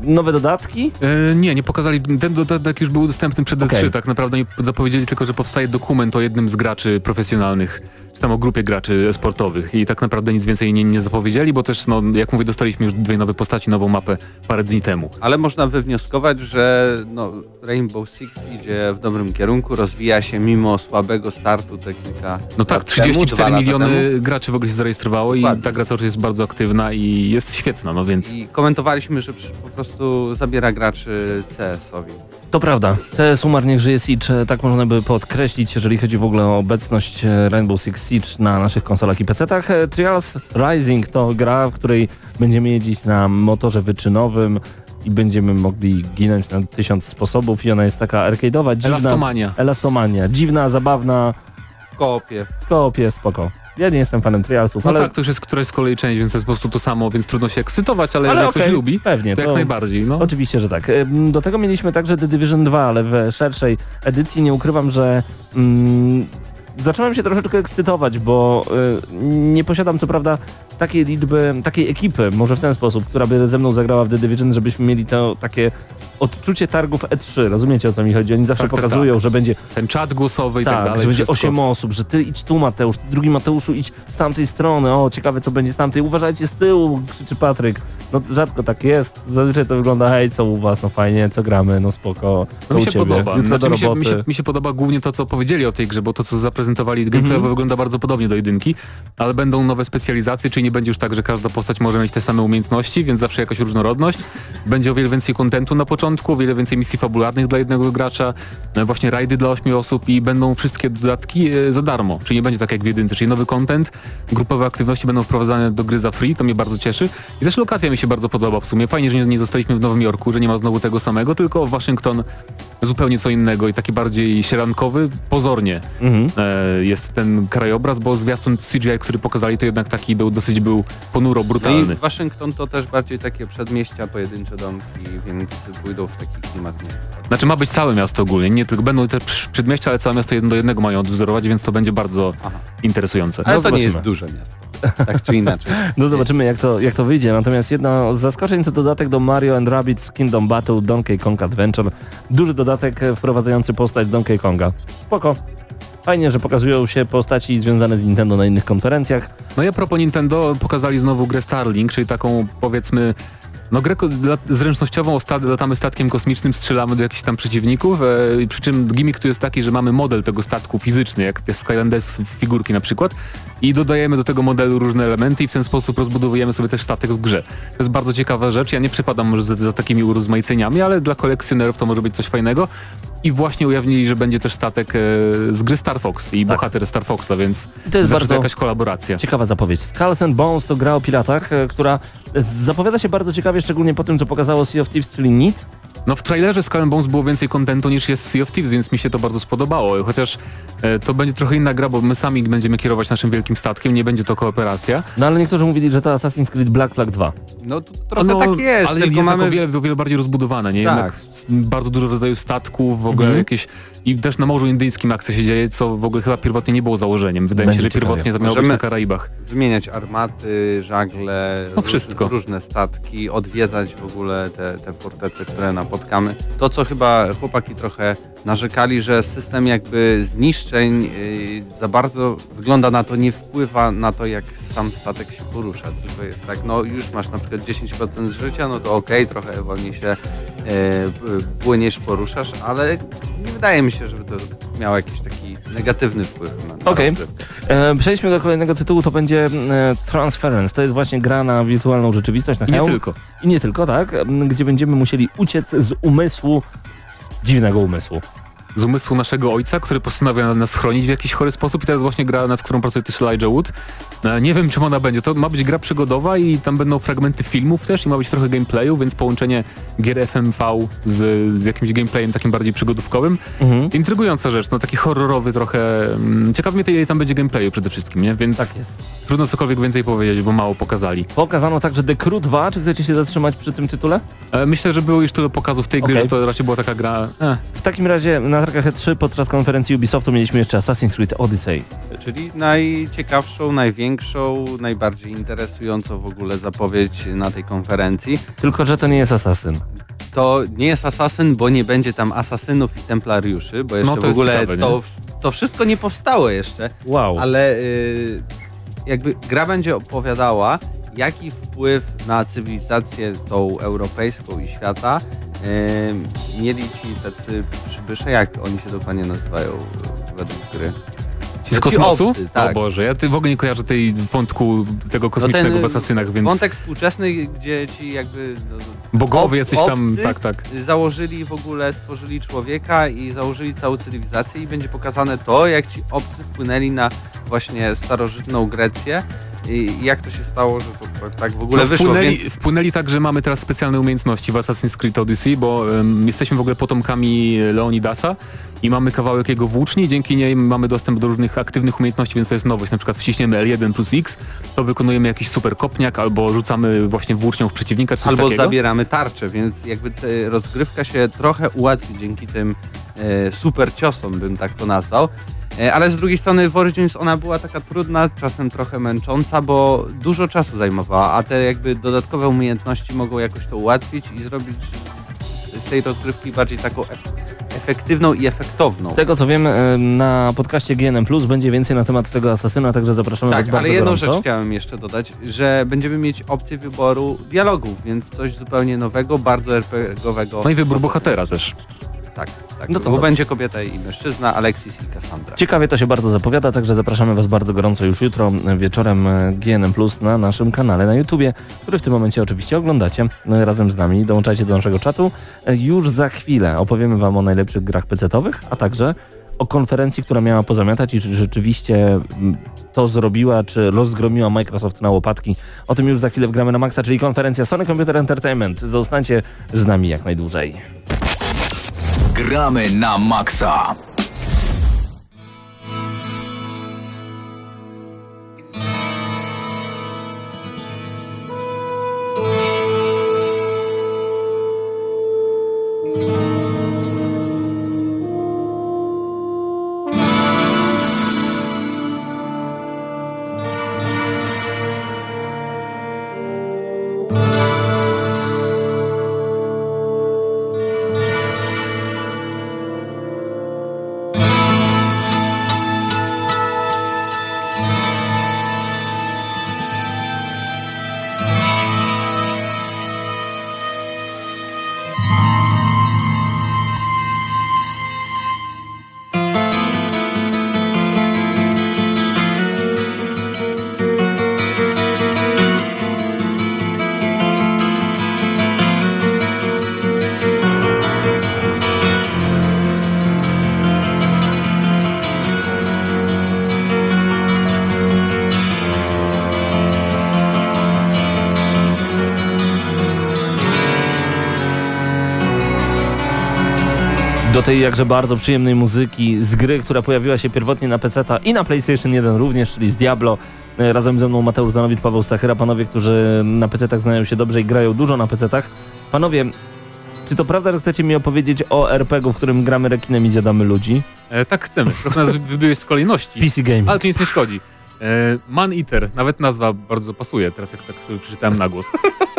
nowe dodatki. E, nie, nie pokazali, ten dodatek już był dostępny przed D3, Okej. tak naprawdę nie zapowiedzieli tylko, że powstaje dokument o jednym z graczy profesjonalnych, tam o grupie graczy sportowych i tak naprawdę nic więcej nie, nie zapowiedzieli, bo też, no, jak mówię, dostaliśmy już dwie nowe postaci, nową mapę parę dni temu. Ale można wywnioskować, że no, Rainbow Six idzie w dobrym kierunku, rozwija się mimo słabego startu technika. No tak, lat temu, 34 dwa lata miliony temu. graczy w ogóle się zarejestrowało Dokładnie. i ta gra cały czas jest bardzo aktywna i jest świetna, no więc... I komentowaliśmy, że po prostu zabiera graczy CS-owi. To prawda. CS umarł, niech żyje Siege. Tak można by podkreślić, jeżeli chodzi w ogóle o obecność e, Rainbow Six Siege na naszych konsolach i PC-tach. E, Trials Rising to gra, w której będziemy jeździć na motorze wyczynowym i będziemy mogli ginąć na tysiąc sposobów i ona jest taka arcade'owa, dziwna. Elastomania. Elastomania. Dziwna, zabawna, W koopie. w koopie, spoko. Ja nie jestem fanem Trialsów, No ale... tak, to już jest któraś z kolei część, więc to jest po prostu to samo, więc trudno się ekscytować, ale, ale jak okej, ktoś lubi, pewnie, to jak najbardziej, no. Oczywiście, że tak. Do tego mieliśmy także The Division 2, ale w szerszej edycji nie ukrywam, że mm, zacząłem się troszeczkę ekscytować, bo y, nie posiadam co prawda takiej liczby, takiej ekipy, może w ten sposób, która by ze mną zagrała w The Division, żebyśmy mieli to takie odczucie targów E3. Rozumiecie o co mi chodzi? Oni zawsze Tak, tak, pokazują, że będzie Ten czat głosowy i tak, tak, dalej. że będzie wszystko. 8 osób, że ty idź tu Mateusz, ty drugi Mateuszu idź z tamtej strony, o ciekawe co będzie z tamtej, uważajcie z tyłu, krzyczy Patryk. No rzadko tak jest, zazwyczaj to wygląda hej co u was, no fajnie, co gramy, no spoko, No mi się ciebie, podoba. Znaczy, mi, się, mi, się, mi się podoba głównie to, co powiedzieli o tej grze, bo to, co zaprezentowali gameplayowo Mhm. wygląda bardzo podobnie do jedynki, ale będą nowe specjalizacje, czyli nie będzie już tak, że każda postać może mieć te same umiejętności, więc zawsze jakaś różnorodność. Będzie o wiele więcej kontentu na początku, o wiele więcej misji fabularnych dla jednego gracza, e, właśnie rajdy dla ośmiu osób i będą wszystkie dodatki e, za darmo, czyli nie będzie tak jak w jedynce, czyli nowy content, grupowe aktywności będą wprowadzane do gry za free, to mnie bardzo cieszy. I też lokacja mi się się bardzo podoba w sumie. Fajnie, że nie, nie zostaliśmy w Nowym Jorku, że nie ma znowu tego samego, tylko Waszyngton zupełnie co innego i taki bardziej sierankowy, pozornie Mhm. e, jest ten krajobraz, bo zwiastun CGI, który pokazali, to jednak taki do, dosyć był ponuro No i brutalny. Waszyngton to też bardziej takie przedmieścia, pojedyncze domki, więc pójdą w taki klimat. Nie. Znaczy ma być całe miasto ogólnie, nie tylko będą te przedmieścia, ale całe miasto jedno do jednego mają odwzorować, więc to będzie bardzo Aha. interesujące. Ale No to nie zobaczymy. jest duże miasto. Tak czy inaczej. No zobaczymy jak to, jak to wyjdzie. Natomiast jedno z zaskoczeń to dodatek do Mario and Rabbids Kingdom Battle Donkey Kong Adventure. Duży dodatek e, wprowadzający postać Donkey Konga. Spoko. Fajnie, że pokazują się postaci związane z Nintendo na innych konferencjach. No i a propos Nintendo, pokazali znowu grę Starlink, czyli taką powiedzmy no grę zręcznościową, latamy statkiem kosmicznym, strzelamy do jakichś tam przeciwników, e, przy czym gimmick tu jest taki, że mamy model tego statku fizyczny, jak te Skylanders figurki na przykład i dodajemy do tego modelu różne elementy i w ten sposób rozbudowujemy sobie też statek w grze. To jest bardzo ciekawa rzecz, ja nie przepadam może za, za takimi urozmaiceniami, ale dla kolekcjonerów to może być coś fajnego i właśnie ujawnili, że będzie też statek e, z gry Star Fox i bohater Star Foxa, więc I to jest bardzo jakaś kolaboracja. ciekawa zapowiedź. Skulls and Bones to gra o piratach, e, która zapowiada się bardzo ciekawie, szczególnie po tym, co pokazało Sea of Thieves, czyli nic. No w trailerze Skull Bones było więcej kontentu niż jest Sea of Thieves, więc mi się to bardzo spodobało. Chociaż e, to będzie trochę inna gra, bo my sami będziemy kierować naszym wielkim statkiem, nie będzie to kooperacja. No ale niektórzy mówili, że to Assassin's Creed Black Flag 2. No to trochę no, tak jest, ale tylko mamy... o wiele, o wiele bardziej rozbudowane, nie? Tak. Jednak bardzo dużo rodzajów statków, w ogóle Mhm. jakieś... I też na Morzu Indyjskim akcja się dzieje, co w ogóle chyba pierwotnie nie było założeniem. Wydaje mi Będzie się, że ciekawie. pierwotnie to miało być na Karaibach. Wymieniać armaty, żagle, No wszystko. różne statki, odwiedzać w ogóle te, te fortece, które napotkamy. To, co chyba chłopaki trochę narzekali, że system jakby zniszczeń yy, za bardzo wygląda na to, nie wpływa na to, jak sam statek się porusza. Tylko jest tak, no już masz na przykład 10% życia, no to okej, trochę wolniej się p- płyniesz, poruszasz, ale nie wydaje mi się, żeby to miało jakiś taki negatywny wpływ na, Okej. rozgrywkę. E, przejdźmy do kolejnego tytułu, to będzie e, Transference. To jest właśnie gra na wirtualną rzeczywistość, na I nie hełm. tylko. I nie tylko, tak? Gdzie będziemy musieli uciec z umysłu, dziwnego umysłu. Z umysłu naszego ojca, który postanawia nas chronić w jakiś chory sposób i to jest właśnie gra, nad którą pracuje też Elijah Wood. E, Nie wiem czym ona będzie, to ma być gra przygodowa i tam będą fragmenty filmów też i ma być trochę gameplayu, więc połączenie gier FMV z, z jakimś gameplayem takim bardziej przygodówkowym. Mhm. Intrygująca rzecz, no taki horrorowy trochę. mm, Ciekaw mnie to ile tam będzie gameplayu przede wszystkim, nie? Więc Tak jest. trudno cokolwiek więcej powiedzieć, bo mało pokazali. Pokazano także The Crew 2, czy chcecie się zatrzymać przy tym tytule? E, Myślę, że było już tyle pokazów tej gry, Okej. że to raczej była taka gra... Eh. W takim razie na targach E3 podczas konferencji Ubisoftu mieliśmy jeszcze Assassin's Creed Odyssey. Czyli najciekawszą, największą, najbardziej interesującą w ogóle zapowiedź na tej konferencji. Tylko, że to nie jest Assassin. To nie jest asasyn, bo nie będzie tam asasynów i templariuszy, bo jeszcze No to w ogóle ciekawe, to, to wszystko nie powstało jeszcze, Wow. ale y, jakby gra będzie opowiadała, jaki wpływ na cywilizację tą europejską i świata mieli ci tacy przybysze, jak oni się dokładnie nazywają y, według gry. Ci z kosmosu? obcy, tak. O Boże, ja ty w ogóle nie kojarzę tej wątku tego kosmicznego ten, w Asasynach, więc Wątek współczesny, gdzie ci jakby no, bogowie ob- jacyś tam, tak, tak. założyli w ogóle, stworzyli człowieka i założyli całą cywilizację i będzie pokazane to, jak ci obcy wpłynęli na właśnie starożytną Grecję i jak to się stało, że to tak w ogóle No, wyszło. wpłynęli, Więc, wpłynęli tak, że mamy teraz specjalne umiejętności w Assassin's Creed Odyssey, bo em, jesteśmy w ogóle potomkami Leonidasa i mamy kawałek jego włóczni, dzięki niej mamy dostęp do różnych aktywnych umiejętności, więc to jest nowość. Na przykład wciśniemy L1 plus X, to wykonujemy jakiś super kopniak, albo rzucamy właśnie włócznią w przeciwnika, coś albo takiego. zabieramy tarczę, więc jakby rozgrywka się trochę ułatwi dzięki tym e, super ciosom, bym tak to nazwał. E, ale z drugiej strony w Origins ona była taka trudna, czasem trochę męcząca, bo dużo czasu zajmowała, a te jakby dodatkowe umiejętności mogą jakoś to ułatwić i zrobić z tej rozgrywki bardziej taką ef- efektywną i efektowną. Z tego co wiem, e, na podcaście GNM Plus będzie więcej na temat tego asasyna, także zapraszamy Was Tak, bardzo ale jedną gorąco. rzecz chciałem jeszcze dodać, że będziemy mieć opcję wyboru dialogów, więc coś zupełnie nowego, bardzo RPGowego. No i wybór bohatera też. Tak, tak. No to bo będzie kobieta i mężczyzna, Alexis i Cassandra. Ciekawie to się bardzo zapowiada, także zapraszamy Was bardzo gorąco już jutro wieczorem GNM Plus na naszym kanale na YouTubie, który w tym momencie oczywiście oglądacie e, razem z nami. Dołączajcie do naszego czatu. E, Już za chwilę opowiemy Wam o najlepszych grach PC-owych, a także o konferencji, która miała pozamiatać i czy rzeczywiście mm, to zrobiła, czy rozgromiła Microsoft na łopatki. O tym już za chwilę wgramy na maksa, czyli konferencja Sony Computer Entertainment. Zostańcie z nami jak najdłużej. Gramy na maksa. Tej jakże bardzo przyjemnej muzyki z gry, która pojawiła się pierwotnie na PC i na PlayStation 1 również, czyli z Diablo. E, Razem ze mną Mateusz Zanowicz, Paweł Stachyra, panowie, którzy na PC-tach znają się dobrze i grają dużo na PC-tach. Panowie, czy to prawda, że chcecie mi opowiedzieć o RPG-u, w którym gramy rekinem i zjadamy ludzi? E, tak chcemy, trochę nas wy- wybiłeś z kolejności, PC Game. ale to nic nie szkodzi. E, Man Eater, nawet nazwa bardzo pasuje, teraz jak tak sobie przeczytałem na głos.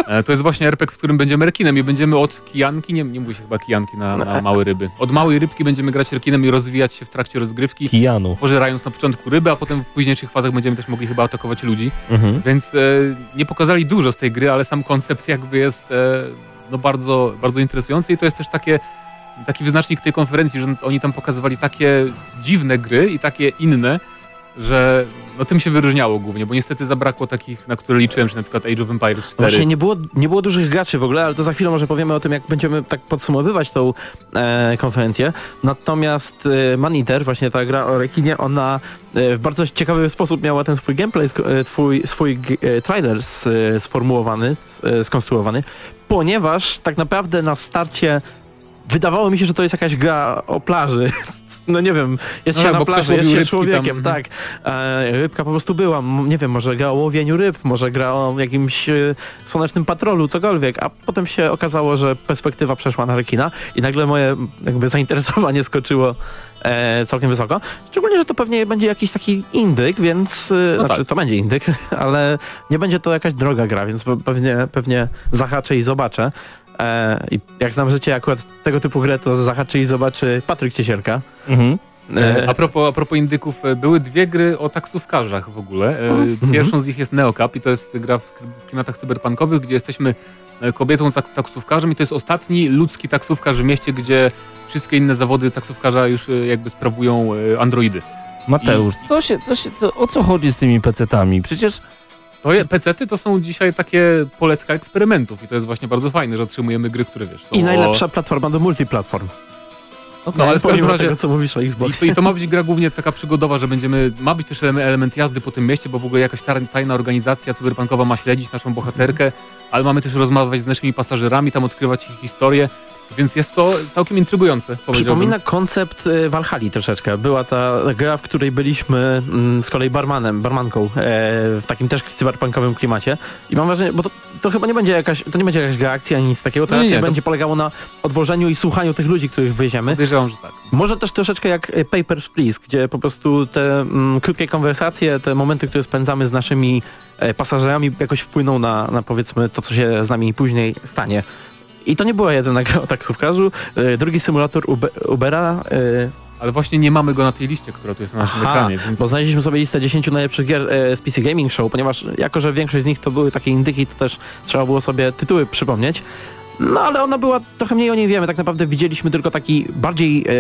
E, to jest właśnie RPG, w którym będziemy rekinem i będziemy od kijanki, nie, nie mówi się chyba kijanki na, na małe ryby. Od małej rybki będziemy grać rekinem i rozwijać się w trakcie rozgrywki, Kijanu. pożerając na początku ryby, a potem w późniejszych fazach będziemy też mogli chyba atakować ludzi. Mhm. Więc e, nie pokazali dużo z tej gry, ale sam koncept jakby jest e, no bardzo, bardzo interesujący i to jest też takie, taki wyznacznik tej konferencji, że oni tam pokazywali takie dziwne gry i takie inne, że no tym się wyróżniało głównie, bo niestety zabrakło takich, na które liczyłem, że na przykład Age of Empires 4. No Właśnie nie było, nie było dużych graczy w ogóle, ale to za chwilę może powiemy o tym, jak będziemy tak podsumowywać tą e, konferencję. Natomiast e, Man Eater, właśnie ta gra o rekinie, ona e, w bardzo ciekawy sposób miała ten swój gameplay, e, twój, swój e, trailer s, e, sformułowany, s, e, skonstruowany, ponieważ tak naprawdę na starcie wydawało mi się, że to jest jakaś gra o plaży. No nie wiem, jest No, się na bo ktoś plaży, jest się człowiekiem, tam. tak. E, rybka po prostu była, nie wiem, może gra o łowieniu ryb, może gra o jakimś e, słonecznym patrolu, cokolwiek, a potem się okazało, że perspektywa przeszła na rekina i nagle moje jakby zainteresowanie skoczyło e, całkiem wysoko. Szczególnie, że to pewnie będzie jakiś taki indyk, więc, e, No znaczy tak. to będzie indyk, ale nie będzie to jakaś droga gra, więc pe- pewnie, pewnie zahaczę i zobaczę. E, I jak znam życie akurat tego typu grę, to zahaczy i zobaczy Patryk Ciesielka. Mhm. E, A propos, a propos indyków, e, były dwie gry o taksówkarzach w ogóle. E. Pierwszą z nich jest Neocap i to jest gra w klimatach cyberpunkowych, gdzie jesteśmy e, kobietą tak, taksówkarzem i to jest ostatni ludzki taksówkarz w mieście, gdzie wszystkie inne zawody taksówkarza już e, jakby sprawują e, androidy. Mateusz, co się, co się, co, o co chodzi z tymi PC-tami? Przecież To je, PC-ty to są dzisiaj takie poletka eksperymentów i to jest właśnie bardzo fajne, że otrzymujemy gry, które wiesz, są I o- najlepsza platforma do multiplatform. No, ale w każdym pomimo razie tego, co mówisz o I Xbox. to, I to ma być gra głównie taka przygodowa, że będziemy, ma być też ele- element jazdy po tym mieście, bo w ogóle jakaś tajna organizacja cyberpunkowa ma śledzić naszą bohaterkę, ale mamy też rozmawiać z naszymi pasażerami, tam odkrywać ich historię, więc jest to całkiem intrygujące. Przypomina koncept y, Valhalla troszeczkę. Była ta gra, w której byliśmy mm, z kolei barmanem, barmanką e, w takim też cyberpunkowym klimacie. I mam wrażenie, bo to, to chyba nie będzie jakaś, to nie będzie jakaś gra akcji ani nic takiego, to No nie, raczej nie, to- będzie polegało na odwożeniu i słuchaniu tych ludzi, których wywieziemy. Podejrzewam, że tak. Może też troszeczkę jak y, Papers, Please, gdzie po prostu te mm, krótkie konwersacje, te momenty, które spędzamy z naszymi e, pasażerami jakoś wpłyną na, na powiedzmy to, co się z nami później stanie. I to nie była jedyna gra o taksówkarzu. E, drugi symulator Ube Ubera, e, Ale właśnie nie mamy go na tej liście, która tu jest na naszym Aha, ekranie, więc bo znaleźliśmy sobie listę 10 najlepszych gier e, z PC Gaming Show, ponieważ jako, że większość z nich to były takie indyki, to też trzeba było sobie tytuły przypomnieć. No ale ona była, trochę mniej o niej wiemy, tak naprawdę widzieliśmy tylko taki bardziej e,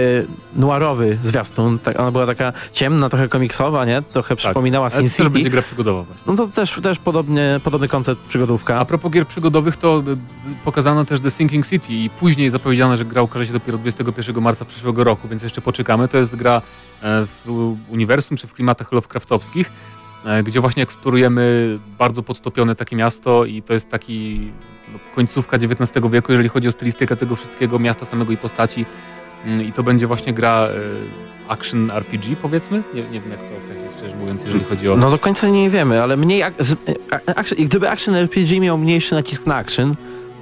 noirowy zwiastun, tak, ona była taka ciemna, trochę komiksowa, nie? Trochę przypominała Tak. Sin City. będzie gra przygodowa właśnie. No to też, też podobnie, podobny koncept przygodówka. A propos gier przygodowych, to z- pokazano też The Sinking City i później zapowiedziano, że gra ukaże się dopiero 21 marca przyszłego roku, więc jeszcze poczekamy. To jest gra e, w uniwersum czy w klimatach Lovecraftowskich, e, gdzie właśnie eksplorujemy bardzo podtopione takie miasto i to jest taki końcówka XIX wieku, jeżeli chodzi o stylistykę tego wszystkiego, miasta samego i postaci. Mm, I to będzie właśnie gra e, action RPG powiedzmy. Nie, nie wiem jak to określić szczerze mówiąc, jeżeli chodzi o... No do końca nie wiemy, ale mniej ak- action, gdyby action RPG miał mniejszy nacisk na action,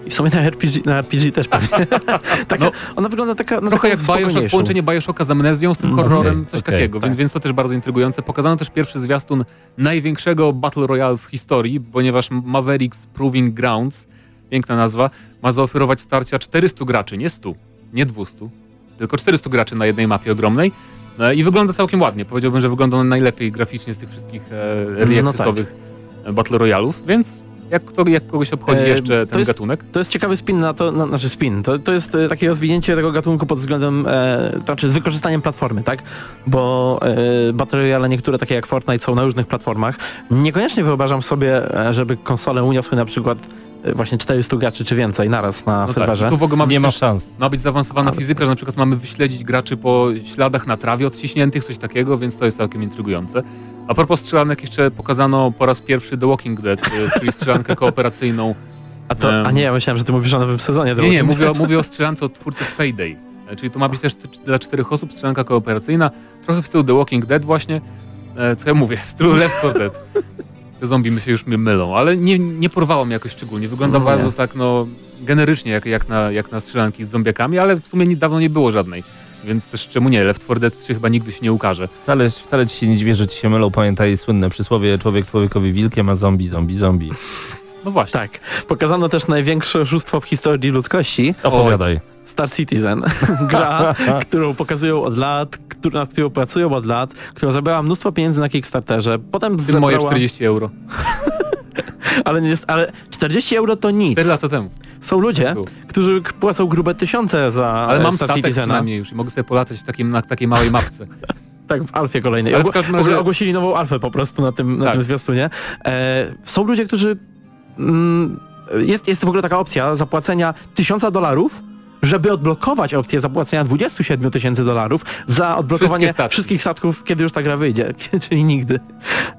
i w sumie na RPG, na RPG też pewnie. taka, No, ona wygląda taka no, Trochę taką jak Bioshock, połączenie Bioshocka z amnezją, z tym Mhm. horrorem, coś okej, takiego, więc, więc to też bardzo intrygujące. Pokazano też pierwszy zwiastun największego Battle Royale w historii, ponieważ Mavericks Proving Grounds, piękna nazwa, ma zaoferować starcia 400 graczy, nie 100, nie 200, tylko 400 graczy na jednej mapie ogromnej. No I wygląda całkiem ładnie. Powiedziałbym, że wygląda on najlepiej graficznie z tych wszystkich early No accessowych e, Battle Royalów, więc jak, kto, jak kogoś obchodzi E, jeszcze to ten jest- gatunek, To jest ciekawy spin na to, na, znaczy spin, to, to jest e, takie rozwinięcie tego gatunku pod względem, e, to znaczy z wykorzystaniem platformy, tak? Bo e, Battle Royale niektóre takie jak Fortnite są na różnych platformach. Niekoniecznie wyobrażam sobie, żeby konsole uniosły na przykład właśnie 400 graczy czy więcej naraz na no tak, serwerze. i tu w ogóle ma być Nie ma szans. Ma być zaawansowana Ale- fizyka, że na przykład mamy wyśledzić graczy po śladach na trawie odciśniętych, coś takiego, więc to jest całkiem intrygujące. A propos strzelanek jeszcze pokazano po raz pierwszy The Walking Dead, y, czyli strzelankę kooperacyjną. A, to, a em, nie, ja myślałem, że ty mówisz o nowym sezonie. The Nie, nie, mówię o, mówię o strzelance od twórców Payday. E, Czyli to ma być też dla czterech osób strzelanka kooperacyjna, trochę w stylu The Walking Dead właśnie. E, Co ja mówię, w stylu Left 4 Dead. Te zombie my się już my mylą, ale nie, nie porwało mnie jakoś szczególnie. Wygląda No bardzo nie. tak no generycznie jak, jak, na, jak na strzelanki z zombiakami, ale w sumie nie, dawno nie było żadnej. Więc też czemu nie, Left 4 Dead 3 chyba nigdy się nie ukaże. Wcale, wcale ci się nie dziwię, że ci się mylą. Pamiętaj słynne przysłowie człowiek człowiekowi wilkiem, a zombie, zombie, zombie. No właśnie. Tak. Pokazano też największe oszustwo w historii ludzkości. Opowiadaj. Star Citizen. Gra, którą pokazują od lat, którą, nad którą pracują od lat, która zabrała mnóstwo pieniędzy na Kickstarterze. Potem tym moje zebrała... 40 euro. Ale, nie ale 40 euro to nic. 4 lata temu. Są ludzie, Było. którzy płacą grube tysiące za Ale mam Star statek Citizena. przynajmniej już i mogę sobie polatać w takim, na takiej małej mapce. Tak, w Alfie kolejnej. Ale w każdym razie- ogłosili nową Alfę po prostu na tym, na Tak. tym zwiastunie. E, są ludzie, którzy... Mm, jest, jest w ogóle taka opcja zapłacenia 1000 dolarów, żeby odblokować opcję zapłacenia 27 tysięcy dolarów za odblokowanie wszystkich statków, kiedy już ta gra wyjdzie, czyli nigdy.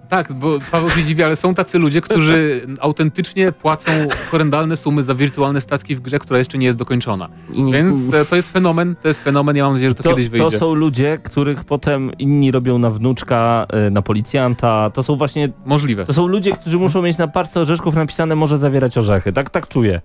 Tak, bo Paweł się dziwi, ale są tacy ludzie, którzy autentycznie płacą horrendalne sumy za wirtualne statki w grze, która jeszcze nie jest dokończona. Więc e, to jest fenomen, to jest fenomen, ja mam nadzieję, że to, To, kiedyś wyjdzie. to są ludzie, których potem inni robią na wnuczka, y, na policjanta. To są właśnie, Możliwe. to są ludzie, którzy muszą mieć na parce orzeszków napisane może zawierać orzechy. Tak, tak czuję.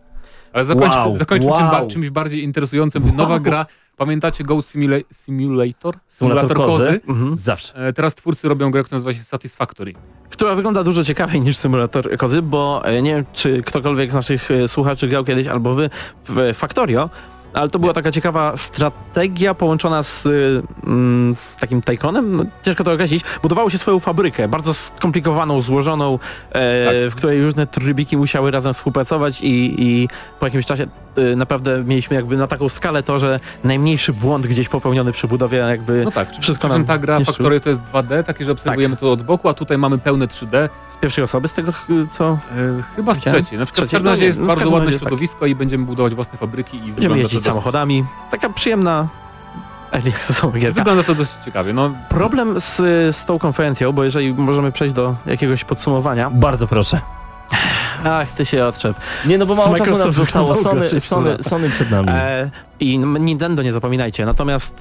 Ale zakończmy, Wow, zakończmy wow. czym, ba- czymś bardziej interesującym. Nowa gra, pamiętacie Goat Simula- Simulator? Symulator kozy. Mhm. Zawsze. E, Teraz twórcy robią grę, która nazywa się Satisfactory. Która wygląda dużo ciekawiej niż symulator kozy, bo e, nie wiem, czy ktokolwiek z naszych e, słuchaczy grał kiedyś albo wy w e, Factorio, ale to była taka ciekawa strategia połączona z, y, mm, z takim Tyconem, no, ciężko to określić. Budowało się swoją fabrykę, bardzo skomplikowaną, złożoną, e, Tak. w której różne trybiki musiały razem współpracować i, i po jakimś czasie y, naprawdę mieliśmy jakby na taką skalę to, że najmniejszy błąd gdzieś popełniony przy budowie jakby No tak, Wszystko nam ta gra. Factory to jest 2D, takie, że obserwujemy to od boku, a tutaj mamy pełne 3D. Z pierwszej osoby z tego co... E, chyba z trzeciej. Na przykład w Trzeciej? każdym No jest no bardzo ładne tak. środowisko i będziemy budować własne fabryki i Będziemy to, jeździć dosyć, samochodami. Taka przyjemna gierka. wygląda to dosyć ciekawie. No, Problem z, z tą konferencją, bo jeżeli możemy przejść do jakiegoś podsumowania. Bardzo proszę. Ach, ty się odczep. Nie no, bo mało czasu nam Microsoft zostało. Sony, Sony. Sony przed nami. E, I Nintendo nie zapominajcie. Natomiast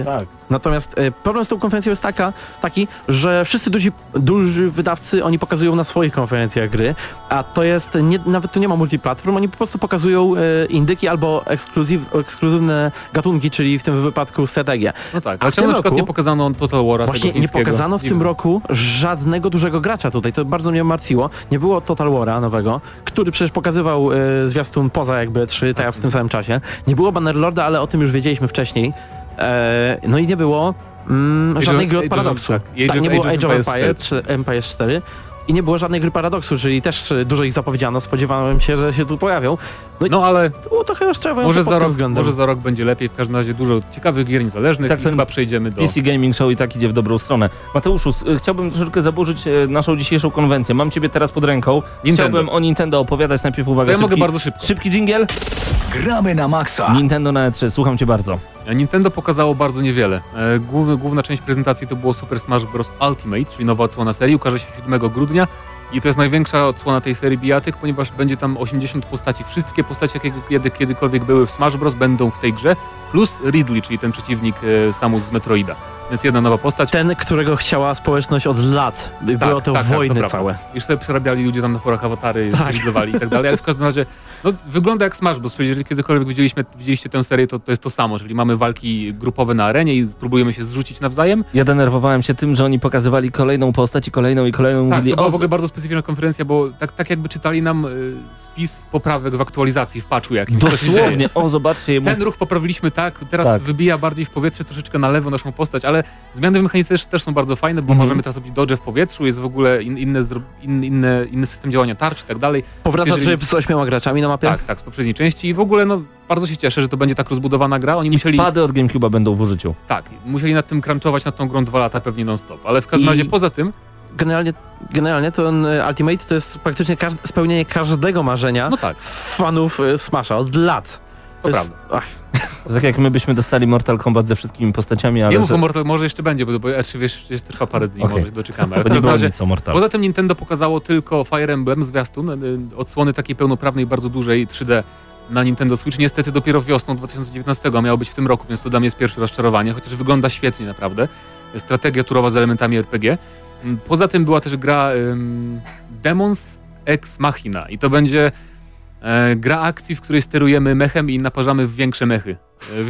e, tak. Natomiast e, problem z tą konferencją jest taka, taki, że wszyscy duzi, duży wydawcy, oni pokazują na swoich konferencjach gry, a to jest, nie, nawet tu nie ma multiplatform, oni po prostu pokazują e, indyki albo ekskluzyw, ekskluzywne gatunki, czyli w tym wypadku strategię. no tak, A ale w czemu tym na przykład roku- nie pokazano Total War'a Właśnie tego nie pokazano w tym roku żadnego dużego gracza tutaj, to bardzo mnie martwiło. Nie było Total War'a nowego, który przecież pokazywał e, zwiastun poza jakby 3 teraz w tym samym czasie. Nie było Bannerlorda, ale o tym już wiedzieliśmy wcześniej. E, no i nie było mm, żadnej gry od Paradoksu. tak, Tak, nie było Age of Age of Empires Empires 4. Empires 4. i nie było żadnej gry paradoksu, czyli też e, dużo ich zapowiedziano, spodziewałem się, że się tu pojawią. No, No ale to było trochę rozczarowujące może za, rok, względem. może za rok będzie lepiej, w każdym razie dużo ciekawych gier niezależnych Tak, i chyba przejdziemy do... PC Gaming Show i tak idzie w dobrą stronę. Mateuszu, chciałbym troszeczkę zaburzyć e, naszą dzisiejszą konwencję. Mam ciebie teraz pod ręką. Nintendo. Chciałbym o Nintendo opowiadać. Najpierw To uwaga, ja mogę szybki, bardzo szybko. szybki dżingiel. Gramy na maksa. Nintendo na E3, słucham cię bardzo. Nintendo pokazało bardzo niewiele. E, Główna, główna część prezentacji to było Super Smash Bros. Ultimate, czyli nowa odsłona serii, ukaże się 7 grudnia i to jest największa odsłona tej serii bijatyk, ponieważ będzie tam 80 postaci. Wszystkie postacie, jakie kiedy, kiedykolwiek były w Smash Bros. będą w tej grze, plus Ridley, czyli ten przeciwnik e, Samus z Metroida. Więc jedna nowa postać. Ten, którego chciała społeczność od lat. Tak, o to tak, tak, to wojny całe. Już sobie przerabiali ludzie tam na forach awatary, Tak. i tak dalej, ale w każdym razie no, wygląda jak Smash Bros. Czyli jeżeli kiedykolwiek widzieliśmy, widzieliście tę serię, to, to jest to samo, czyli mamy walki grupowe na arenie i spróbujemy się zrzucić nawzajem. Ja denerwowałem się tym, że oni pokazywali kolejną postać i kolejną i kolejną. Tak, mówili, to była o, w ogóle bardzo specyficzna konferencja, bo tak, tak jakby czytali nam y, spis poprawek w aktualizacji, w patchu jakimś. dosłownie, o zobaczcie, mu... Ten ruch poprawiliśmy tak, teraz Tak. wybija bardziej w powietrze, troszeczkę na lewo naszą postać, ale zmiany w mechanice też, są bardzo fajne, bo Mhm. możemy teraz robić dodge w powietrzu, jest w ogóle in, inne, in, inne, inny system działania tarcz i tak dalej. Powraca Jeżeli- tryb z ośmioma graczami na mapie? Tak, tak, z poprzedniej części i w ogóle no bardzo się cieszę, że to będzie tak rozbudowana gra. Oni musieli, Pady od GameCube'a będą w użyciu. tak, musieli nad tym crunchować nad tą grą dwa lata pewnie non-stop, ale w każdym I- razie poza tym, Generalnie, generalnie ten e, Ultimate to jest praktycznie spełnienie każdego marzenia no tak, fanów e, Smasha od lat. To jest, prawda. Ach, Tak jak my byśmy dostali Mortal Kombat ze wszystkimi postaciami, ale Nie mów że... o Mortal, może jeszcze będzie, bo, bo E3 wiesz, jeszcze trwa parę dni, Okej. może doczekamy. Ale Bo nie było razie, nic o Mortal. poza tym Nintendo pokazało tylko Fire Emblem zwiastun, y, odsłony takiej pełnoprawnej, bardzo dużej 3D na Nintendo Switch. Niestety dopiero wiosną 2019, a miało być w tym roku, więc to dla mnie jest pierwsze rozczarowanie, chociaż wygląda świetnie naprawdę. Strategia turowa z elementami RPG. Mm, Poza tym była też gra ym, Demons Ex Machina i to będzie e, gra akcji, w której sterujemy mechem i naparzamy w większe mechy.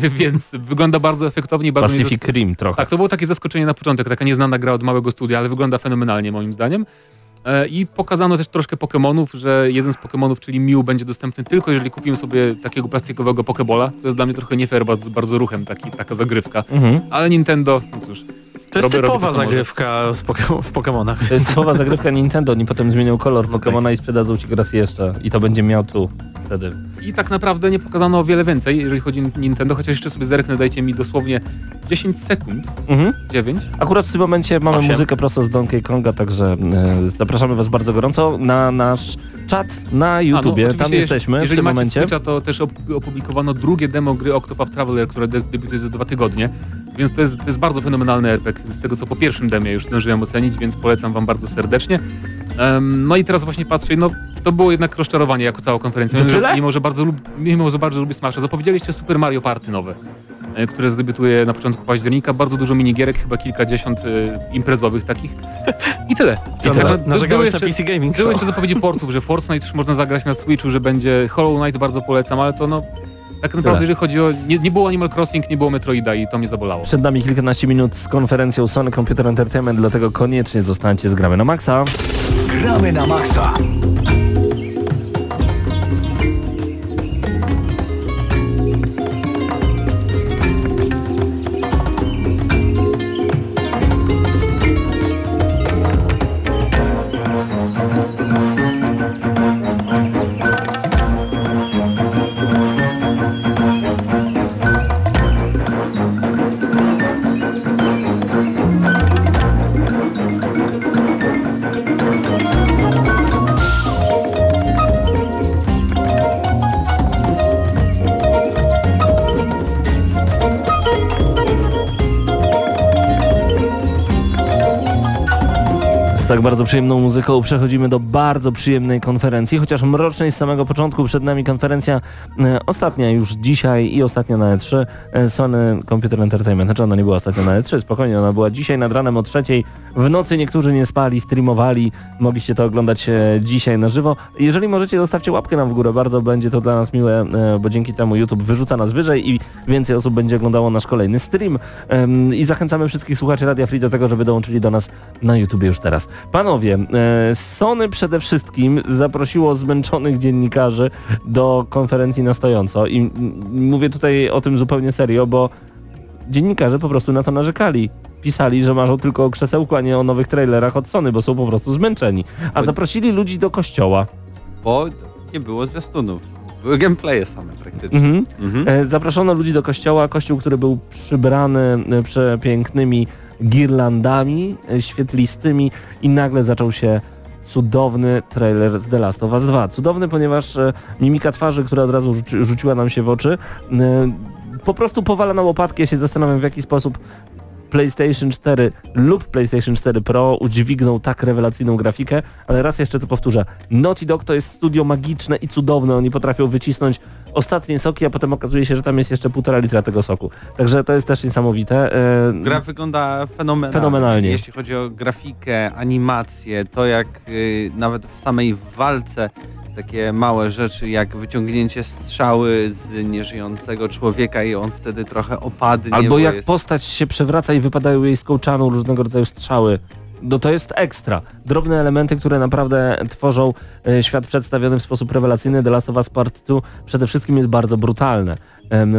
E, więc wygląda bardzo efektownie i bardzo Pacific Rim trochę. tak, to było takie zaskoczenie na początek, taka nieznana gra od małego studia, ale wygląda fenomenalnie moim zdaniem. E, I pokazano też troszkę Pokémonów, że jeden z Pokémonów, czyli Mew, będzie dostępny tylko jeżeli kupimy sobie takiego plastikowego Pokébola, co jest dla mnie trochę nie fair, bardzo, bardzo ruchem taki, taka zagrywka. Mhm. Ale Nintendo, no cóż, to jest Robię- robię typowa to, może. zagrywka Poke- w Pokemonach. To jest słowa zagrywka Nintendo, oni potem zmienią kolor Pokemona i sprzedadzą ci go raz jeszcze. I to będzie miał tu wtedy. i tak naprawdę nie pokazano o wiele więcej, jeżeli chodzi o Nintendo, chociaż jeszcze sobie zerknę, dajcie mi dosłownie 10 sekund, Mhm. 9. Akurat w tym momencie mamy Osiem. muzykę prosto z Donkey Konga, także e, zapraszamy Was bardzo gorąco na nasz czat na YouTubie. A, no, Tam jesteśmy w tym macie momencie. Switcha, to też op- opublikowano drugie demo gry Octopath Traveler, które de- debiutuje za dwa tygodnie. Więc to jest, to jest bardzo fenomenalny RPG, z tego co po pierwszym demie już zdążyłem ocenić, więc polecam wam bardzo serdecznie. Em, no i teraz właśnie patrzę, no to było jednak rozczarowanie jako cała konferencja. To Mimo, że, mimo, że bardzo lub, mimo, że bardzo lubię Smasha. Zapowiedzieliście Super Mario Party nowe, e, które zdebiutuje na początku października. Bardzo dużo minigierek, chyba kilkadziesiąt e, imprezowych takich. I tyle. Co, na- by- Narzekałeś były na jeszcze- PC Gaming były jeszcze zapowiedzi portów, że Fortnite już można zagrać na Switchu, że będzie Hollow Knight bardzo polecam, ale to no tak naprawdę jeżeli chodzi o... Nie, nie było Animal Crossing, nie było Metroida i to mnie zabolało. Przed nami kilkanaście minut z konferencją Sony Computer Entertainment, dlatego koniecznie zostańcie z Gramy na Maxa. Gramy na maksa. Bardzo przyjemną muzyką przechodzimy do bardzo przyjemnej konferencji, chociaż mrocznej z samego początku. Przed nami konferencja e, ostatnia już dzisiaj i ostatnia na E3 e, Sony Computer Entertainment. Znaczy ona nie była ostatnia na E3, spokojnie, ona była dzisiaj nad ranem o trzeciej. W nocy niektórzy nie spali, streamowali, mogliście to oglądać e, dzisiaj na żywo. Jeżeli możecie, zostawcie łapkę nam w górę, bardzo będzie to dla nas miłe, e, bo dzięki temu YouTube wyrzuca nas wyżej i więcej osób będzie oglądało nasz kolejny stream. I zachęcamy wszystkich słuchaczy Radia Free do tego, żeby dołączyli do nas na YouTube już teraz. Panowie, e, Sony przede wszystkim zaprosiło zmęczonych dziennikarzy do konferencji na stojąco i mówię tutaj o tym zupełnie serio, bo dziennikarze po prostu na to narzekali. pisali, że marzą tylko o krzesełku, a nie o nowych trailerach od Sony, bo są po prostu zmęczeni. A zaprosili ludzi do kościoła. Bo nie było zwiastunów. Były gameplaye same praktycznie. Mhm. Mhm. E, Zaproszono ludzi do kościoła, kościół, który był przybrany e, przepięknymi girlandami e, świetlistymi i nagle zaczął się cudowny trailer z The Last of Us 2. Cudowny, ponieważ e, mimika twarzy, która od razu rzuci, rzuciła nam się w oczy, e, po prostu powala na łopatki. Ja się zastanawiam w jaki sposób PlayStation 4 lub PlayStation 4 Pro udźwigną tak rewelacyjną grafikę, ale raz jeszcze to powtórzę. Naughty Dog to jest studio magiczne i cudowne. Oni potrafią wycisnąć ostatnie soki, a potem okazuje się, że tam jest jeszcze półtora litra tego soku. Także to jest też niesamowite. E, Gra wygląda fenomenalnie. Fenomenalnie. Jeśli chodzi o grafikę, animację, to jak y, nawet w samej walce takie małe rzeczy jak wyciągnięcie strzały z nieżyjącego człowieka i on wtedy trochę opadnie. Albo bo jak jest... postać się przewraca i wypadają jej z kołczanu różnego rodzaju strzały. No to jest ekstra. Drobne elementy, które naprawdę tworzą e, świat przedstawiony w sposób rewelacyjny. The Last of Us Part 2 przede wszystkim jest bardzo brutalne.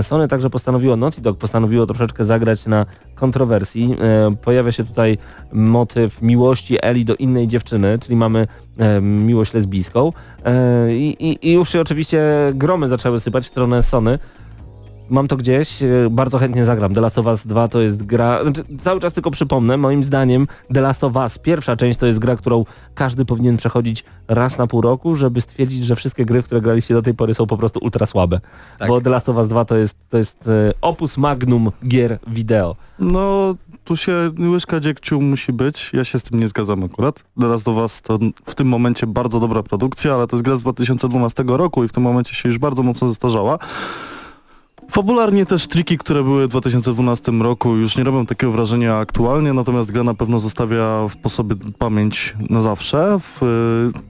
Sony także postanowiło, Naughty Dog postanowiło troszeczkę zagrać na kontrowersji. Pojawia się tutaj motyw miłości Eli do innej dziewczyny, czyli mamy miłość lesbijską. E, I, i, I już się oczywiście gromy zaczęły sypać w stronę Sony. Mam to gdzieś, e, bardzo chętnie zagram. The Last of Us 2 to jest gra, znaczy, cały czas tylko przypomnę, moim zdaniem The Last of Us, pierwsza część to jest gra, którą każdy powinien przechodzić raz na pół roku, żeby stwierdzić, że wszystkie gry, w które graliście do tej pory są po prostu ultra słabe. Tak. Bo The Last of Us 2 to jest, to jest e, opus magnum gier wideo. No, tu się łyżka dziegciu musi być. Ja się z tym nie zgadzam akurat. Teraz do was to w tym momencie bardzo dobra produkcja, ale to jest gra z 2012 roku i w tym momencie się już bardzo mocno zestarzała. Fabularnie też triki, które były w 2012 roku już nie robią takiego wrażenia aktualnie, natomiast gra na pewno zostawia po sobie pamięć na zawsze. W,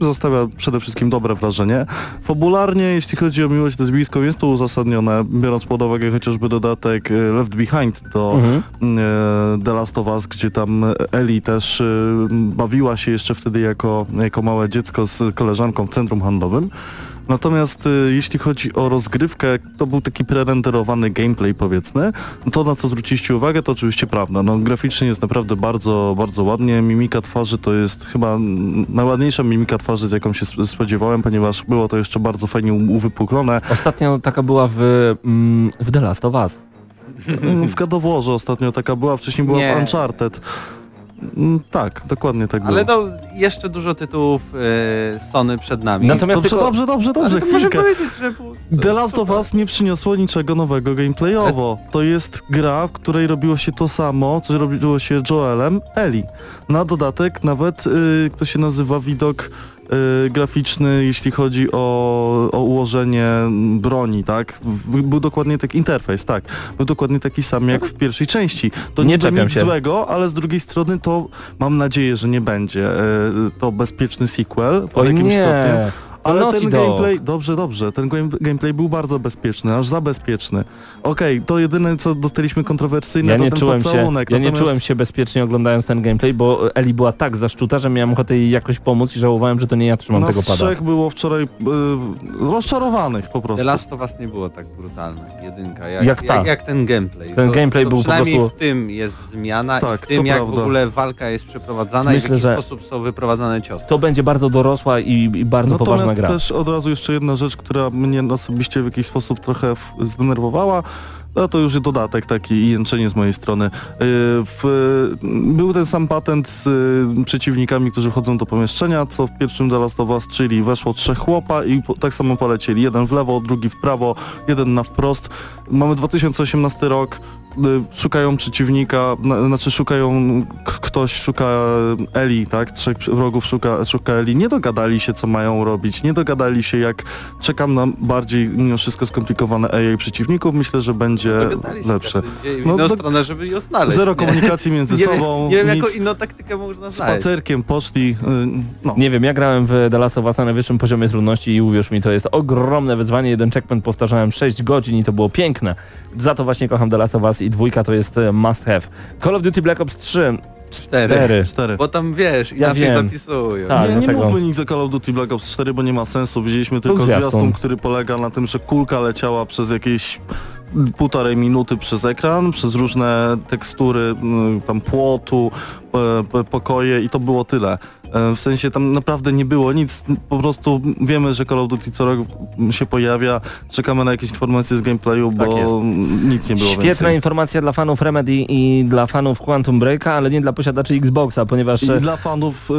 zostawia przede wszystkim dobre wrażenie. Fabularnie, jeśli chodzi o miłość lesbijską, jest to uzasadnione, biorąc pod uwagę chociażby dodatek e, Left Behind do Mhm. e, The Last of Us, gdzie tam Eli też bawiła się jeszcze wtedy jako, jako małe dziecko z koleżanką w centrum handlowym. Natomiast e, jeśli chodzi o rozgrywkę, to był taki prerenderowany gameplay powiedzmy. To na co zwróciliście uwagę to oczywiście prawda. No graficznie jest naprawdę bardzo, bardzo ładnie. Mimika twarzy to jest chyba najładniejsza mimika twarzy z jaką się sp- spodziewałem, ponieważ było to jeszcze bardzo fajnie uwypuklone. Ostatnio taka była w, mm, w The Last of Us. W God ostatnio taka była, wcześniej była Nie. w Uncharted. Mm, Tak, dokładnie tak Ale było. no, jeszcze dużo tytułów e, Sony przed nami. Natomiast Dobrze, tylko, dobrze, dobrze, dobrze, chwilkę. powiedzieć, że... The Last of Us nie przyniosło niczego nowego gameplayowo. To jest gra, w której robiło się to samo, co robiło się Joelem, Eli. Na dodatek nawet, y, kto się nazywa, widok y, graficzny, jeśli chodzi o, o ułożenie broni, tak? Był dokładnie taki interfejs, tak. Był dokładnie taki sam jak w pierwszej części. To Nie nie czepiam nic się. złego, ale z drugiej strony to mam nadzieję, że nie będzie y, to bezpieczny sequel po jakimś stopniu. Ale Naughty ten Dog. gameplay, dobrze, dobrze, ten game, gameplay był bardzo bezpieczny, aż za bezpieczny. Okej, to jedyne co dostaliśmy kontrowersyjne Ja to nie, ten czułem się, pocałunek. ja nie natomiast- czułem się bezpiecznie oglądając ten gameplay, bo Eli była tak zaszczuta, że miałem ochotę jej jakoś pomóc i żałowałem, że to nie ja trzymam Nas tego pada. trzech było wczoraj y, rozczarowanych po prostu. The Last of Us nie było tak brutalne, jedynka, jak, Jak ta. jak, jak ten gameplay. Ten to, gameplay to był po prostu- w tym jest zmiana Tak, i w tym jak prawda. w ogóle walka jest przeprowadzana i w Myślę, jaki że- sposób są wyprowadzane ciosy. To będzie bardzo dorosła i, i bardzo poważna gra. też od razu jeszcze jedna rzecz, która mnie osobiście w jakiś sposób trochę zdenerwowała, no to już dodatek taki i jęczenie z mojej strony. Yy, W, był ten sam patent z y, przeciwnikami, którzy wchodzą do pomieszczenia, co w pierwszym The of Us, czyli weszło trzech chłopa i tak samo polecieli. Jeden w lewo, drugi w prawo, jeden na wprost. Mamy 2018 rok, y, szukają przeciwnika, na, znaczy szukają, k- ktoś szuka Eli, tak? Trzech wrogów szuka, szuka Eli. Nie dogadali się, co mają robić, nie dogadali się, jak czekam na bardziej mimo wszystko skomplikowane AI przeciwników. Myślę, że będzie lepsze. w No, do- stronę, żeby ją znaleźć. Zero nie? komunikacji między nie, sobą, wiem, nie wiem, jaką inną taktykę można znaleźć. Spacerkiem poszli, y, no. Nie wiem, ja grałem w The Last of Us na najwyższym poziomie trudności i uwierz mi, to jest ogromne wyzwanie. Jeden checkpoint powtarzałem 6 godzin i to było piękne. Za to właśnie kocham The Last of Us i dwójka to jest e, must have. Call of Duty Black Ops 3, Cztery. 4. Cztery. Bo tam wiesz, inaczej wiem. zapisują. Tak. nie, nie mówmy nic o Call of Duty Black Ops 4, bo nie ma sensu. Widzieliśmy tylko zwiastun. zwiastun, który polega na tym, że kulka leciała przez jakieś półtorej minuty przez ekran, przez różne tekstury mm, tam płotu, e, pokoje i to było tyle. E, W sensie tam naprawdę nie było nic, po prostu wiemy, że Call of Duty co rok się pojawia, czekamy na jakieś informacje z gameplayu, bo Tak nic nie było Świetna więcej. informacja dla fanów Remedy i dla fanów Quantum Breaka, ale nie dla posiadaczy Xboxa, ponieważ... I e, dla fanów y,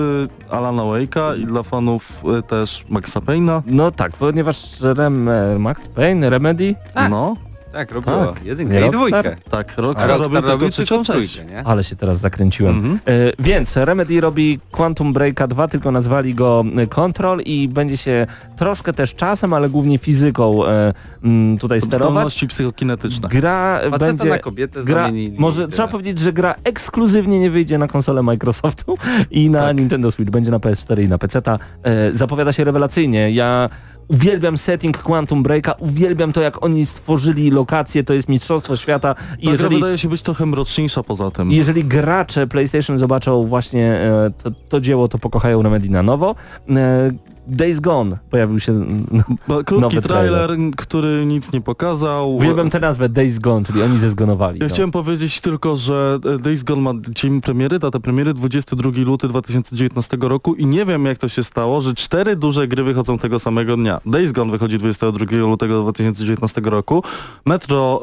Alana Wake'a i dla fanów y, też Maxa Payne'a. No tak, ponieważ Rem, Max Payne, Remedy, Tak. No, Tak, robiło Tak. jedynkę Nie i Rockstar? dwójkę. tak, A Rockstar, Rockstar robił tylko trzecią część. ale się teraz zakręciłem. Mhm. E, więc Remedy robi Quantum Breaka 2, tylko nazwali go e, Control i będzie się troszkę też czasem, ale głównie fizyką e, m, tutaj sterować. Zdolności psychokinetyczne. Gra Faceta będzie... na kobietę Gra, może i trzeba tyle. powiedzieć, że gra ekskluzywnie nie wyjdzie na konsolę Microsoftu i na Tak. Nintendo Switch, będzie na PS4 i na PC. E, zapowiada się rewelacyjnie. Ja uwielbiam setting Quantum Breaka, uwielbiam to jak oni stworzyli lokacje, to jest mistrzostwo świata i Ta jeżeli, wydaje się być trochę mroczniejsza poza tym. jeżeli gracze PlayStation zobaczą właśnie e, to, to dzieło, to pokochają Remedy na nowo. E, Days Gone pojawił się. Bo Krótki nowy trailer. trailer, który nic nie pokazał. Uwielbiam tę nazwę Days Gone, czyli oni zezgonowali. Ja no. chciałem powiedzieć tylko, że e, Days Gone ma dzień premiery, datę premiery 22 luty 2019 roku i nie wiem jak to się stało, że cztery duże gry wychodzą tego samego dnia. Days Gone wychodzi 22 lutego 2019 roku, Metro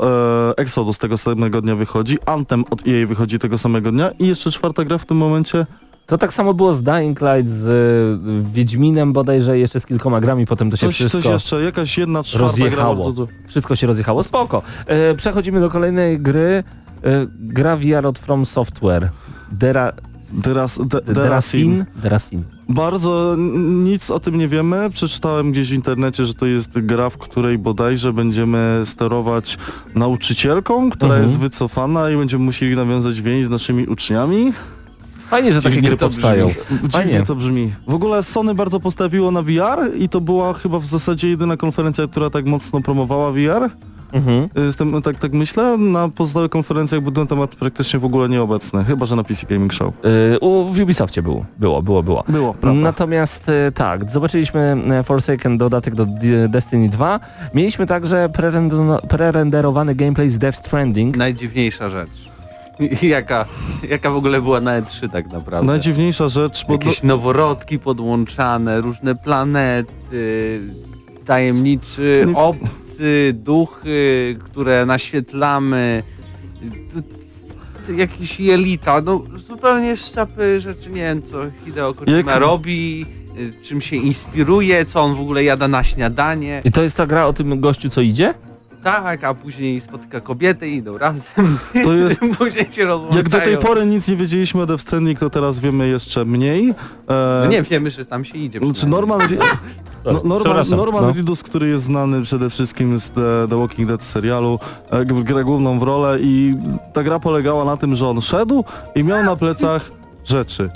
e, Exodus tego samego dnia wychodzi, Anthem od EA wychodzi tego samego dnia i jeszcze czwarta gra w tym momencie. To tak samo było z Dying Light, z y, Wiedźminem bodajże, jeszcze z kilkoma grami, potem to się Coś, wszystko coś jeszcze, jakaś jedna czwarta rozjechało. gra. Wszystko się rozjechało. Spoko. E, przechodzimy do kolejnej gry. E, gra VR od From Software. Dera, Deras, de, Derasin. Derasin? Bardzo nic o tym nie wiemy. Przeczytałem gdzieś w internecie, że to jest gra, w której bodajże będziemy sterować nauczycielką, która Mhm. jest wycofana i będziemy musieli nawiązać więź z naszymi uczniami. Fajnie, że takie gry powstają. Dziwnie Fajnie. to brzmi. W ogóle Sony bardzo postawiło na VR i to była chyba w zasadzie jedyna konferencja, która tak mocno promowała VR. Mhm. Jestem, tak, tak myślę. Na pozostałych konferencjach był ten temat praktycznie w ogóle nieobecny. Chyba, że na PC Gaming Show. E, u, w Ubisoftie był. Było, było, było. Było, prawda. Natomiast e, tak, zobaczyliśmy e, Forsaken dodatek do D- Destiny 2. Mieliśmy także prerendo- prerenderowany gameplay z Death Stranding. Najdziwniejsza rzecz. jaka, jaka w ogóle była na E3 tak naprawdę. Najdziwniejsza rzecz, bo... Jakieś noworodki podłączane, różne planety, tajemniczy obcy, duchy, które naświetlamy, jakieś jelita, no zupełnie z czapy rzeczy, nie wiem co Hideo Kojima Jak- robi, y, czym się inspiruje, co on w ogóle jada na śniadanie. I to jest ta gra o tym gościu, co idzie? Tak, a później spotyka kobietę i idą razem. To jest- później się rozłączają. Jak do tej pory nic nie wiedzieliśmy o Death Stranding, to teraz wiemy jeszcze mniej. E, No nie, wiemy, że tam się idzie. Znaczy. Norman, no, Norman, Norman no. Reedus, który jest znany przede wszystkim z The, The Walking Dead serialu, e, gra główną w rolę i ta gra polegała na tym, że on szedł i miał na plecach rzeczy.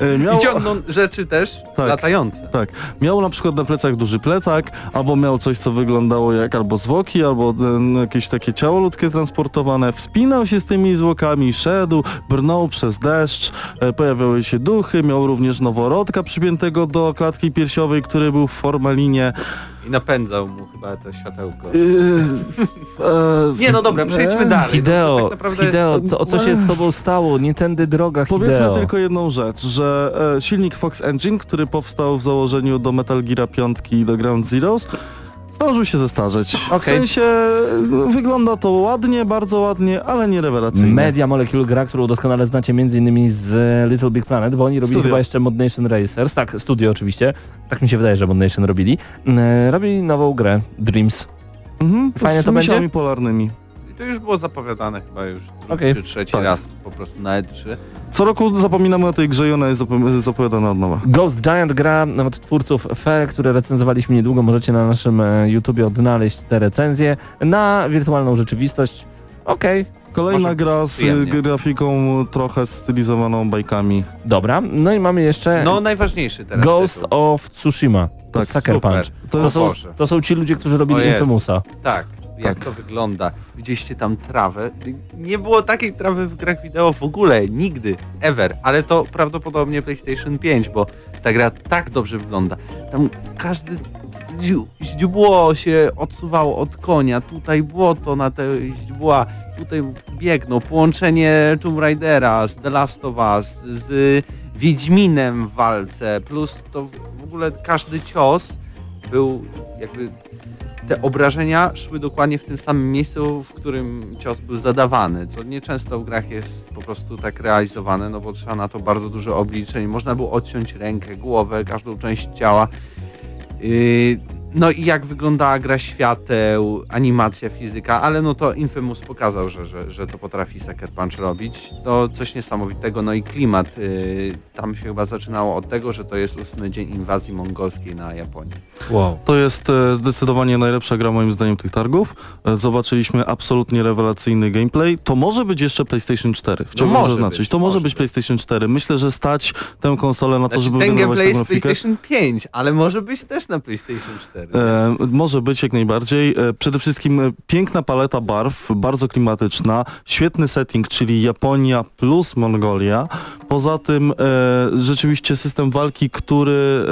E, Miał, I ciągną rzeczy też Tak. latające. tak, miał na przykład na plecach duży plecak, albo miał coś, co wyglądało jak albo zwłoki, albo e, jakieś takie ciało ludzkie transportowane. Wspinał się z tymi zwłokami, szedł, brnął przez deszcz, e, pojawiały się duchy, miał również noworodka przypiętego do klatki piersiowej, który był w formalinie. I napędzał mu chyba to światełko. Yy, e, Nie no dobra, przejdźmy e, dalej. Hideo, No, tak naprawdę... Hideo, co, o co się z tobą stało? Nie tędy droga, Powiedzmy Hideo. tylko jedną rzecz, że e, silnik Fox Engine, który powstał w założeniu do Metal Gear 5 i do Ground Zeroes, zdążył się zestarzeć. W Okej. sensie e, wygląda to ładnie, bardzo ładnie, ale nie rewelacyjnie. Media Molecule gra, którą doskonale znacie m.in. z Little Big Planet, bo oni robili Studio. chyba jeszcze Mod Nation Racers, tak, studio oczywiście, tak mi się wydaje, że Mod Nation robili. E, robili nową grę, Dreams. Mhm, Fajne z to będzie? misiami polarnymi. I to już było zapowiadane chyba już drugi Okej. czy trzeci Tak. raz po prostu na E E3. Co roku zapominamy o tej grze i ona jest zapo- zapowiadana od nowa. Ghost Giant gra od twórców Fe, które recenzowaliśmy niedługo, możecie na naszym e, YouTubie odnaleźć te recenzje na wirtualną rzeczywistość. Okej, Kolejna Może gra z przyjemnie. grafiką trochę stylizowaną bajkami. dobra. No i mamy jeszcze No najważniejszy teraz Ghost tytuł. of Tsushima. Tak, Sucker. Punch. To To jest, są, to są ci ludzie, którzy robili. Infamousa. Tak, jak Tak. to wygląda. Widzieliście tam trawę? Nie było takiej trawy w grach wideo w ogóle, nigdy, ever. Ale to prawdopodobnie PlayStation 5, bo ta gra tak dobrze wygląda. Tam każdy źdźbło się odsuwało od konia, tutaj błoto na te źdźbła, tutaj biegną, połączenie Tomb Raidera z The Last of Us, z Wiedźminem w walce, plus to w ogóle każdy cios był jakby te obrażenia szły dokładnie w tym samym miejscu, w którym cios był zadawany, co nieczęsto w grach jest po prostu tak realizowane, no bo trzeba na to bardzo dużo obliczeń. Można było odciąć rękę, głowę, każdą część ciała. Yy, no i jak wyglądała gra świateł, animacja, fizyka, ale no to Infamous pokazał, że, że, że to potrafi Sucker Punch robić. To coś niesamowitego, no i klimat. Yy, tam się chyba zaczynało od tego, że to jest ósmy dzień inwazji mongolskiej na Japonię. Wow. To jest e, zdecydowanie najlepsza gra moim zdaniem tych targów. E, Zobaczyliśmy absolutnie rewelacyjny gameplay. To może być jeszcze PlayStation 4. Chciałbym może zaznaczyć. być, to może być być. PlayStation 4. Myślę, że stać tę konsolę na to, Znaczy, żeby ten wygenerować gameplay tę jest. PlayStation 5, ale może być też na PlayStation 4. E, może być jak najbardziej. E, przede wszystkim e, piękna paleta barw, bardzo klimatyczna, świetny setting, czyli Japonia plus Mongolia. Poza tym e, rzeczywiście system walki, który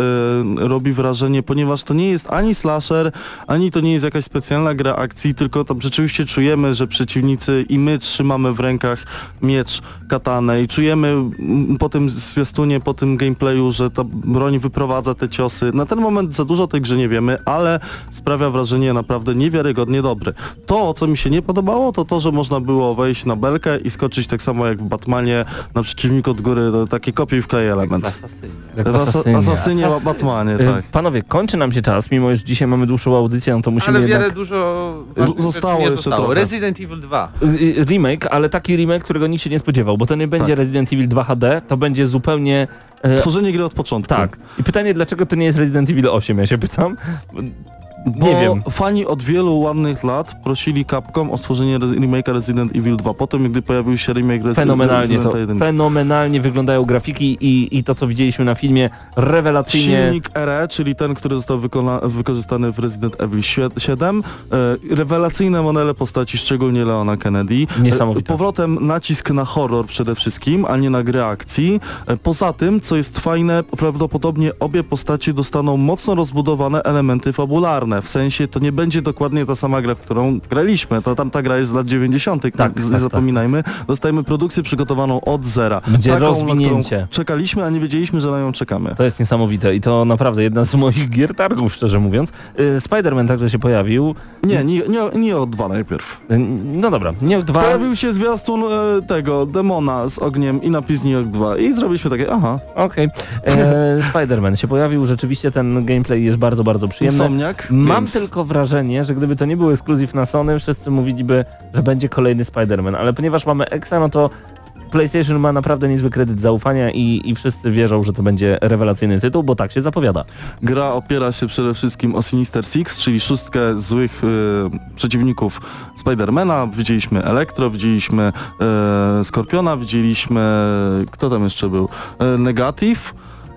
e, robi wrażenie, ponieważ to nie jest ani slasher, ani to nie jest jakaś specjalna gra akcji, tylko tam rzeczywiście czujemy, że przeciwnicy i my trzymamy w rękach miecz, katanę i czujemy mm, po tym zwiastunie, po tym gameplayu, że ta broń wyprowadza te ciosy. Na ten moment za dużo o tej grze nie wiemy, ale sprawia wrażenie naprawdę niewiarygodnie dobre. To, co mi się nie podobało, to to, że można było wejść na belkę i skoczyć tak samo jak w Batmanie na przeciwnik od góry, to taki kopiuj w klej w element. Asasynie. Jak w W Asa- Asasynie. Asasynie, w Batmanie, Y, tak. Panowie, kończy nam się czas, mimo że dzisiaj mamy dłuższą audycję, no to musimy Ale jednak... wiele dużo ważnych Zostało jeszcze zostało. trochę. Resident Evil 2. Y, y, remake, ale taki remake, którego nikt się nie spodziewał, bo to nie będzie Tak. Resident Evil 2 HD, to będzie zupełnie... e, Tworzenie gry od początku. tak. I pytanie, dlaczego to nie jest Resident Evil 8, ja się pytam. Bo Nie wiem. fani od wielu ładnych lat prosili Capcom o stworzenie rez- remake'a Resident Evil 2. Potem, gdy pojawił się remake Resi- Fenomenalnie to, Residenta 1. fenomenalnie wyglądają grafiki i, i to, co widzieliśmy na filmie, rewelacyjnie... Silnik RE, czyli ten, który został wykorzystany w Resident Evil sie- 7. E, rewelacyjne modele postaci, szczególnie Leona Kennedy. Niesamowite. E, powrotem nacisk na horror przede wszystkim, a nie na gry akcji. E, poza tym, co jest fajne, prawdopodobnie obie postaci dostaną mocno rozbudowane elementy fabularne. W sensie to nie będzie dokładnie ta sama gra, w którą graliśmy. To tamta gra jest z lat 90. Tak, Tak, tak, nie tak. zapominajmy. Dostajemy produkcję przygotowaną od zera. Będzie Taką, na rozwinięcie. którą czekaliśmy, a nie wiedzieliśmy, że na nią czekamy. To jest niesamowite i to naprawdę jedna z moich gier targów, szczerze mówiąc. Y, Spider-Man także się pojawił. Nie, nie, nie, nie od dwa najpierw. Y, No dobra, nie w dwa... Pojawił się zwiastun e, tego, demona z ogniem i napis New York 2 i zrobiliśmy takie, aha, Okej. E, Spider-Man się pojawił, rzeczywiście ten gameplay jest bardzo, bardzo przyjemny. Insomniak. Mam Games. tylko wrażenie, że gdyby to nie był ekskluzyw na Sony, wszyscy mówiliby, że będzie kolejny Spider-Man, ale ponieważ mamy Exa, no to PlayStation ma naprawdę niezły kredyt zaufania i, i wszyscy wierzą, że to będzie rewelacyjny tytuł, bo tak się zapowiada. Gra opiera się przede wszystkim o Sinister Six, czyli szóstkę złych e, przeciwników Spidermana. Widzieliśmy Elektro, widzieliśmy e, Skorpiona, widzieliśmy... Kto tam jeszcze był? E, Negative.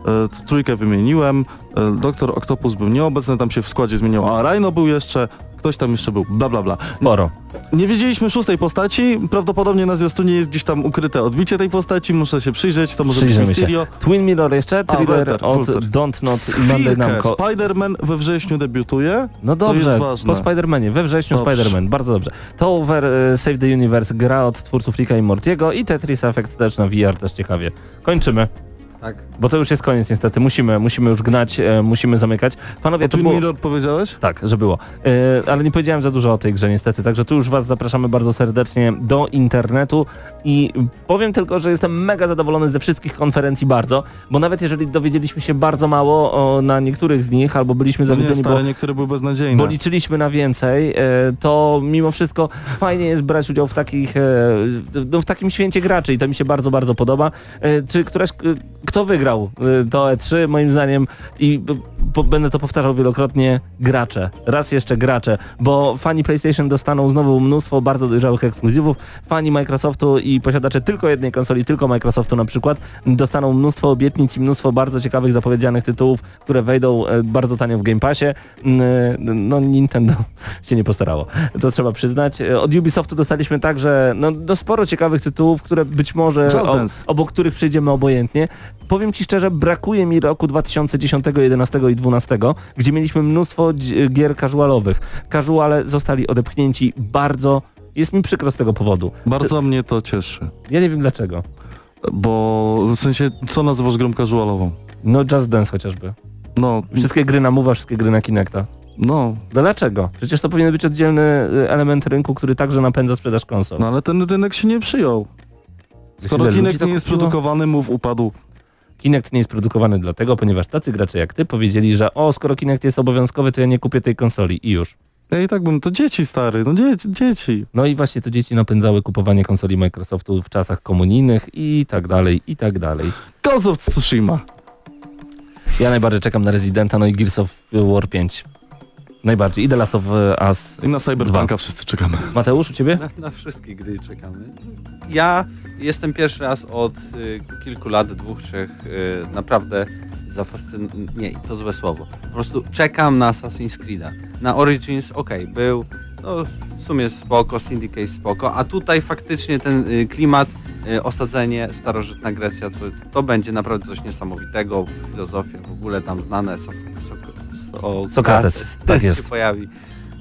E, trójkę wymieniłem. E, Doktor Octopus był nieobecny, tam się w składzie zmieniło. A Rhino był jeszcze... Ktoś tam jeszcze był, bla bla bla. Sporo. Nie wiedzieliśmy szóstej postaci, prawdopodobnie na zwiastunie jest gdzieś tam ukryte odbicie tej postaci, muszę się przyjrzeć, to może być się. Mysterio. Twin Mirror jeszcze, thriller Walter, od Walter. Don't Not i Namco. Spider-Man we wrześniu debiutuje. No To jest dobrze, ważne. po Spider-Manie, we wrześniu. Spider-Man, bardzo dobrze. To over e, Save the Universe gra od twórców Ricka i Mortiego i Tetris Effect też na VR, też ciekawie. Kończymy, Tak. bo to już jest koniec niestety, musimy, musimy już gnać, e, musimy zamykać. Panowie, to Twin było... Mirror powiedziałeś? Tak, że było. E, ale nie powiedziałem za dużo o tej grze niestety, także tu już Was zapraszamy bardzo serdecznie do internetu i powiem tylko, że jestem mega zadowolony ze wszystkich konferencji bardzo, bo nawet jeżeli dowiedzieliśmy się bardzo mało o, na niektórych z nich, albo byliśmy No nie, bo niektóre były beznadziejne. bo liczyliśmy na więcej, e, to mimo wszystko fajnie jest brać udział w takich, e, no, w takim święcie graczy i to mi się bardzo, bardzo podoba. E, Czy któraś, kto wygrał e, to E3 moim zdaniem i po, będę to powtarzał wielokrotnie, gracze. Raz jeszcze gracze, bo fani PlayStation dostaną znowu mnóstwo bardzo dojrzałych ekskluzywów, fani Microsoftu i posiadacze tylko jednej konsoli, tylko Microsoftu na przykład, dostaną mnóstwo obietnic i mnóstwo bardzo ciekawych zapowiedzianych tytułów, które wejdą e, bardzo tanio w Game Passie. No Nintendo się nie postarało, to trzeba przyznać. E, Od Ubisoftu dostaliśmy także no, no sporo ciekawych tytułów, które być może o, obok których przejdziemy obojętnie. Powiem Ci szczerze, brakuje mi roku 2010, 11 i 12, gdzie mieliśmy mnóstwo gier casualowych. Casuale zostali odepchnięci bardzo... Jest mi przykro z tego powodu. Bardzo mnie to cieszy. Ja nie wiem dlaczego. Bo w sensie, co nazywasz grą casualową? No Just Dance chociażby. No, Wszystkie gry na Move'a, wszystkie gry na Kinecta. no, Dlaczego? Przecież to powinien być oddzielny y, element rynku, który także napędza sprzedaż konsol. no ale ten rynek się nie przyjął. Skoro Kinect nie jest produkowany, mów upadł. Kinect nie jest produkowany dlatego, ponieważ tacy gracze jak ty powiedzieli, że o, skoro Kinect jest obowiązkowy, to ja nie kupię tej konsoli i już. Ja i tak bym, to dzieci stary, no dzieci, dzieci. No i właśnie to dzieci napędzały kupowanie konsoli Microsoftu w czasach komunijnych i tak dalej, i tak dalej. Ghost of Tsushima. Ja najbardziej czekam na Residenta, no i Gears of War 5. Najbardziej. I The Last of Us. I na Cyberpunka wszyscy czekamy. Mateusz, u ciebie? Na, na wszystkie gry czekamy. Ja jestem pierwszy raz od y, kilku lat, dwóch, trzech, y, naprawdę zafascynowany, nie, to złe słowo. Po prostu czekam na Assassin's Creed'a. Na Origins, okej, był, no w sumie spoko, Syndicate spoko, a tutaj faktycznie ten y, klimat, y, osadzenie, starożytna Grecja, to, to będzie naprawdę coś niesamowitego, filozofia w ogóle tam znane, Sok, Sokrates, tak się jest. pojawi.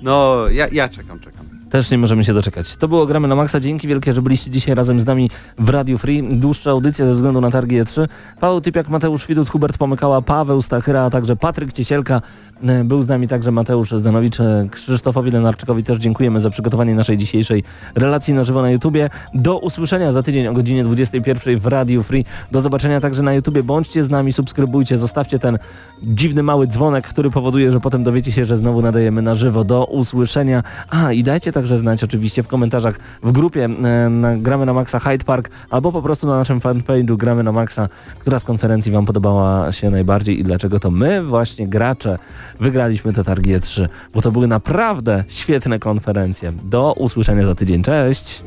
No, ja, ja czekam, czekam. Też nie możemy się doczekać. To było Gramy na Maxa. Dzięki wielkie, że byliście dzisiaj razem z nami w Radio Free. Dłuższa audycja ze względu na targi E3. Paweł Typiak, Mateusz Widut, Hubert Pomykała, Paweł Stachyra, a także Patryk Ciesielka. E, Był z nami także Mateusz Zdanowicz, e, Krzysztofowi Lenarczykowi też dziękujemy za przygotowanie naszej dzisiejszej relacji na żywo na YouTubie. Do usłyszenia za tydzień o godzinie 21 w Radio Free. Do zobaczenia także na YouTubie. Bądźcie z nami, subskrybujcie, zostawcie ten dziwny mały dzwonek, który powoduje, że potem dowiecie się, że znowu nadajemy na żywo. Do usłyszenia. A i dajcie także znać oczywiście w komentarzach w grupie e, na, Gramy na Maxa Hyde Park albo po prostu na naszym fanpage'u Gramy na Maxa, która z konferencji Wam podobała się najbardziej i dlaczego to my właśnie gracze wygraliśmy te targi E3, bo to były naprawdę świetne konferencje. Do usłyszenia za tydzień. Cześć!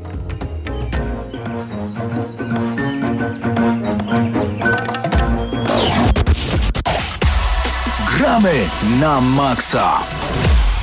Gramy na maksa.